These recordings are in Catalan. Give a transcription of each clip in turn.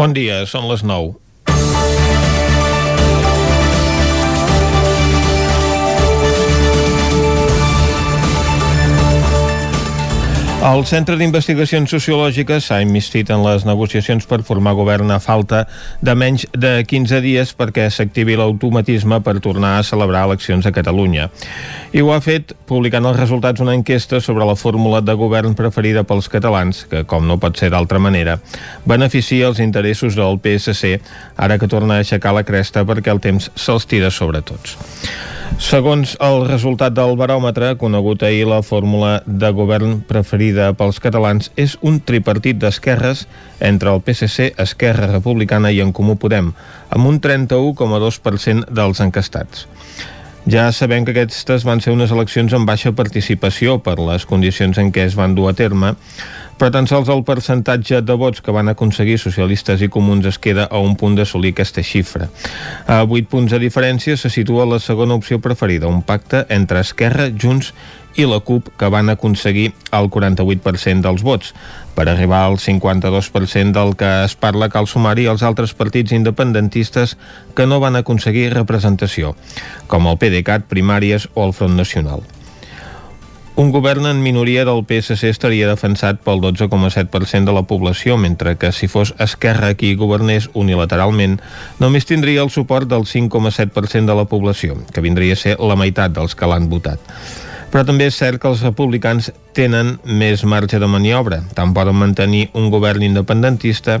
Bon dia, són les 9. El Centre d'Investigacions Sociològiques s'ha investit en les negociacions per formar govern a falta de menys de 15 dies perquè s'activi l'automatisme per tornar a celebrar eleccions a Catalunya. I ho ha fet publicant els resultats una enquesta sobre la fórmula de govern preferida pels catalans, que, com no pot ser d'altra manera, beneficia els interessos del PSC, ara que torna a aixecar la cresta perquè el temps se'ls tira sobre tots. Segons el resultat del baròmetre, conegut ahir la fórmula de govern preferida pels catalans és un tripartit d'esquerres entre el PSC, Esquerra Republicana i en Comú Podem, amb un 31,2% dels encastats. Ja sabem que aquestes van ser unes eleccions amb baixa participació per les condicions en què es van dur a terme, però tan sols el percentatge de vots que van aconseguir socialistes i comuns es queda a un punt d'assolir aquesta xifra. A 8 punts de diferència se situa la segona opció preferida, un pacte entre Esquerra, Junts i la CUP, que van aconseguir el 48% dels vots. Per arribar al 52% del que es parla cal sumar-hi els altres partits independentistes que no van aconseguir representació, com el PDeCAT, Primàries o el Front Nacional. Un govern en minoria del PSC estaria defensat pel 12,7% de la població, mentre que si fos Esquerra qui governés unilateralment, només tindria el suport del 5,7% de la població, que vindria a ser la meitat dels que l'han votat. Però també és cert que els republicans tenen més marge de maniobra. Tant poden mantenir un govern independentista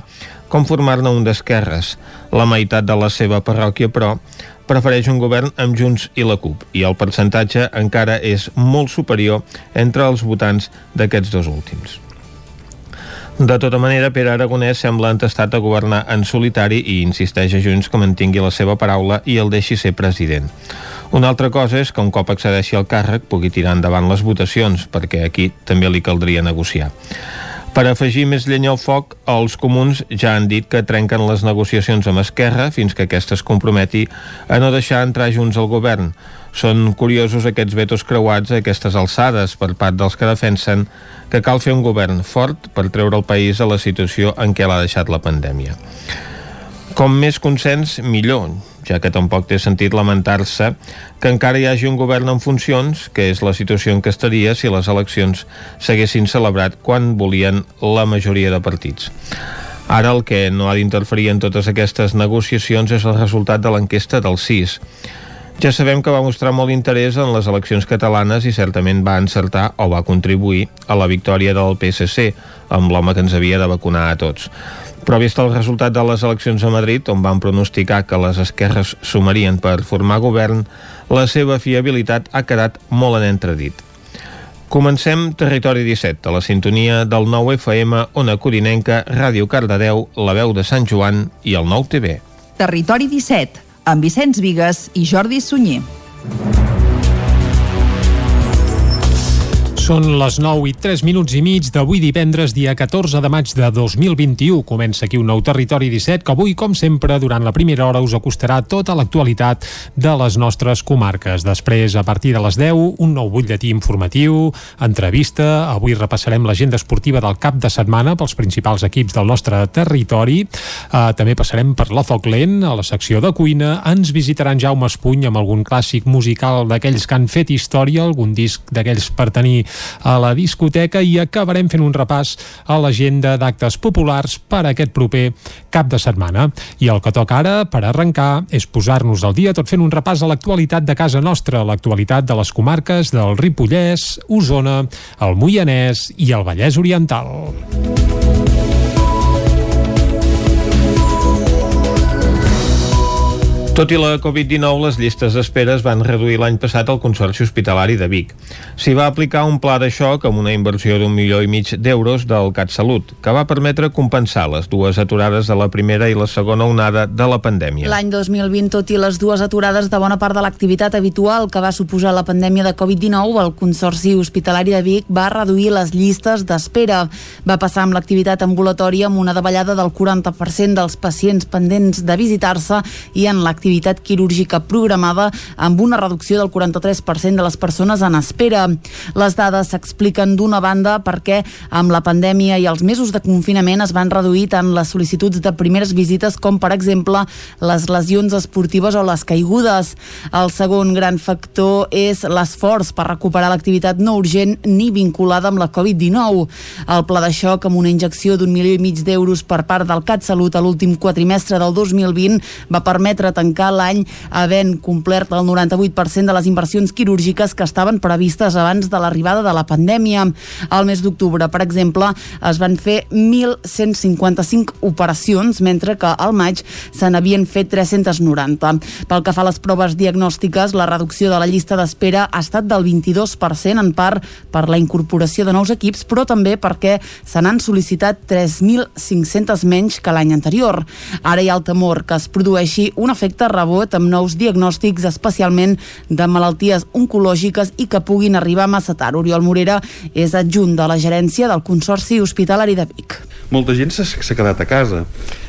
com formar-ne un d'esquerres. La meitat de la seva parròquia, però, prefereix un govern amb Junts i la CUP i el percentatge encara és molt superior entre els votants d'aquests dos últims. De tota manera, Pere Aragonès sembla entestat a governar en solitari i insisteix a Junts que mantingui la seva paraula i el deixi ser president. Una altra cosa és que un cop accedeixi al càrrec pugui tirar endavant les votacions, perquè aquí també li caldria negociar. Per afegir més llenya al foc, els comuns ja han dit que trenquen les negociacions amb Esquerra fins que aquesta es comprometi a no deixar entrar junts al govern. Són curiosos aquests vetos creuats a aquestes alçades per part dels que defensen que cal fer un govern fort per treure el país a la situació en què l'ha deixat la pandèmia. Com més consens, millor, ja que tampoc té sentit lamentar-se que encara hi hagi un govern en funcions, que és la situació en què estaria si les eleccions s'haguessin celebrat quan volien la majoria de partits. Ara el que no ha d'interferir en totes aquestes negociacions és el resultat de l'enquesta del CIS. Ja sabem que va mostrar molt interès en les eleccions catalanes i certament va encertar o va contribuir a la victòria del PSC, amb l'home que ens havia de vacunar a tots. Però vist el resultat de les eleccions a Madrid, on van pronosticar que les esquerres sumarien per formar govern, la seva fiabilitat ha quedat molt en entredit. Comencem Territori 17, a la sintonia del 9 FM, Ona Corinenca, Ràdio Cardedeu, La Veu de Sant Joan i el 9 TV. Territori 17, amb Vicenç Vigues i Jordi Sunyer. Són les 9 i 3 minuts i mig d'avui divendres, dia 14 de maig de 2021. Comença aquí un nou Territori 17 que avui, com sempre, durant la primera hora us acostarà tota l'actualitat de les nostres comarques. Després, a partir de les 10, un nou butlletí informatiu, entrevista. Avui repassarem l'agenda esportiva del cap de setmana pels principals equips del nostre territori. Uh, també passarem per la Foc Lent, a la secció de cuina. Ens visitaran Jaume Espuny amb algun clàssic musical d'aquells que han fet història, algun disc d'aquells per tenir a la discoteca i acabarem fent un repàs a l'agenda d'actes populars per aquest proper cap de setmana. I el que toca ara, per arrencar, és posar-nos al dia tot fent un repàs a l'actualitat de casa nostra, l'actualitat de les comarques del Ripollès, Osona, el Moianès i el Vallès Oriental. Tot i la Covid-19, les llistes d'espera es van reduir l'any passat al Consorci Hospitalari de Vic. S'hi va aplicar un pla de xoc amb una inversió d'un milió i mig d'euros del CatSalut, que va permetre compensar les dues aturades de la primera i la segona onada de la pandèmia. L'any 2020, tot i les dues aturades de bona part de l'activitat habitual que va suposar la pandèmia de Covid-19, el Consorci Hospitalari de Vic va reduir les llistes d'espera. Va passar amb l'activitat ambulatòria amb una davallada del 40% dels pacients pendents de visitar-se i en l'activitat l'activitat quirúrgica programada amb una reducció del 43% de les persones en espera. Les dades s'expliquen d'una banda perquè amb la pandèmia i els mesos de confinament es van reduir tant les sol·licituds de primeres visites com, per exemple, les lesions esportives o les caigudes. El segon gran factor és l'esforç per recuperar l'activitat no urgent ni vinculada amb la Covid-19. El pla de xoc amb una injecció d'un milió i mig d'euros per part del CatSalut a l'últim quatrimestre del 2020 va permetre tancar l'any havent complert el 98% de les inversions quirúrgiques que estaven previstes abans de l'arribada de la pandèmia. Al mes d'octubre, per exemple, es van fer 1.155 operacions, mentre que al maig se n'havien fet 390. Pel que fa a les proves diagnòstiques, la reducció de la llista d'espera ha estat del 22%, en part per la incorporació de nous equips, però també perquè se n'han sol·licitat 3.500 menys que l'any anterior. Ara hi ha el temor que es produeixi un efecte rebot amb nous diagnòstics, especialment de malalties oncològiques i que puguin arribar massa tard. Oriol Morera és adjunt de la gerència del Consorci Hospitalari de Vic. Molta gent s'ha quedat a casa.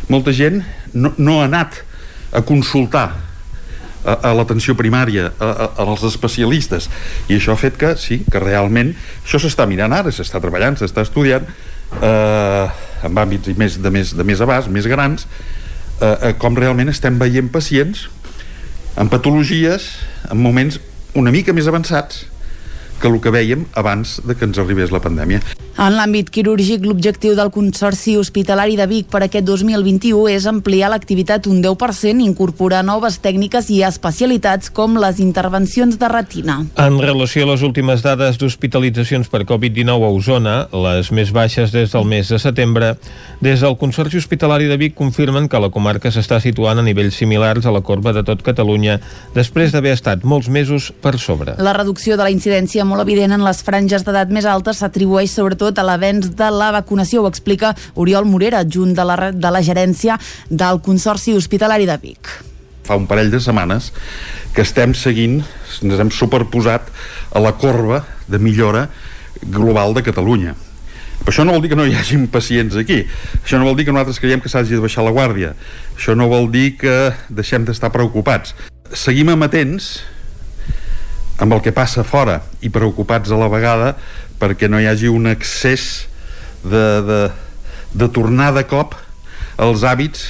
Molta gent no, no ha anat a consultar a, a l'atenció primària, a, a, als especialistes i això ha fet que, sí, que realment això s'està mirant ara, s'està treballant, s'està estudiant eh, en àmbits més, de, més, de més abast, més grans eh, com realment estem veient pacients amb patologies en moments una mica més avançats que el que vèiem abans de que ens arribés la pandèmia. En l'àmbit quirúrgic, l'objectiu del Consorci Hospitalari de Vic per aquest 2021 és ampliar l'activitat un 10%, incorporar noves tècniques i especialitats com les intervencions de retina. En relació a les últimes dades d'hospitalitzacions per Covid-19 a Osona, les més baixes des del mes de setembre, des del Consorci Hospitalari de Vic confirmen que la comarca s'està situant a nivells similars a la corba de tot Catalunya, després d'haver estat molts mesos per sobre. La reducció de la incidència molt evident en les franges d'edat més altes s'atribueix sobretot a l'avenç de la vacunació, ho explica Oriol Morera, junt de la, de la gerència del Consorci Hospitalari de Vic. Fa un parell de setmanes que estem seguint, ens hem superposat a la corba de millora global de Catalunya. Però això no vol dir que no hi hagin pacients aquí. Això no vol dir que nosaltres creiem que s'hagi de baixar la guàrdia. Això no vol dir que deixem d'estar preocupats. Seguim amatents amb el que passa fora i preocupats a la vegada perquè no hi hagi un excés de, de, de tornar de cop als hàbits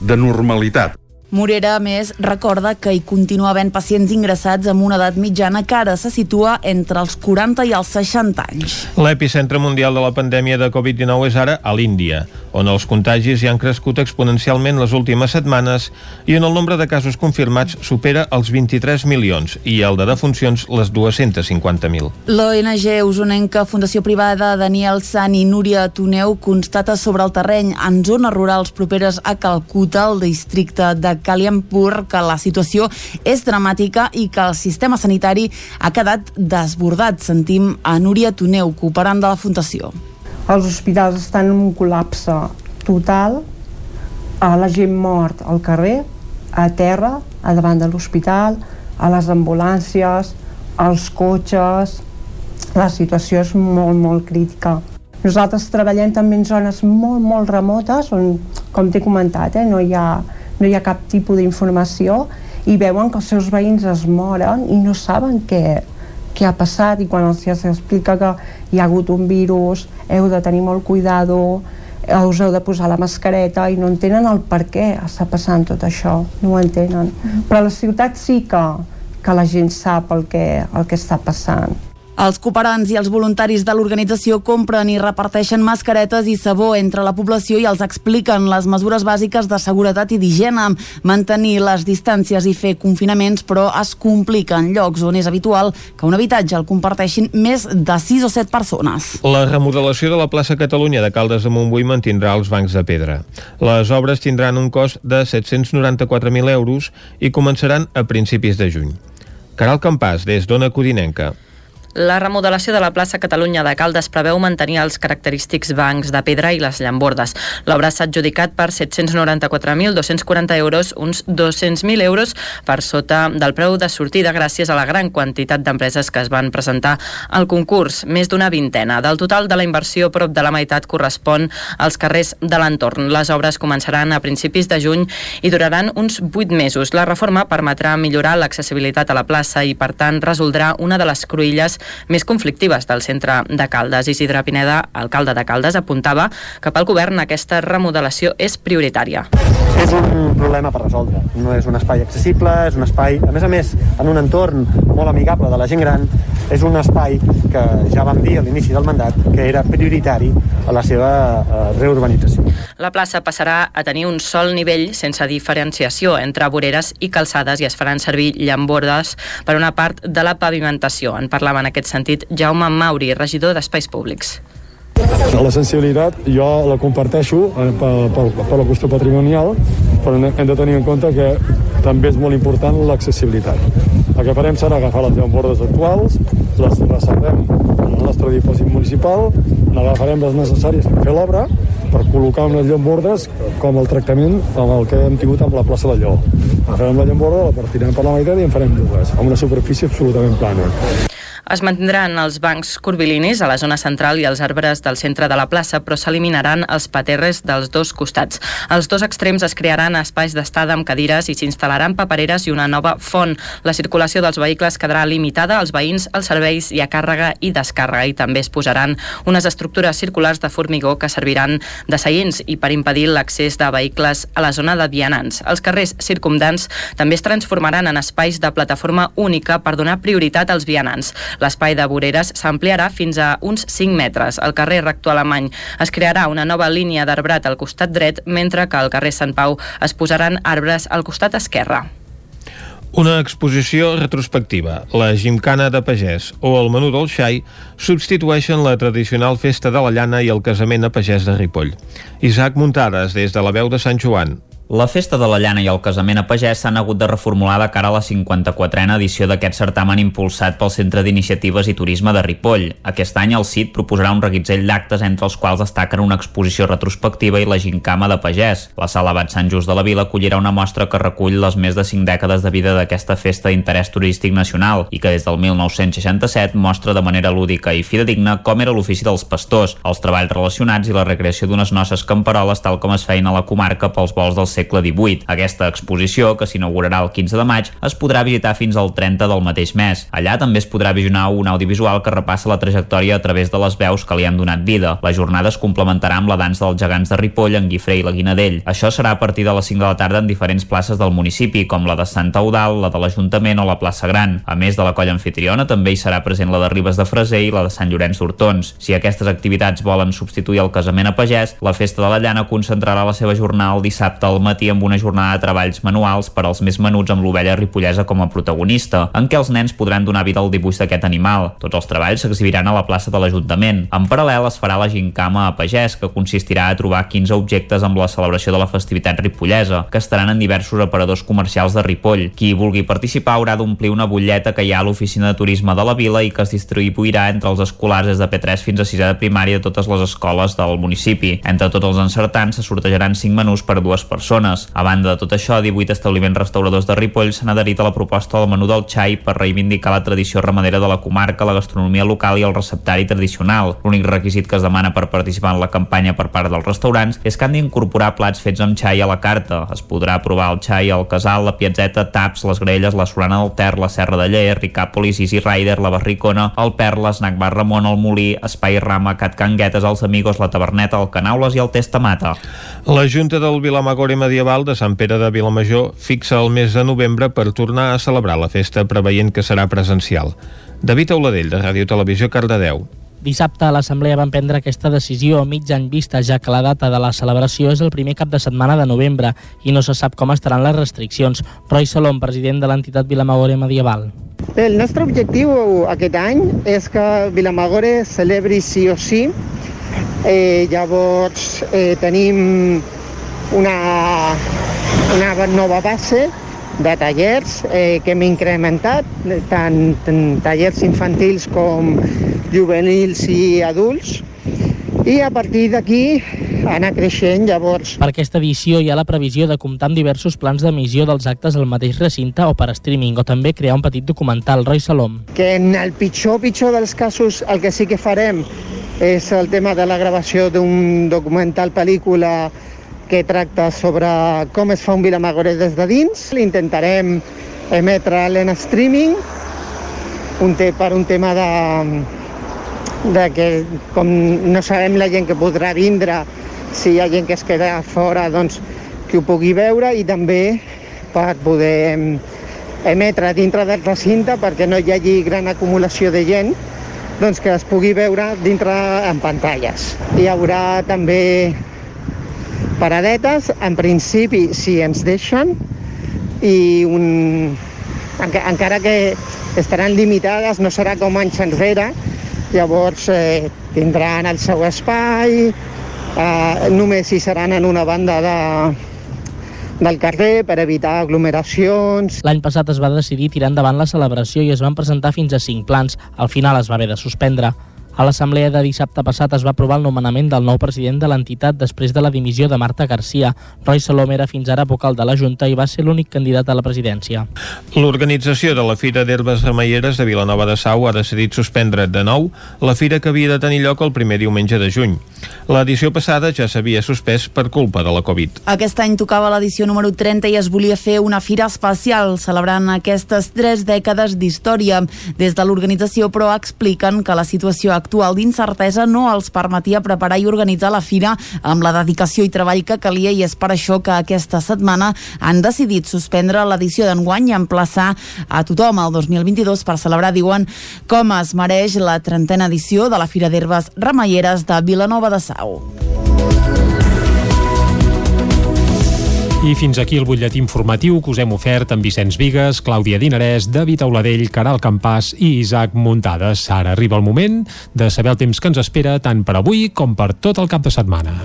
de normalitat. Morera, a més, recorda que hi continua havent pacients ingressats amb una edat mitjana que ara se situa entre els 40 i els 60 anys. L'epicentre mundial de la pandèmia de Covid-19 és ara a l'Índia, on els contagis ja han crescut exponencialment les últimes setmanes i on el nombre de casos confirmats supera els 23 milions i el de defuncions les 250.000. L'ONG usonenca Fundació Privada Daniel San i Núria Tuneu constata sobre el terreny en zones rurals properes a Calcuta, el districte de Kaliampur que la situació és dramàtica i que el sistema sanitari ha quedat desbordat. Sentim a Núria Tuneu, cooperant de la Fundació. Els hospitals estan en un col·lapse total, a la gent mort al carrer, a terra, a davant de l'hospital, a les ambulàncies, als cotxes... La situació és molt, molt crítica. Nosaltres treballem també en zones molt, molt remotes on, com t'he comentat, eh, no hi ha no hi ha cap tipus d'informació i veuen que els seus veïns es moren i no saben què, què ha passat i quan els explica que hi ha hagut un virus, heu de tenir molt cuidado, us heu de posar la mascareta i no entenen el per què està passant tot això, no ho entenen. Mm -hmm. Però a la ciutat sí que, que la gent sap el que, el que està passant. Els cooperants i els voluntaris de l'organització compren i reparteixen mascaretes i sabó entre la població i els expliquen les mesures bàsiques de seguretat i d'higiene, mantenir les distàncies i fer confinaments, però es complica en llocs on és habitual que un habitatge el comparteixin més de 6 o 7 persones. La remodelació de la plaça Catalunya de Caldes de Montbui mantindrà els bancs de pedra. Les obres tindran un cost de 794.000 euros i començaran a principis de juny. Caral Campàs, des d'Ona Codinenca. La remodelació de la plaça Catalunya de Caldes preveu mantenir els característics bancs de pedra i les llambordes. L'obra s'ha adjudicat per 794.240 euros, uns 200.000 euros per sota del preu de sortida gràcies a la gran quantitat d'empreses que es van presentar al concurs, més d'una vintena. Del total de la inversió, prop de la meitat correspon als carrers de l'entorn. Les obres començaran a principis de juny i duraran uns 8 mesos. La reforma permetrà millorar l'accessibilitat a la plaça i, per tant, resoldrà una de les cruïlles més conflictives del centre de Caldes. Isidre Pineda, alcalde de Caldes, apuntava que pel govern aquesta remodelació és prioritària. És un problema per resoldre. No és un espai accessible, és un espai, a més a més, en un entorn molt amigable de la gent gran, és un espai que ja vam dir a l'inici del mandat que era prioritari a la seva eh, reurbanització. La plaça passarà a tenir un sol nivell sense diferenciació entre voreres i calçades i es faran servir llambordes per una part de la pavimentació. En parlava en aquest sentit Jaume Mauri, regidor d'Espais Públics. La sensibilitat jo la comparteixo eh, per, per, per la qüestió patrimonial, però hem de tenir en compte que també és molt important l'accessibilitat. El que farem serà agafar les llambordes actuals, les reservem en el nostre dipòsit municipal, n'agafarem les necessàries per fer l'obra, per col·locar unes llambordes com el tractament amb el que hem tingut amb la plaça de Lleó. Agafarem la llamborda, la partirem per la meitat i en farem dues, amb una superfície absolutament plana. Es mantindran els bancs curvilinis a la zona central i els arbres del centre de la plaça, però s'eliminaran els paterres dels dos costats. Als dos extrems es crearan espais d'estada amb cadires i s'instal·laran papereres i una nova font. La circulació dels vehicles quedarà limitada als veïns, als serveis i a càrrega i descàrrega i també es posaran unes estructures circulars de formigó que serviran de seients i per impedir l'accés de vehicles a la zona de vianants. Els carrers circumdants també es transformaran en espais de plataforma única per donar prioritat als vianants. L'espai de voreres s'ampliarà fins a uns 5 metres. Al carrer Rector Alemany es crearà una nova línia d'arbrat al costat dret, mentre que al carrer Sant Pau es posaran arbres al costat esquerre. Una exposició retrospectiva, la Gimcana de Pagès o el menú del xai substitueixen la tradicional festa de la llana i el casament a Pagès de Ripoll. Isaac Muntades, des de la veu de Sant Joan. La festa de la llana i el casament a pagès s'han hagut de reformular de cara a la 54a edició d'aquest certamen impulsat pel Centre d'Iniciatives i Turisme de Ripoll. Aquest any el CIT proposarà un reguitzell d'actes entre els quals destaquen una exposició retrospectiva i la gincama de pagès. La sala Bat Sant Just de la Vila acollirà una mostra que recull les més de 5 dècades de vida d'aquesta festa d'interès turístic nacional i que des del 1967 mostra de manera lúdica i fidedigna com era l'ofici dels pastors, els treballs relacionats i la recreació d'unes noces camperoles tal com es feien a la comarca pels vols dels segle XVIII. Aquesta exposició, que s'inaugurarà el 15 de maig, es podrà visitar fins al 30 del mateix mes. Allà també es podrà visionar un audiovisual que repassa la trajectòria a través de les veus que li han donat vida. La jornada es complementarà amb la dansa dels gegants de Ripoll, en Guifré i la Guinadell. Això serà a partir de les 5 de la tarda en diferents places del municipi, com la de Santa Eudal, la de l'Ajuntament o la plaça Gran. A més de la colla anfitriona, també hi serà present la de Ribes de Freser i la de Sant Llorenç d'Hortons. Si aquestes activitats volen substituir el casament a pagès, la Festa de la Llana concentrarà la seva jornada el dissabte al matí amb una jornada de treballs manuals per als més menuts amb l'ovella ripollesa com a protagonista, en què els nens podran donar vida al dibuix d'aquest animal. Tots els treballs s'exhibiran a la plaça de l'Ajuntament. En paral·lel es farà la gincama a pagès, que consistirà a trobar 15 objectes amb la celebració de la festivitat ripollesa, que estaran en diversos aparadors comercials de Ripoll. Qui vulgui participar haurà d'omplir una butlleta que hi ha a l'oficina de turisme de la vila i que es distribuirà entre els escolars des de P3 fins a 6 de primària de totes les escoles del municipi. Entre tots els encertants se sortejaran 5 menús per dues persones. A banda de tot això, 18 establiments restauradors de Ripoll s'han adherit a la proposta del menú del xai per reivindicar la tradició ramadera de la comarca, la gastronomia local i el receptari tradicional. L'únic requisit que es demana per participar en la campanya per part dels restaurants és que han d'incorporar plats fets amb xai a la carta. Es podrà provar el xai al casal, la piazzeta, taps, les grelles, la solana del Ter, la serra de Lleer, Ricàpolis, Easy Rider, la Barricona, el Perla, Snack Bar Ramon, el Molí, Espai Rama, Cat Canguetes, els Amigos, la Taberneta, el Canaules i el Testamata. La Junta del Vilamagore Medieval de Sant Pere de Vilamajor fixa el mes de novembre per tornar a celebrar la festa preveient que serà presencial. David Auladell, de Ràdio Televisió, Cardedeu. Dissabte l'Assemblea van prendre aquesta decisió mig any vista, ja que la data de la celebració és el primer cap de setmana de novembre i no se sap com estaran les restriccions. Roy Salom, president de l'entitat Vilamagore Medieval. Bé, el nostre objectiu aquest any és que Vilamagore celebri sí o sí. Eh, llavors eh, tenim una, una nova base de tallers eh, que hem incrementat, tant, tant tallers infantils com juvenils i adults, i a partir d'aquí anar creixent llavors. Per aquesta edició hi ha la previsió de comptar amb diversos plans d'emissió dels actes al mateix recinte o per streaming, o també crear un petit documental. Roy Salom. Que en el pitjor, pitjor dels casos, el que sí que farem és el tema de la gravació d'un documental pel·lícula que tracta sobre com es fa un Vilamagore des de dins. L'intentarem emetre en streaming un te per un tema de, de que com no sabem la gent que podrà vindre, si hi ha gent que es queda fora, doncs que ho pugui veure i també per poder emetre dintre del recinte perquè no hi hagi gran acumulació de gent doncs que es pugui veure dintre en pantalles. Hi haurà també paradetes, en principi, si ens deixen, i un... encara que estaran limitades, no serà com anys enrere, llavors eh, tindran el seu espai, eh, només hi seran en una banda de, del carrer per evitar aglomeracions. L'any passat es va decidir tirar endavant la celebració i es van presentar fins a cinc plans. Al final es va haver de suspendre. A l'assemblea de dissabte passat es va aprovar el nomenament del nou president de l'entitat després de la dimissió de Marta Garcia. Roy Salom era fins ara vocal de la Junta i va ser l'únic candidat a la presidència. L'organització de la Fira d'Herbes Remeieres de Vilanova de Sau ha decidit suspendre de nou la fira que havia de tenir lloc el primer diumenge de juny. L'edició passada ja s'havia suspès per culpa de la Covid. Aquest any tocava l'edició número 30 i es volia fer una fira especial celebrant aquestes tres dècades d'història. Des de l'organització, però, expliquen que la situació actual d'incertesa no els permetia preparar i organitzar la fira amb la dedicació i treball que calia i és per això que aquesta setmana han decidit suspendre l'edició d'enguany i emplaçar a tothom al 2022 per celebrar, diuen, com es mereix la trentena edició de la Fira d'Herbes Remeieres de Vilanova de Sau. I fins aquí el butlletí informatiu que us hem ofert amb Vicenç Vigues, Clàudia Dinarès, David Auladell, Caral Campàs i Isaac Muntades. Ara arriba el moment de saber el temps que ens espera tant per avui com per tot el cap de setmana.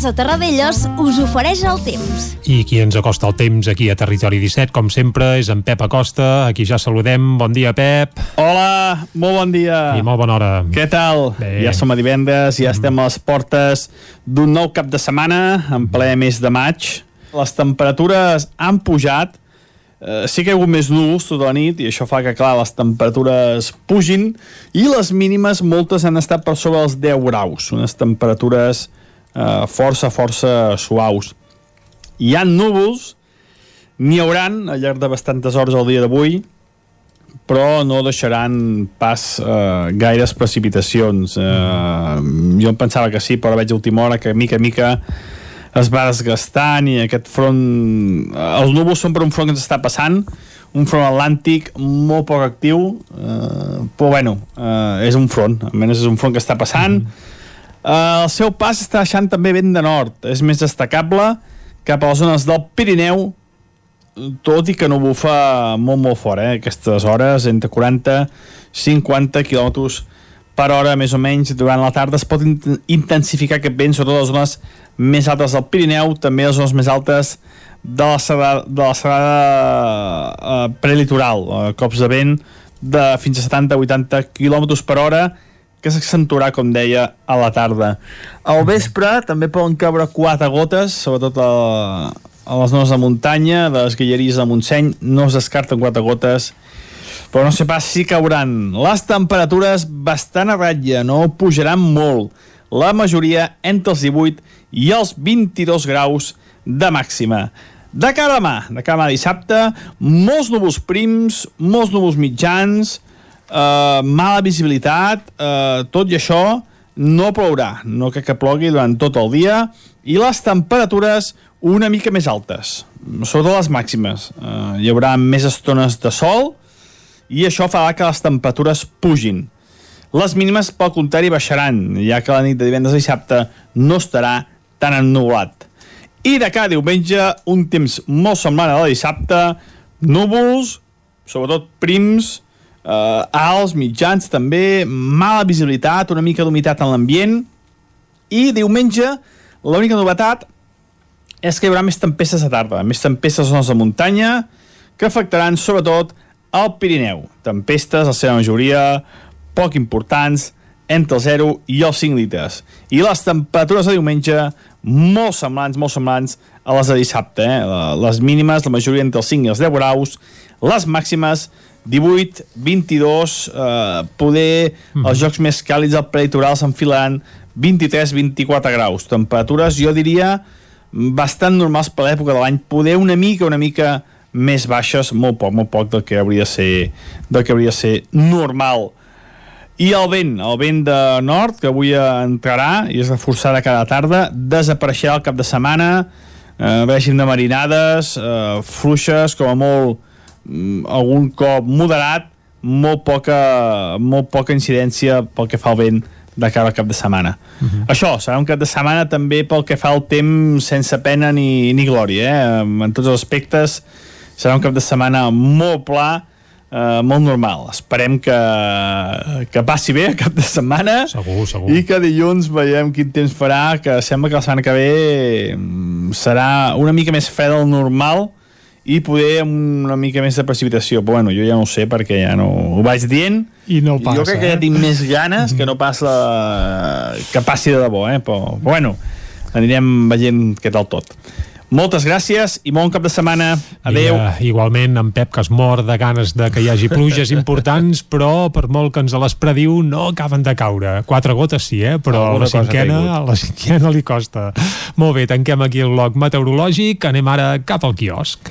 Casa Terradellos us ofereix el temps. I qui ens acosta el temps aquí a Territori 17, com sempre, és en Pep Acosta, a qui ja saludem. Bon dia, Pep. Hola, molt bon dia. I molt bona hora. Què tal? Bé. Ja som a divendres, ja estem a les portes d'un nou cap de setmana, en ple mes de maig. Les temperatures han pujat, eh, sí que hi ha hagut més núvols tota la nit i això fa que, clar, les temperatures pugin i les mínimes moltes han estat per sobre els 10 graus, unes temperatures eh, força, força suaus. Hi ha núvols, n'hi hauran al llarg de bastantes hores al dia d'avui, però no deixaran pas eh, gaires precipitacions. Eh, jo em pensava que sí, però veig a última hora que mica a mica es va desgastant i aquest front... Els núvols són per un front que ens està passant, un front atlàntic molt poc actiu, eh, però bueno, eh, és un front, almenys és un front que està passant. Mm -hmm. Uh, el seu pas està deixant també vent de nord. És més destacable cap a les zones del Pirineu, tot i que no bufa molt, molt fort, eh? Aquestes hores, entre 40 50 km per hora, més o menys, durant la tarda es pot intensificar aquest vent, sobretot les zones més altes del Pirineu, també les zones més altes de la serrada, de la serrada uh, prelitoral, uh, cops de vent de fins a 70-80 km per hora, que s'accentuarà, com deia, a la tarda. Al vespre també poden caure quatre gotes, sobretot a, a les zones de muntanya, de les guilleries de Montseny, no es descarten quatre gotes, però no sé pas si cauran. Les temperatures bastant a ratlla, no pujaran molt. La majoria entre els 18 i els 22 graus de màxima. De cara a demà, de cara a demà dissabte, molts núvols prims, molts núvols mitjans, uh, mala visibilitat, uh, tot i això no plourà, no crec que plogui durant tot el dia, i les temperatures una mica més altes, sobretot les màximes. Uh, hi haurà més estones de sol, i això farà que les temperatures pugin. Les mínimes, pel contrari, baixaran, ja que la nit de divendres a dissabte no estarà tan ennubulat. I de cada diumenge, un temps molt semblant a la dissabte, núvols, sobretot prims, eh, alts, mitjans també, mala visibilitat, una mica d'humitat en l'ambient, i diumenge L'única novetat és que hi haurà més tempestes a tarda, més tempestes a zones de muntanya, que afectaran sobretot al Pirineu. Tempestes, la seva majoria, poc importants, entre el 0 i els 5 litres. I les temperatures de diumenge molt semblants, molt semblants a les de dissabte. Eh? Les mínimes, la majoria entre els 5 i els 10 graus, les màximes 18, 22, eh, poder mm. els jocs més càlids al prelitoral s'enfilaran 23, 24 graus. Temperatures, jo diria, bastant normals per l'època de l'any, poder una mica, una mica més baixes, molt poc, molt poc del que hauria de ser, del que hauria de ser normal. I el vent, el vent de nord, que avui entrarà i es reforçarà cada tarda, desapareixerà al cap de setmana, eh, règim de marinades, eh, fluixes, com a molt, algun cop moderat, molt poca, molt poca incidència pel que fa al vent de cara al cap de setmana. Uh mhm. -huh. Això, serà un cap de setmana també pel que fa al temps sense pena ni, ni glòria, eh? en tots els aspectes serà un cap de setmana molt pla, eh, molt normal. Esperem que, que passi bé el cap de setmana segur, segur. i que dilluns veiem quin temps farà, que sembla que la setmana que ve mm, serà una mica més fred del normal i poder amb una mica més de precipitació però bueno, jo ja no ho sé perquè ja no ho vaig dient i no passa, jo crec que ja eh? tinc més ganes que no pas la... que passi de debò eh? però, però bueno, anirem veient què tal tot moltes gràcies i bon cap de setmana. Adeu. Mira, igualment, en Pep, que es mor de ganes de que hi hagi pluges importants, però per molt que ens les prediu, no acaben de caure. Quatre gotes sí, eh? però a la cinquena, a la cinquena li costa. Molt bé, tanquem aquí el bloc meteorològic. Anem ara cap al quiosc.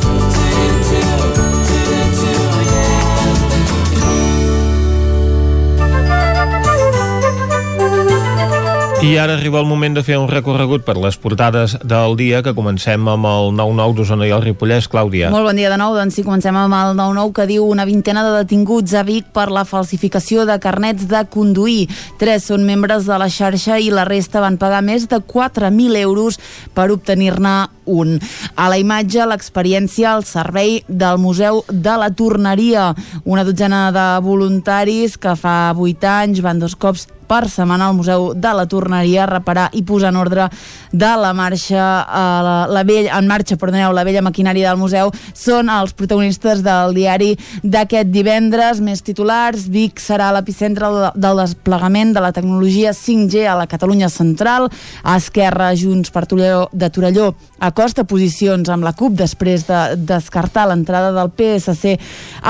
I ara arriba el moment de fer un recorregut per les portades del dia, que comencem amb el 9-9 d'Osona i el Ripollès. Clàudia. Molt bon dia de nou, doncs sí, comencem amb el 9-9 que diu una vintena de detinguts a Vic per la falsificació de carnets de conduir. Tres són membres de la xarxa i la resta van pagar més de 4.000 euros per obtenir-ne un. A la imatge, l'experiència al servei del Museu de la Torneria. Una dotzena de voluntaris que fa 8 anys van dos cops per setmana al Museu de la Torneria reparar i posar en ordre de la marxa a la, la vella, en marxa, perdoneu, la vella maquinària del museu són els protagonistes del diari d'aquest divendres. Més titulars, Vic serà l'epicentre del desplegament de la tecnologia 5G a la Catalunya central. A Esquerra, Junts per Torelló, de Torelló acosta posicions amb la CUP després de descartar l'entrada del PSC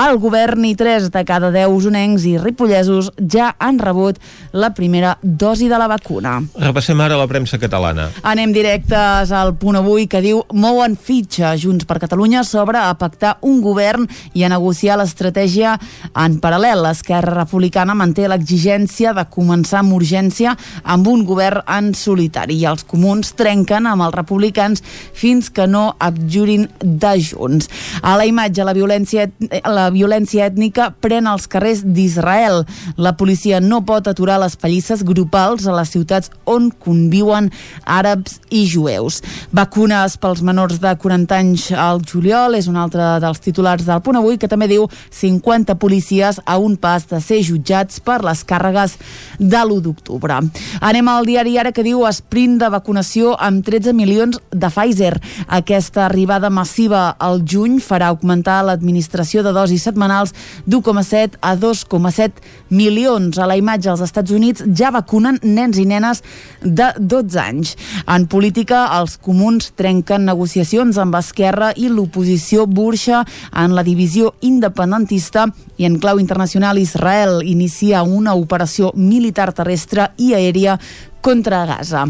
al govern i 3 de cada 10 usonencs i ripollesos ja han rebut la primera dosi de la vacuna. Repassem ara la premsa catalana. Anem directes al punt avui que diu mouen fitxa Junts per Catalunya sobre a pactar un govern i a negociar l'estratègia en paral·lel. L'Esquerra Republicana manté l'exigència de començar amb urgència amb un govern en solitari i els comuns trenquen amb els republicans fins que no abjurin de Junts. A la imatge, la violència, la violència ètnica pren els carrers d'Israel. La policia no pot aturar les pallisses grupals a les ciutats on conviuen àrabs i jueus. Vacunes pels menors de 40 anys al juliol és un altre dels titulars del punt avui que també diu 50 policies a un pas de ser jutjats per les càrregues de l'1 d'octubre. Anem al diari ara que diu sprint de vacunació amb 13 milions de Pfizer. Aquesta arribada massiva al juny farà augmentar l'administració de dosis setmanals d'1,7 a 2,7 milions. A la imatge, als Estats Units Units ja vacunen nens i nenes de 12 anys. En política, els comuns trenquen negociacions amb Esquerra i l'oposició burxa en la divisió independentista i en clau internacional Israel inicia una operació militar terrestre i aèria contra Gaza.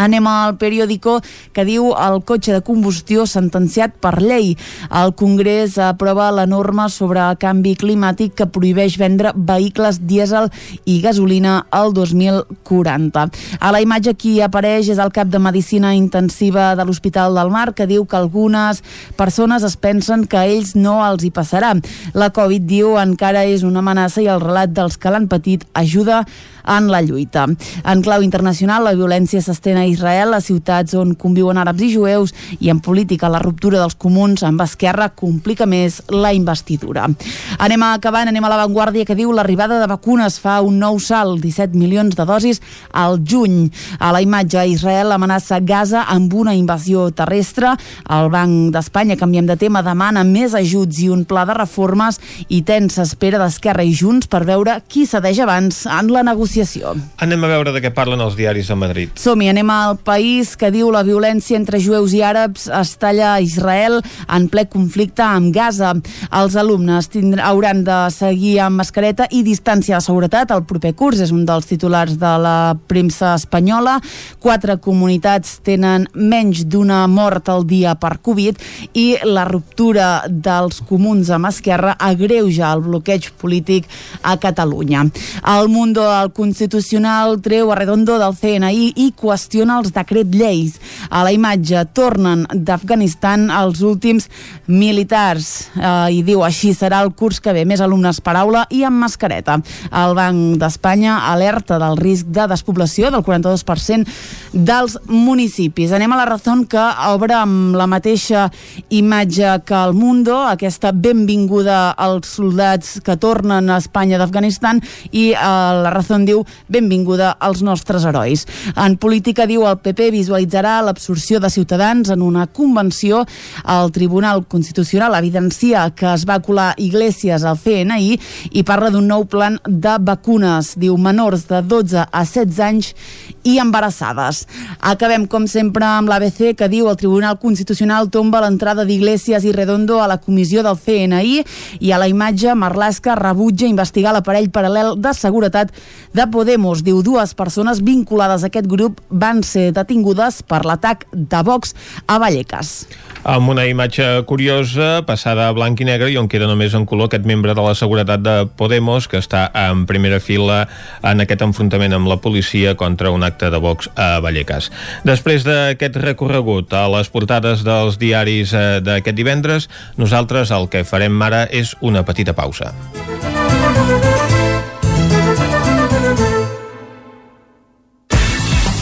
Anem al periòdico que diu el cotxe de combustió sentenciat per llei. El Congrés aprova la norma sobre canvi climàtic que prohibeix vendre vehicles dièsel i gasolina al 2040. A la imatge qui apareix és el cap de Medicina Intensiva de l'Hospital del Mar que diu que algunes persones es pensen que a ells no els hi passarà. La Covid, diu, encara és una amenaça i el relat dels que l'han patit ajuda en la lluita. En clau internacional, la violència s'estén a Israel, a ciutats on conviuen àrabs i jueus, i en política la ruptura dels comuns amb Esquerra complica més la investidura. Anem acabant, anem a l'avantguàrdia que diu l'arribada de vacunes fa un nou salt, 17 milions de dosis al juny. A la imatge, Israel amenaça Gaza amb una invasió terrestre. El Banc d'Espanya, canviem de tema, demana més ajuts i un pla de reformes i tensa espera d'Esquerra i Junts per veure qui cedeix abans en la negociació. Anem a veure de què parlen els diaris de Madrid. Som-hi, anem al país que diu la violència entre jueus i àrabs es talla a Israel en ple conflicte amb Gaza. Els alumnes tindran, hauran de seguir amb mascareta i distància de seguretat el proper curs. És un dels titulars de la premsa espanyola. Quatre comunitats tenen menys d'una mort al dia per Covid i la ruptura dels comuns amb Esquerra agreuja el bloqueig polític a Catalunya. El Mundo del Constitucional treu a Redondo del CNI i qüestiona els decret lleis. A la imatge tornen d'Afganistan els últims militars eh, i diu així serà el curs que ve, més alumnes per aula i amb mascareta. El Banc d'Espanya alerta del risc de despoblació del 42% dels municipis. Anem a la raó que obre amb la mateixa imatge que el Mundo, aquesta benvinguda als soldats que tornen a Espanya d'Afganistan i eh, la raó diu benvinguda als nostres herois. En política diu el PP visualitzarà l'absorció de ciutadans en una convenció. El Tribunal Constitucional evidencia que es va colar Iglesias al CNI i parla d'un nou plan de vacunes. Diu menors de 12 a 16 anys i embarassades. Acabem, com sempre, amb l'ABC, que diu el Tribunal Constitucional tomba l'entrada d'Iglesias i Redondo a la comissió del CNI i a la imatge Marlaska rebutja investigar l'aparell paral·lel de seguretat de Podemos. Diu dues persones vinculades a aquest grup van ser detingudes per l'atac de Vox a Vallecas. Amb una imatge curiosa, passada a blanc i negre i on queda només en color aquest membre de la seguretat de Podemos que està en primera fila en aquest enfrontament amb la policia contra un acte de Vox a Vallecas. Després d'aquest recorregut a les portades dels diaris eh, d'aquest divendres, nosaltres el que farem ara és una petita pausa.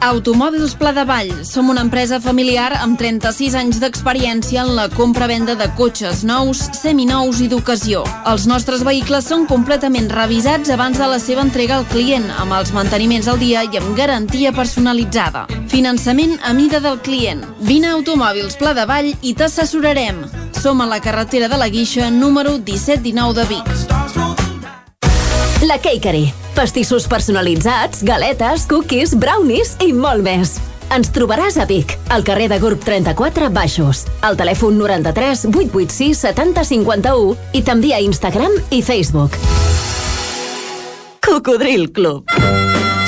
Automòbils Pla de Vall. Som una empresa familiar amb 36 anys d'experiència en la compra-venda de cotxes nous, seminous i d'ocasió. Els nostres vehicles són completament revisats abans de la seva entrega al client, amb els manteniments al dia i amb garantia personalitzada. Finançament a mida del client. Vine a Automòbils Pla de Vall i t'assessorarem. Som a la carretera de la Guixa, número 1719 de Vic. La Cakery. Pastissos personalitzats, galetes, cookies, brownies i molt més. Ens trobaràs a Vic, al carrer de Gurb 34 Baixos, al telèfon 93 886 70 51 i també a Instagram i Facebook. Cocodril Club.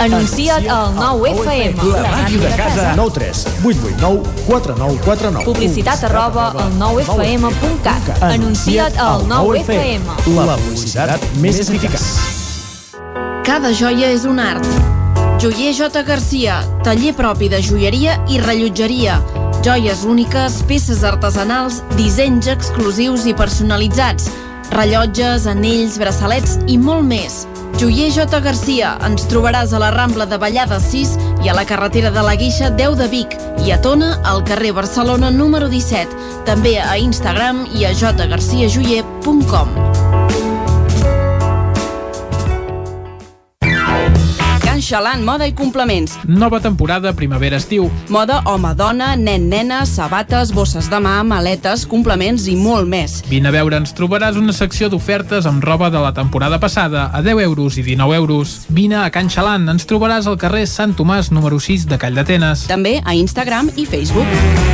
Anuncia't al 9FM. La màquina de casa. 9 3 8 8 9 4 9 4 9. Publicitat arroba al 9FM.cat. Anuncia't al 9FM. La publicitat més eficaç. Cada joia és un art. Joier J. Garcia, taller propi de joieria i rellotgeria. Joies úniques, peces artesanals, dissenys exclusius i personalitzats. Rellotges, anells, braçalets i molt més. Joier J. Garcia, ens trobaràs a la Rambla de Vallada 6 i a la carretera de la Guixa 10 de Vic i a Tona, al carrer Barcelona número 17. També a Instagram i a jgarciajoyer.com. Xalant Moda i Complements. Nova temporada primavera-estiu. Moda home-dona, nen-nena, sabates, bosses de mà, maletes, complements i molt més. Vine a veure, ens trobaràs una secció d'ofertes amb roba de la temporada passada a 10 euros i 19 euros. Vine a Can Xalant, ens trobaràs al carrer Sant Tomàs número 6 de Call d'Atenes. També a Instagram i Facebook.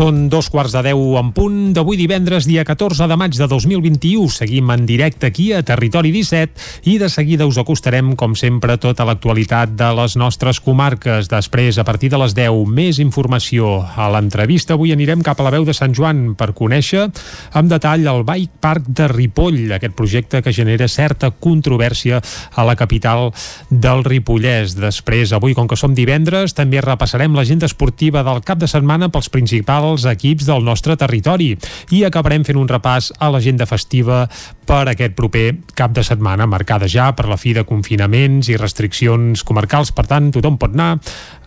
Són dos quarts de deu en punt d'avui divendres, dia 14 de maig de 2021. Seguim en directe aquí a Territori 17 i de seguida us acostarem, com sempre, tota l'actualitat de les nostres comarques. Després, a partir de les 10, més informació. A l'entrevista avui anirem cap a la veu de Sant Joan per conèixer amb detall el Bike Park de Ripoll, aquest projecte que genera certa controvèrsia a la capital del Ripollès. Després, avui, com que som divendres, també repassarem l'agenda esportiva del cap de setmana pels principals els equips del nostre territori i acabarem fent un repàs a l'agenda festiva per aquest proper cap de setmana, marcada ja per la fi de confinaments i restriccions comarcals. Per tant, tothom pot anar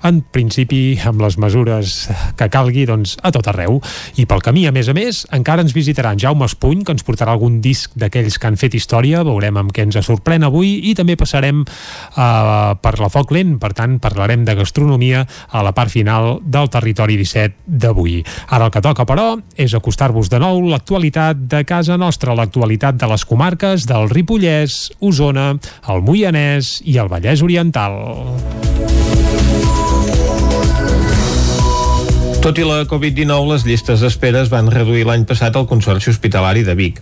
en principi amb les mesures que calgui doncs, a tot arreu. I pel camí, a més a més, encara ens visitarà en Jaume Espuny, que ens portarà algun disc d'aquells que han fet història, veurem amb què ens sorprèn avui, i també passarem uh, per la Foc Lent, per tant, parlarem de gastronomia a la part final del Territori 17 d'avui. Ara el que toca, però, és acostar-vos de nou l'actualitat de casa nostra, l'actualitat de les comarques del Ripollès, Osona, el Moianès i el Vallès Oriental. Tot i la Covid-19, les llistes d'espera es van reduir l'any passat al Consorci Hospitalari de Vic.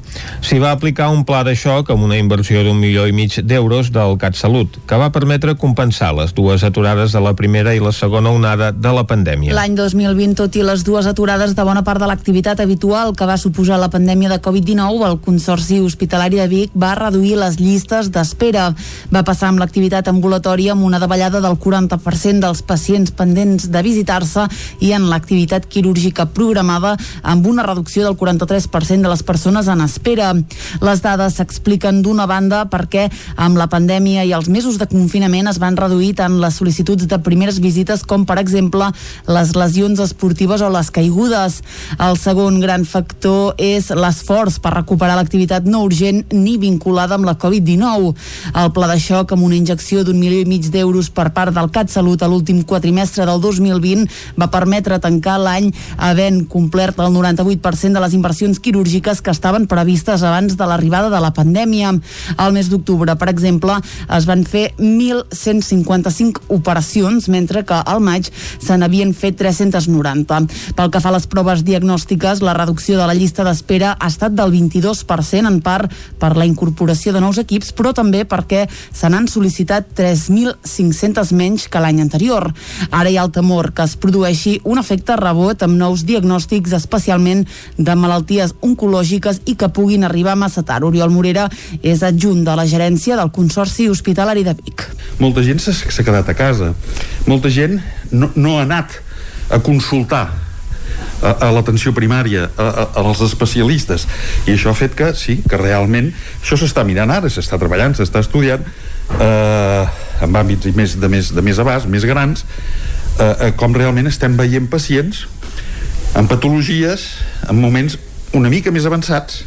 S'hi va aplicar un pla de xoc amb una inversió d'un milió i mig d'euros del CatSalut, que va permetre compensar les dues aturades de la primera i la segona onada de la pandèmia. L'any 2020, tot i les dues aturades de bona part de l'activitat habitual que va suposar la pandèmia de Covid-19, el Consorci Hospitalari de Vic va reduir les llistes d'espera. Va passar amb l'activitat ambulatòria amb una davallada del 40% dels pacients pendents de visitar-se i en l'activitat l'activitat quirúrgica programada amb una reducció del 43% de les persones en espera. Les dades s'expliquen d'una banda perquè amb la pandèmia i els mesos de confinament es van reduir tant les sol·licituds de primeres visites com, per exemple, les lesions esportives o les caigudes. El segon gran factor és l'esforç per recuperar l'activitat no urgent ni vinculada amb la Covid-19. El pla de xoc amb una injecció d'un milió i mig d'euros per part del CatSalut a l'últim quatrimestre del 2020 va permetre tancar tancar l'any havent complert el 98% de les inversions quirúrgiques que estaven previstes abans de l'arribada de la pandèmia. Al mes d'octubre, per exemple, es van fer 1.155 operacions, mentre que al maig se n'havien fet 390. Pel que fa a les proves diagnòstiques, la reducció de la llista d'espera ha estat del 22%, en part per la incorporació de nous equips, però també perquè se n'han sol·licitat 3.500 menys que l'any anterior. Ara hi ha el temor que es produeixi un efecte rebot amb nous diagnòstics, especialment de malalties oncològiques i que puguin arribar massa tard. Oriol Morera és adjunt de la gerència del Consorci Hospitalari de Vic. Molta gent s'ha quedat a casa. Molta gent no, no ha anat a consultar a, a l'atenció primària, a, a, als especialistes i això ha fet que, sí, que realment això s'està mirant ara, s'està treballant, s'està estudiant eh, en àmbits més, de, més, de més abast, més grans eh, eh, com realment estem veient pacients amb patologies en moments una mica més avançats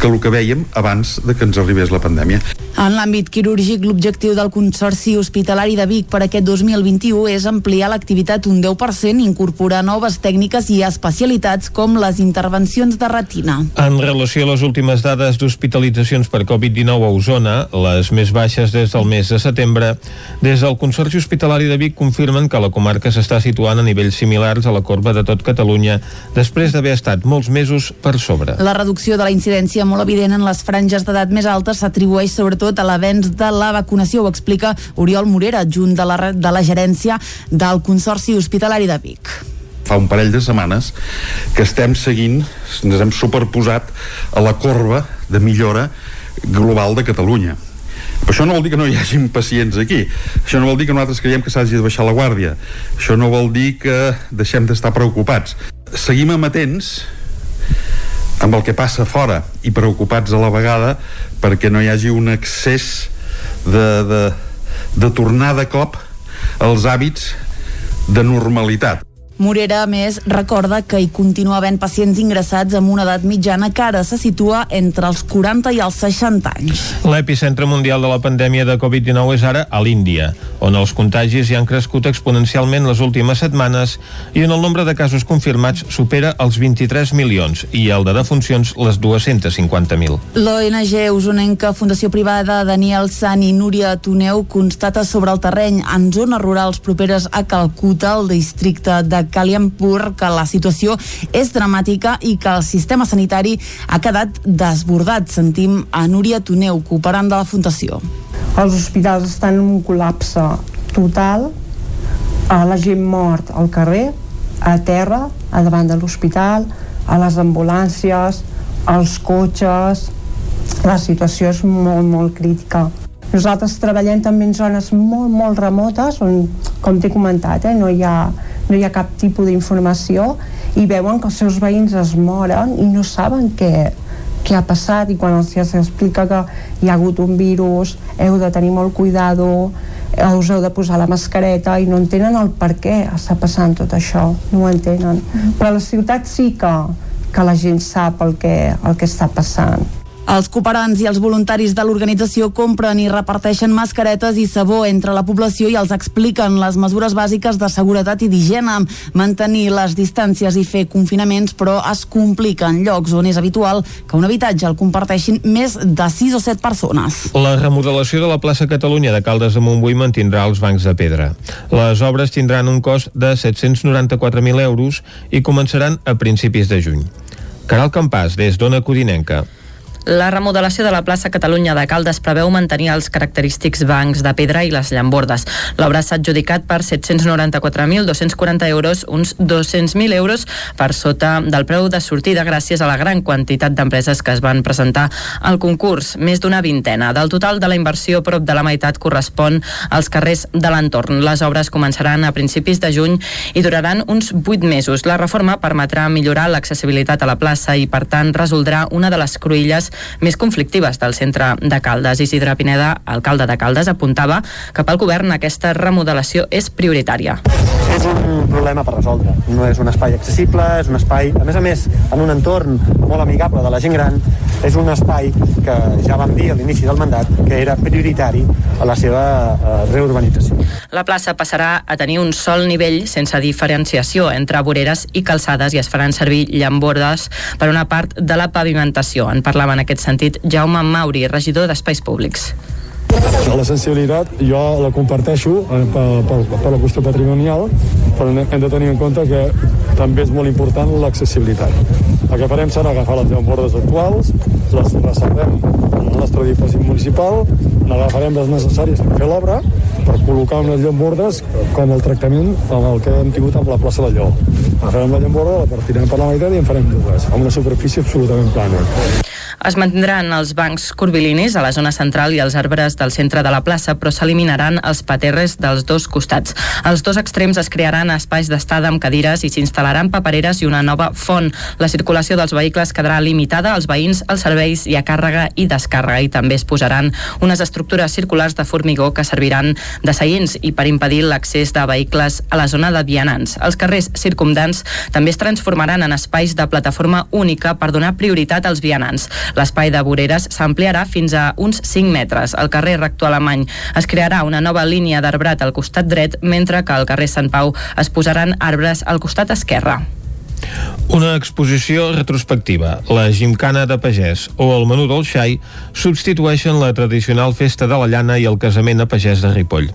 que el que vèiem abans de que ens arribés la pandèmia. En l'àmbit quirúrgic, l'objectiu del Consorci Hospitalari de Vic per aquest 2021 és ampliar l'activitat un 10%, incorporar noves tècniques i especialitats com les intervencions de retina. En relació a les últimes dades d'hospitalitzacions per Covid-19 a Osona, les més baixes des del mes de setembre, des del Consorci Hospitalari de Vic confirmen que la comarca s'està situant a nivells similars a la corba de tot Catalunya després d'haver estat molts mesos per sobre. La reducció de la incidència molt evident en les franges d'edat més altes s'atribueix sobretot a l'avenç de la vacunació, ho explica Oriol Morera, junt de la, de la gerència del Consorci Hospitalari de Vic fa un parell de setmanes que estem seguint, ens hem superposat a la corba de millora global de Catalunya. Però això no vol dir que no hi hagi pacients aquí. Això no vol dir que nosaltres creiem que s'hagi de baixar la guàrdia. Això no vol dir que deixem d'estar preocupats. Seguim amatents amb el que passa fora i preocupats a la vegada perquè no hi hagi un excés de, de, de tornar de cop als hàbits de normalitat. Morera, a més, recorda que hi continua havent pacients ingressats amb una edat mitjana que ara se situa entre els 40 i els 60 anys. L'epicentre mundial de la pandèmia de Covid-19 és ara a l'Índia, on els contagis hi han crescut exponencialment les últimes setmanes i on el nombre de casos confirmats supera els 23 milions i el de defuncions les 250.000. L'ONG usonenca Fundació Privada Daniel San i Núria Tuneu constata sobre el terreny en zones rurals properes a Calcuta, el districte de Kaliampur que la situació és dramàtica i que el sistema sanitari ha quedat desbordat. Sentim a Núria Tuneu, cooperant de la Fundació. Els hospitals estan en un col·lapse total, a la gent mort al carrer, a terra, a davant de l'hospital, a les ambulàncies, als cotxes... La situació és molt, molt crítica. Nosaltres treballem també en zones molt, molt remotes on, com t'he comentat, eh, no hi ha no hi ha cap tipus d'informació i veuen que els seus veïns es moren i no saben què, què ha passat i quan els explica que hi ha hagut un virus, heu de tenir molt cuidado, us heu de posar la mascareta i no entenen el per què està passant tot això, no ho entenen. Mm. Però a la ciutat sí que, que la gent sap el que, el que està passant. Els cooperants i els voluntaris de l'organització compren i reparteixen mascaretes i sabó entre la població i els expliquen les mesures bàsiques de seguretat i d'higiene, mantenir les distàncies i fer confinaments, però es complica en llocs on és habitual que un habitatge el comparteixin més de 6 o 7 persones. La remodelació de la plaça Catalunya de Caldes de Montbui mantindrà els bancs de pedra. Les obres tindran un cost de 794.000 euros i començaran a principis de juny. Caral Campàs, des d'Ona Codinenca. La remodelació de la plaça Catalunya de Caldes preveu mantenir els característics bancs de pedra i les llambordes. L'obra s'ha adjudicat per 794.240 euros, uns 200.000 euros per sota del preu de sortida gràcies a la gran quantitat d'empreses que es van presentar al concurs, més d'una vintena. Del total de la inversió, prop de la meitat correspon als carrers de l'entorn. Les obres començaran a principis de juny i duraran uns 8 mesos. La reforma permetrà millorar l'accessibilitat a la plaça i, per tant, resoldrà una de les cruïlles més conflictives del centre de Caldes. Isidre Pineda, alcalde de Caldes, apuntava que pel govern aquesta remodelació és prioritària. És un problema per resoldre. No és un espai accessible, és un espai, a més a més, en un entorn molt amigable de la gent gran, és un espai que ja vam dir a l'inici del mandat que era prioritari a la seva uh, reurbanització. La plaça passarà a tenir un sol nivell sense diferenciació entre voreres i calçades i es faran servir llambordes per una part de la pavimentació. En parlaven aquest sentit Jaume Mauri, regidor d'Espais Públics. La sensibilitat jo la comparteixo eh, per, per, per la qüestió patrimonial, però hem de tenir en compte que també és molt important l'accessibilitat. El que farem serà agafar les llambordes actuals, les reservem en el nostre edifici municipal, n'agafarem les necessàries per fer l'obra, per col·locar unes llambordes com el tractament amb el que hem tingut amb la plaça de Lleó. Agafarem la llamborda, la partirem per la meitat i en farem dues, amb una superfície absolutament plana. Es mantindran els bancs curvilinis a la zona central i els arbres del centre de la plaça, però s'eliminaran els paterres dels dos costats. Als dos extrems es crearan espais d'estada amb cadires i s'instal·laran papereres i una nova font. La circulació dels vehicles quedarà limitada als veïns, als serveis i a càrrega i descàrrega i també es posaran unes estructures circulars de formigó que serviran de seients i per impedir l'accés de vehicles a la zona de vianants. Els carrers circumdants també es transformaran en espais de plataforma única per donar prioritat als vianants. L'espai de voreres s'ampliarà fins a uns 5 metres. Al carrer Rector Alemany es crearà una nova línia d'arbrat al costat dret, mentre que al carrer Sant Pau es posaran arbres al costat esquerre. Una exposició retrospectiva, la Gimcana de Pagès o el menú del xai substitueixen la tradicional festa de la llana i el casament a Pagès de Ripoll.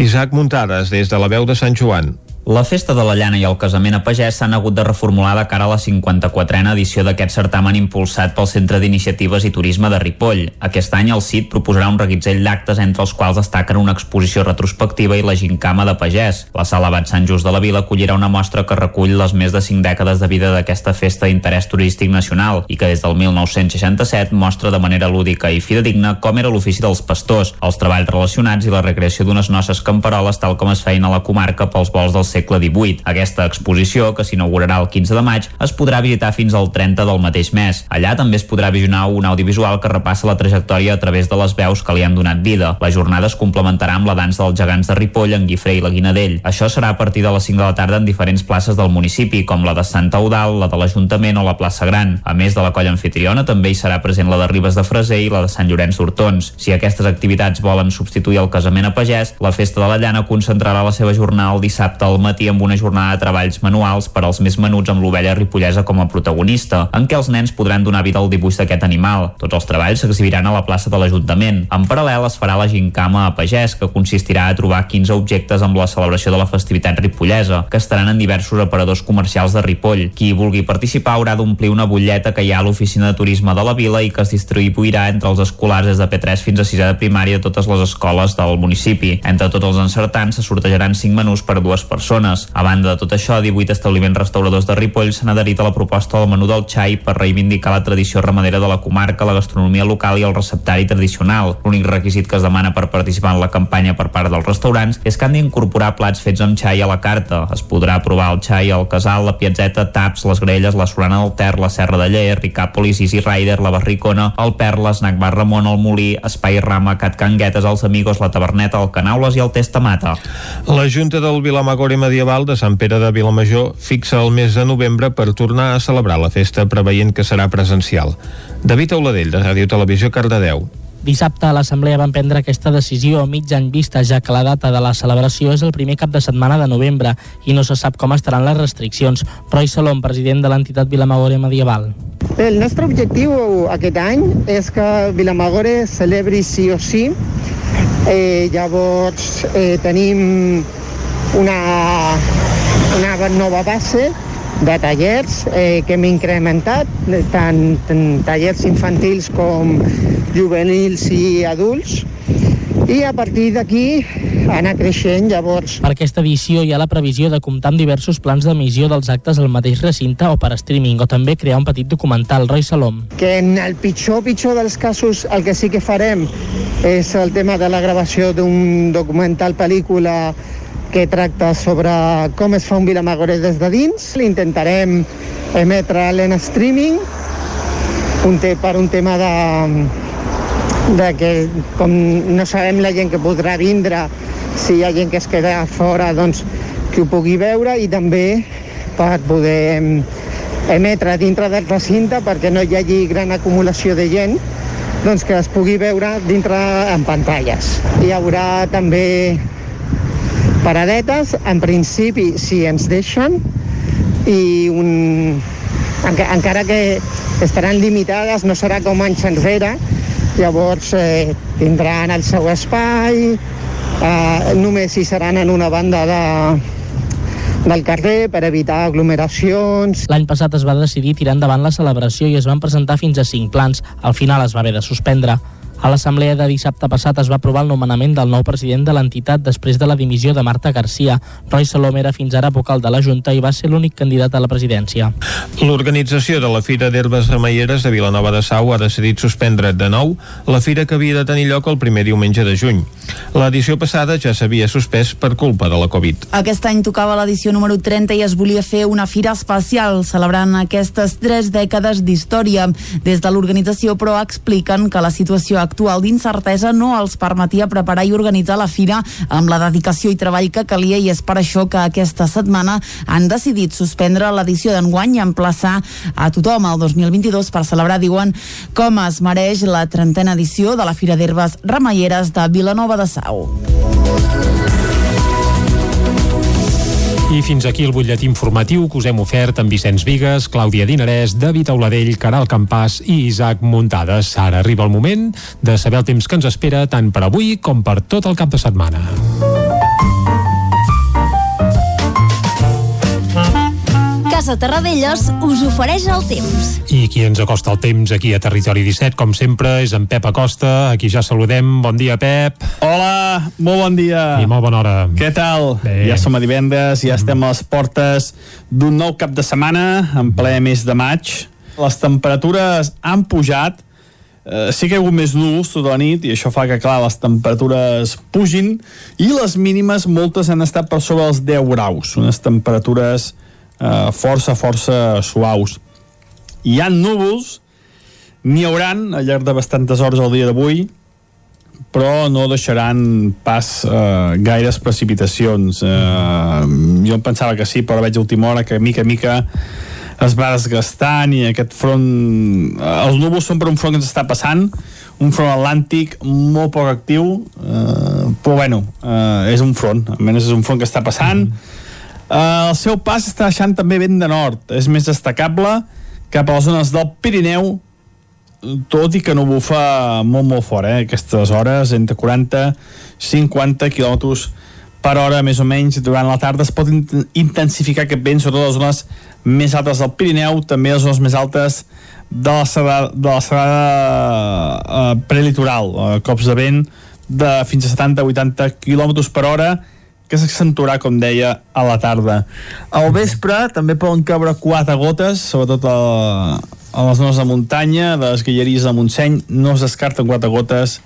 Isaac Muntades, des de la veu de Sant Joan. La festa de la llana i el casament a pagès s'han hagut de reformular de cara a la 54a edició d'aquest certamen impulsat pel Centre d'Iniciatives i Turisme de Ripoll. Aquest any el CIT proposarà un reguitzell d'actes entre els quals destaquen una exposició retrospectiva i la gincama de pagès. La sala Bat Sant Just de la Vila acollirà una mostra que recull les més de 5 dècades de vida d'aquesta festa d'interès turístic nacional i que des del 1967 mostra de manera lúdica i fidedigna com era l'ofici dels pastors, els treballs relacionats i la recreació d'unes noces camperoles tal com es feien a la comarca pels vols dels segle XVIII. Aquesta exposició, que s'inaugurarà el 15 de maig, es podrà visitar fins al 30 del mateix mes. Allà també es podrà visionar un audiovisual que repassa la trajectòria a través de les veus que li han donat vida. La jornada es complementarà amb la dansa dels gegants de Ripoll, en Guifré i la Guinadell. Això serà a partir de les 5 de la tarda en diferents places del municipi, com la de Santa Eudal, la de l'Ajuntament o la plaça Gran. A més de la colla anfitriona, també hi serà present la de Ribes de Freser i la de Sant Llorenç d'Hortons. Si aquestes activitats volen substituir el casament a pagès, la Festa de la Llana concentrarà la seva jornada el dissabte al matí amb una jornada de treballs manuals per als més menuts amb l'ovella ripollesa com a protagonista, en què els nens podran donar vida al dibuix d'aquest animal. Tots els treballs s'exhibiran a la plaça de l'Ajuntament. En paral·lel es farà la gincama a pagès, que consistirà a trobar 15 objectes amb la celebració de la festivitat ripollesa, que estaran en diversos aparadors comercials de Ripoll. Qui vulgui participar haurà d'omplir una butlleta que hi ha a l'oficina de turisme de la vila i que es distribuirà entre els escolars des de P3 fins a 6 de primària de totes les escoles del municipi. Entre tots els encertants se sortejaran 5 menús per dues persones. A banda de tot això, 18 establiments restauradors de Ripoll s'han adherit a la proposta del menú del xai per reivindicar la tradició ramadera de la comarca, la gastronomia local i el receptari tradicional. L'únic requisit que es demana per participar en la campanya per part dels restaurants és que han d'incorporar plats fets amb xai a la carta. Es podrà provar el xai, el casal, la piazzeta, taps, les grelles, la solana del Ter, la Serra de Lleer, Ricàpolis, Easy Rider, la Barricona, el Perla, Snack Bar Ramon, el Molí, Espai Rama, Cat Canguetes, els Amigos, la Taberneta, el Canaules i el Testamata. La Junta del Vilamagore Medieval de Sant Pere de Vilamajor fixa el mes de novembre per tornar a celebrar la festa preveient que serà presencial. David Auladell, de Ràdio Televisió, Cardedeu. Dissabte l'Assemblea van prendre aquesta decisió a mig any vista, ja que la data de la celebració és el primer cap de setmana de novembre i no se sap com estaran les restriccions. Roy Salom, president de l'entitat Vilamagore Medieval. El nostre objectiu aquest any és que Vilamagore celebri sí o sí. Eh, llavors eh, tenim una, una nova base de tallers eh, que hem incrementat, tant, tant tallers infantils com juvenils i adults, i a partir d'aquí anar creixent, llavors... Per aquesta edició hi ha la previsió de comptar amb diversos plans d'emissió dels actes al mateix recinte o per streaming, o també crear un petit documental. Roy Salom. Que en el pitjor, pitjor dels casos, el que sí que farem és el tema de la gravació d'un documental pel·lícula que tracta sobre com es fa un Vilamagore des de dins. L'intentarem emetre'l en streaming un te, per un tema de, de que com no sabem la gent que podrà vindre, si hi ha gent que es queda fora, doncs que ho pugui veure i també per poder emetre dintre del recinte perquè no hi hagi gran acumulació de gent doncs que es pugui veure dintre en pantalles. Hi haurà també paradetes, en principi, si ens deixen, i un... Enca encara que estaran limitades, no serà com anys enrere, llavors eh, tindran el seu espai, eh, només hi seran en una banda de, del carrer per evitar aglomeracions. L'any passat es va decidir tirar endavant la celebració i es van presentar fins a cinc plans. Al final es va haver de suspendre. A l'assemblea de dissabte passat es va aprovar el nomenament del nou president de l'entitat després de la dimissió de Marta Garcia. Roy Salom era fins ara vocal de la Junta i va ser l'únic candidat a la presidència. L'organització de la Fira d'Herbes Remeieres de Vilanova de Sau ha decidit suspendre de nou la fira que havia de tenir lloc el primer diumenge de juny. L'edició passada ja s'havia suspès per culpa de la Covid. Aquest any tocava l'edició número 30 i es volia fer una fira especial celebrant aquestes tres dècades d'història. Des de l'organització, però, expliquen que la situació actual d'incertesa no els permetia preparar i organitzar la fira amb la dedicació i treball que calia i és per això que aquesta setmana han decidit suspendre l'edició d'enguany i emplaçar a tothom al 2022 per celebrar, diuen, com es mereix la trentena edició de la Fira d'Herbes Remeieres de Vilanova de Sau. I fins aquí el butlletí informatiu que us hem ofert amb Vicenç Vigues, Clàudia Dinarès, David Auladell, Caral Campàs i Isaac Muntades. Ara arriba el moment de saber el temps que ens espera tant per avui com per tot el cap de setmana. Casa Terradellos us ofereix el temps. I qui ens acosta el temps aquí a Territori 17, com sempre, és en Pep Acosta. Aquí ja saludem. Bon dia, Pep. Hola, molt bon dia. I molt bona hora. Què tal? Bé. Ja som a divendres, ja mm. estem a les portes d'un nou cap de setmana, en ple mes de maig. Les temperatures han pujat, eh, sí que hi ha hagut més núvols tota la nit i això fa que, clar, les temperatures pugin i les mínimes moltes han estat per sobre els 10 graus, unes temperatures eh, força, força suaus. Hi han núvols, n'hi hauran al llarg de bastantes hores al dia d'avui, però no deixaran pas eh, gaires precipitacions. Eh, jo em pensava que sí, però veig a última hora que mica mica es va desgastant i aquest front... Eh, els núvols són per un front que ens està passant, un front atlàntic molt poc actiu, eh, però bueno, eh, és un front, almenys és un front que està passant, mm Uh, el seu pas està deixant també vent de nord. És més destacable cap a les zones del Pirineu, tot i que no bufa molt, molt fort, eh? Aquestes hores, entre 40 i 50 km per hora, més o menys, durant la tarda es pot intensificar aquest vent, sobretot a les zones més altes del Pirineu, també a les zones més altes de la serrada, de la serrada uh, prelitoral, uh, cops de vent de fins a 70-80 km per hora, que s'accentuarà, com deia, a la tarda. Al vespre també poden caure quatre gotes, sobretot a, a les zones de muntanya, de les Guilleries de Montseny, no es descarten quatre gotes,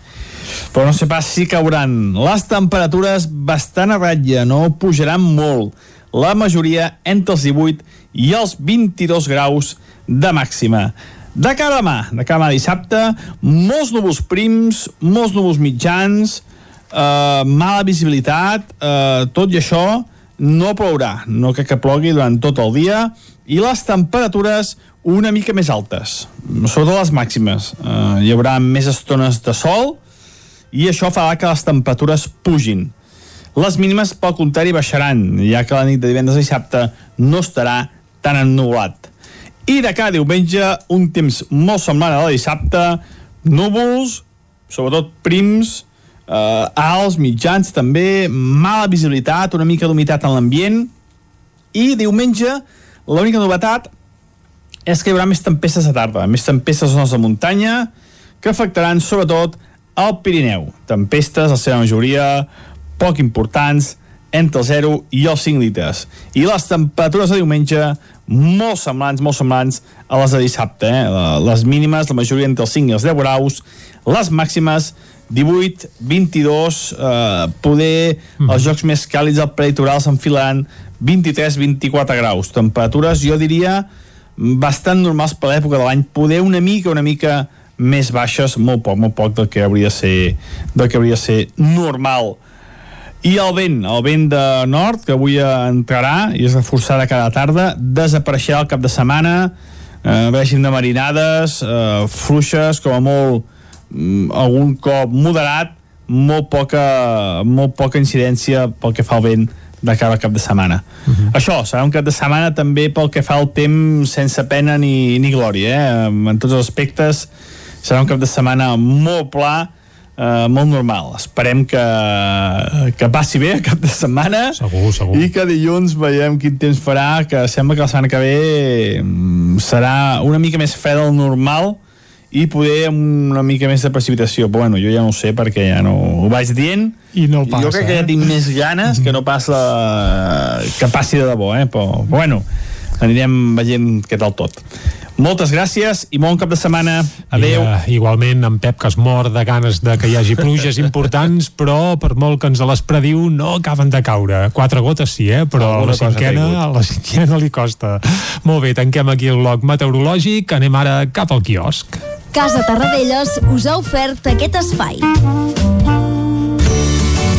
però no sé pas si cauran. Les temperatures bastant a ratlla, no pujaran molt. La majoria entre els 18 i els 22 graus de màxima. De cara a demà, de cara a demà dissabte, molts núvols prims, molts núvols mitjans, eh, mala visibilitat, eh, tot i això no plourà, no crec que plogui durant tot el dia, i les temperatures una mica més altes, sobretot les màximes. Eh, hi haurà més estones de sol i això farà que les temperatures pugin. Les mínimes, pel contrari, baixaran, ja que la nit de divendres i dissabte no estarà tan ennubulat. I de cada diumenge, un temps molt semblant a la dissabte, núvols, sobretot prims, eh, alts, mitjans també, mala visibilitat, una mica d'humitat en l'ambient i diumenge l'única novetat és que hi haurà més tempestes a tarda, més tempestes a zones de muntanya que afectaran sobretot al Pirineu. Tempestes, la seva majoria, poc importants, entre el 0 i els 5 litres. I les temperatures de diumenge molt semblants, molt semblants a les de dissabte. Eh? Les mínimes, la majoria entre els 5 i els 10 graus, les màximes 18, 22, eh, poder mm. els jocs més càlids al prelitoral s'enfilaran 23, 24 graus. Temperatures, jo diria, bastant normals per l'època de l'any, poder una mica, una mica més baixes, molt poc, molt poc del que hauria de ser, del que hauria de ser normal. I el vent, el vent de nord, que avui entrarà i es reforçarà cada tarda, desapareixerà el cap de setmana, eh, vegin de marinades, eh, fluixes, com a molt algun cop moderat, molt poca, molt poca incidència pel que fa al vent de cara al cap de setmana. Uh mhm. -huh. Això, serà un cap de setmana també pel que fa al temps sense pena ni, ni glòria, eh? en tots els aspectes serà un cap de setmana molt pla, eh, molt normal. Esperem que, que passi bé el cap de setmana segur, segur. i que dilluns veiem quin temps farà, que sembla que la setmana que ve mm, serà una mica més fred del normal, i poder amb una mica més de precipitació però bueno, jo ja no ho sé perquè ja no ho vaig dient i no passa, jo crec que ja eh? tinc més ganes que no pas la... que passi de debò eh? però, però bueno, anirem veient què tal tot moltes gràcies i bon cap de setmana. Adéu. I, uh, igualment, en Pep, que es mor de ganes de que hi hagi pluges importants, però per molt que ens les prediu, no acaben de caure. Quatre gotes sí, eh? però a la, cinquena, a la cinquena li costa. Molt bé, tanquem aquí el bloc meteorològic, anem ara cap al quiosc. Casa Tarradellas us ha ofert aquest espai.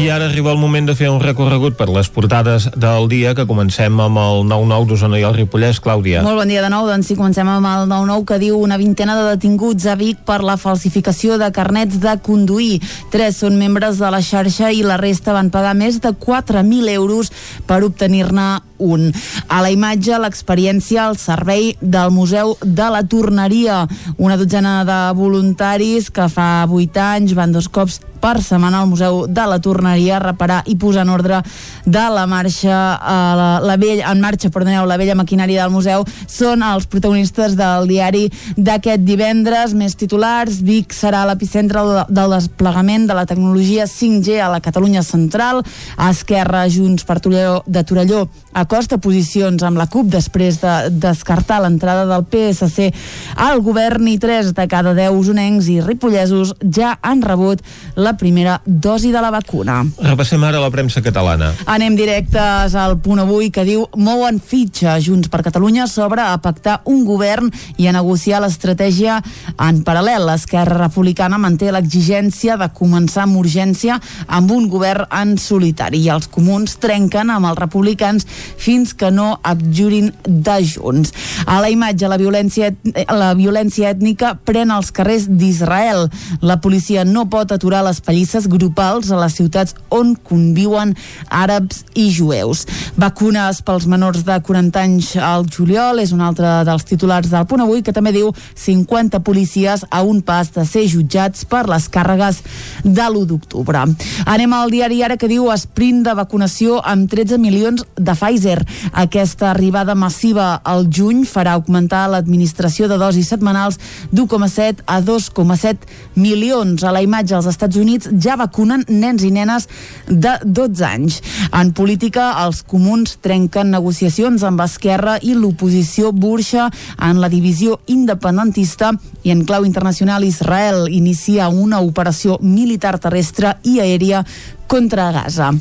I ara arriba el moment de fer un recorregut per les portades del dia, que comencem amb el 9-9 d'Osona i el Ripollès. Clàudia. Molt bon dia de nou, doncs sí, comencem amb el 9-9 que diu una vintena de detinguts a Vic per la falsificació de carnets de conduir. Tres són membres de la xarxa i la resta van pagar més de 4.000 euros per obtenir-ne un. A la imatge, l'experiència al servei del Museu de la Torneria. Una dotzena de voluntaris que fa 8 anys van dos cops per setmana al Museu de la Torneria a reparar i posar en ordre de la marxa eh, la, la vella, en marxa perdoneu, la vella maquinària del museu són els protagonistes del diari d'aquest divendres més titulars, Vic serà l'epicentre del desplegament de la tecnologia 5G a la Catalunya central a Esquerra Junts per Torelló, de Torelló acosta posicions amb la CUP després de descartar l'entrada del PSC al govern i 3 de cada 10 usonencs i ripollesos ja han rebut la la primera dosi de la vacuna. Repassem ara la premsa catalana. Anem directes al punt avui que diu mouen fitxa Junts per Catalunya sobre a pactar un govern i a negociar l'estratègia en paral·lel. L'Esquerra Republicana manté l'exigència de començar amb urgència amb un govern en solitari i els comuns trenquen amb els republicans fins que no abjurin de Junts. A la imatge, la violència, la violència ètnica pren els carrers d'Israel. La policia no pot aturar les pallisses grupals a les ciutats on conviuen àrabs i jueus. Vacunes pels menors de 40 anys al juliol és un altre dels titulars del punt avui que també diu 50 policies a un pas de ser jutjats per les càrregues de l'1 d'octubre. Anem al diari ara que diu sprint de vacunació amb 13 milions de Pfizer. Aquesta arribada massiva al juny farà augmentar l'administració de dosis setmanals d'1,7 a 2,7 milions. A la imatge als Estats Units ja vacunen nens i nenes de 12 anys. En política, els comuns trenquen negociacions amb Esquerra i l'oposició burxa en la divisió independentista i en clau internacional Israel inicia una operació militar terrestre i aèria contra Gaza.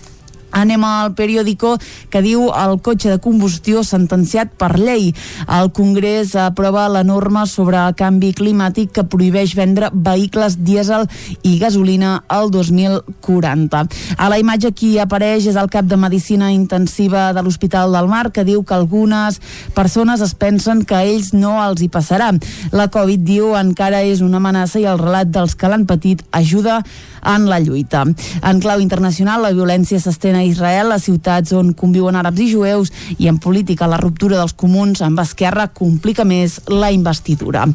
Anem al periòdico que diu el cotxe de combustió sentenciat per llei. El Congrés aprova la norma sobre el canvi climàtic que prohibeix vendre vehicles dièsel i gasolina al 2040. A la imatge qui apareix és el cap de Medicina Intensiva de l'Hospital del Mar que diu que algunes persones es pensen que a ells no els hi passarà. La Covid, diu, encara és una amenaça i el relat dels que l'han patit ajuda en la lluita. En clau internacional, la violència s'estén a Israel, a ciutats on conviuen àrabs i jueus, i en política la ruptura dels comuns amb Esquerra complica més la investidura.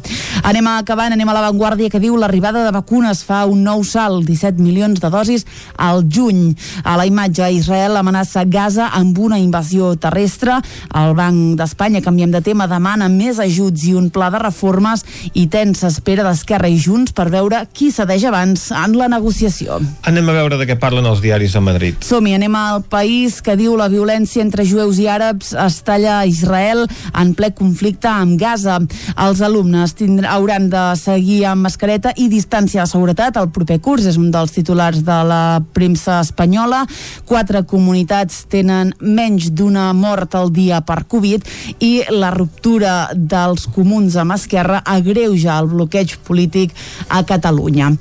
Anem acabant, anem a l'avantguàrdia que diu l'arribada de vacunes fa un nou salt, 17 milions de dosis al juny. A la imatge, Israel amenaça Gaza amb una invasió terrestre. El Banc d'Espanya, canviem de tema, demana més ajuts i un pla de reformes i tensa espera d'Esquerra i Junts per veure qui cedeix abans en la negociació negociació. Anem a veure de què parlen els diaris de Madrid. Som-hi, anem al país que diu la violència entre jueus i àrabs es talla a Israel en ple conflicte amb Gaza. Els alumnes tindrà, hauran de seguir amb mascareta i distància de seguretat el proper curs, és un dels titulars de la premsa espanyola. Quatre comunitats tenen menys d'una mort al dia per Covid i la ruptura dels comuns amb Esquerra agreuja el bloqueig polític a Catalunya.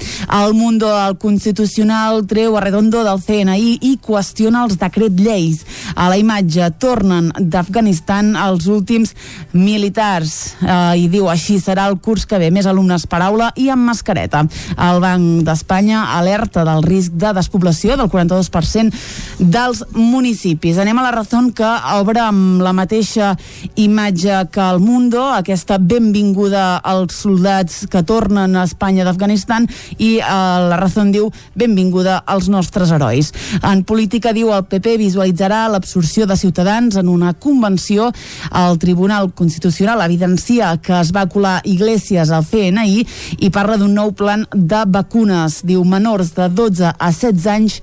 El Mundo, el Constitucional treu a Redondo del CNI i qüestiona els decret lleis. A la imatge tornen d'Afganistan els últims militars eh, i diu així serà el curs que ve, més alumnes per aula i amb mascareta. El Banc d'Espanya alerta del risc de despoblació del 42% dels municipis. Anem a la raó que obre amb la mateixa imatge que el Mundo, aquesta benvinguda als soldats que tornen a Espanya d'Afganistan i eh, la raó diu benvinguda als nostres herois. En política, diu, el PP visualitzarà l'absorció de Ciutadans en una convenció. El Tribunal Constitucional evidencia que es va colar Iglesias al CNI i parla d'un nou plan de vacunes. Diu menors de 12 a 16 anys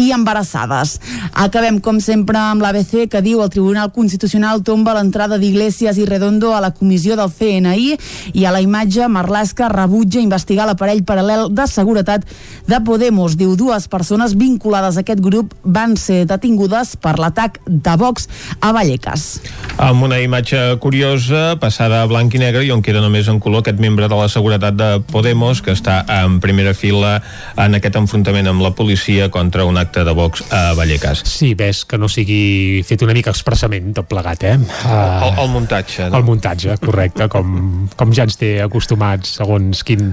i embarassades. Acabem, com sempre, amb l'ABC que diu el Tribunal Constitucional tomba l'entrada d'Iglesias i Redondo a la comissió del CNI i a la imatge Marlaska rebutja investigar l'aparell paral·lel de seguretat de Podemos. Diu, dues persones vinculades a aquest grup van ser detingudes per l'atac de Vox a Vallecas. Amb una imatge curiosa, passada a blanc i negre i on queda només en color aquest membre de la seguretat de Podemos que està en primera fila en aquest enfrontament amb la policia contra un acte de Vox a Vallecas. Sí, ves que no sigui fet una mica expressament tot plegat, eh? Uh, el, el muntatge, no? El muntatge, correcte, com, com ja ens té acostumats segons quin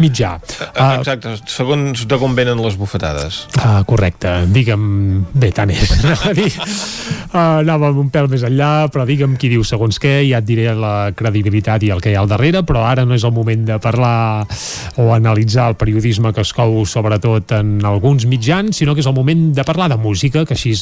mitjà. Uh, Exacte, segons de com venen les bufetades. Uh, correcte, digue'm... Bé, tant és. Anava, a dir, anàvem un pèl més enllà, però digue'm qui diu segons què, ja et diré la credibilitat i el que hi ha al darrere, però ara no és el moment de parlar o analitzar el periodisme que es cou sobretot en alguns mitjans, sinó que és el moment de parlar de música, que així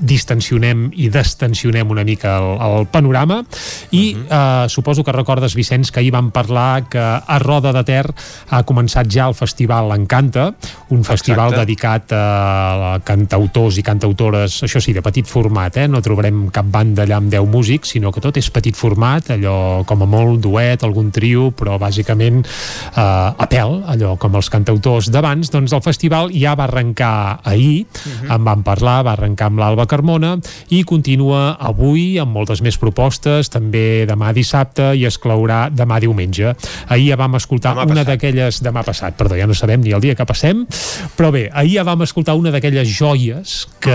distensionem i destensionem una mica el, el panorama i uh -huh. uh, suposo que recordes, Vicenç, que ahir vam parlar que a Roda de Ter ha començat ja el festival Encanta, un festival Exacte. dedicat a cantautors i cantautores, això sí, de petit format, eh? no trobarem cap banda allà amb 10 músics, sinó que tot és petit format, allò com a molt duet, algun trio, però bàsicament eh, a pèl, allò com els cantautors d'abans, doncs el festival ja va arrencar ahir, uh -huh. en vam parlar, va arrencar amb l'Alba Carmona i continua avui amb moltes més propostes, també demà dissabte i es claurà demà diumenge. Ahir ja vam escoltar Demà una d'aquelles... Demà passat, perdó, ja no sabem ni el dia que passem, però bé, ahir ja vam escoltar una d'aquelles joies que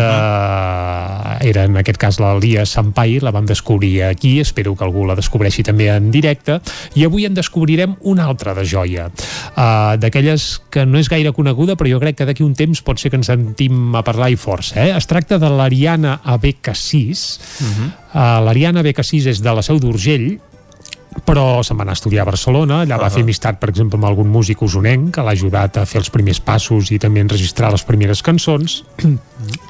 era en aquest cas la Lia Sampai, la vam descobrir aquí, espero que algú la descobreixi també en directe, i avui en descobrirem una altra de joia, uh, d'aquelles que no és gaire coneguda, però jo crec que d'aquí un temps pot ser que ens sentim a parlar i força. Eh? Es tracta de l'Ariana Abecassis. Uh -huh. uh, L'Ariana Abecassis és de la Seu d'Urgell, però se'n va anar a estudiar a Barcelona, allà uh -huh. va fer amistat, per exemple, amb algun músic usonenc que l'ha ajudat a fer els primers passos i també a enregistrar les primeres cançons.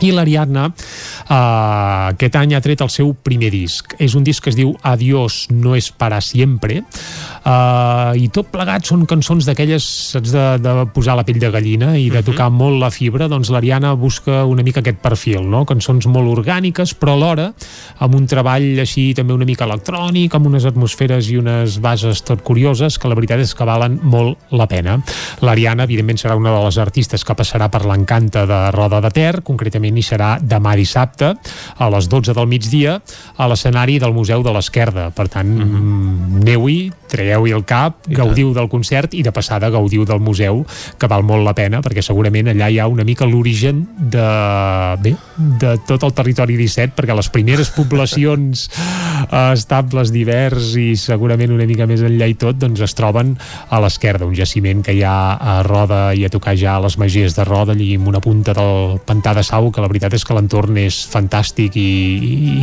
I l'Ariadna uh, aquest any ha tret el seu primer disc. És un disc que es diu Adiós no es para siempre uh, i tot plegat són cançons d'aquelles saps, de, de posar la pell de gallina i de tocar molt la fibra, doncs l'Ariana busca una mica aquest perfil, no? cançons molt orgàniques però alhora amb un treball així també una mica electrònic, amb unes atmosferes i unes bases tot curioses que la veritat és que valen molt la pena. L'Ariana, evidentment, serà una de les artistes que passarà per l'encanta de Roda de Ter, concretament hi serà demà dissabte a les 12 del migdia a l'escenari del Museu de l'Esquerda. Per tant, mm -hmm. aneu-hi, traieu-hi el cap, gaudiu del concert i de passada gaudiu del museu, que val molt la pena, perquè segurament allà hi ha una mica l'origen de, bé, de tot el territori 17, perquè les primeres poblacions estables divers i segurament una mica més enllà i tot, doncs es troben a l'esquerda, un jaciment que hi ha a Roda i a tocar ja a les magies de Roda, allí amb una punta del pantà de Sau, que la veritat és que l'entorn és fantàstic i,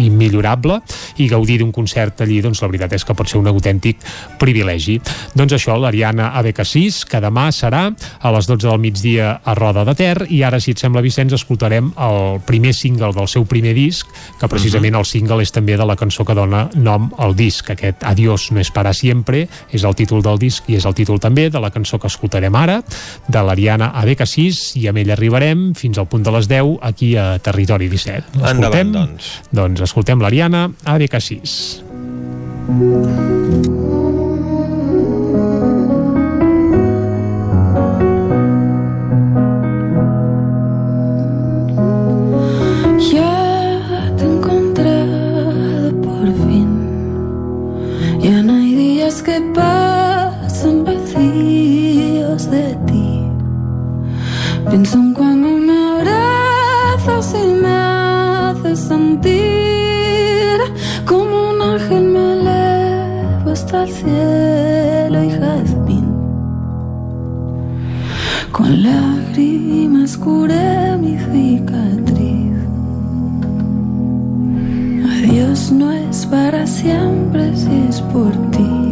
i millorable, i gaudir d'un concert allí, doncs la veritat és que pot ser un autèntic privilegi. Doncs això, l'Ariana ABK6, que demà serà a les 12 del migdia a Roda de Ter, i ara, si et sembla, Vicenç, escoltarem el primer single del seu primer disc, que precisament el single és també de la cançó que dona nom al disc. Aquest Adiós no es para siempre és el títol del disc i és el títol també de la cançó que escoltarem ara, de l'Ariana ABK6, i amb ella arribarem fins al punt de les 10 aquí a Territori 17. Endavant, doncs. Doncs escoltem l'Ariana ABK6. Ya Pienso en cuando me abrazas y me haces sentir como un ángel me elevo hasta el cielo y jazmín. Con lágrimas curé mi cicatriz. Adiós no es para siempre si es por ti.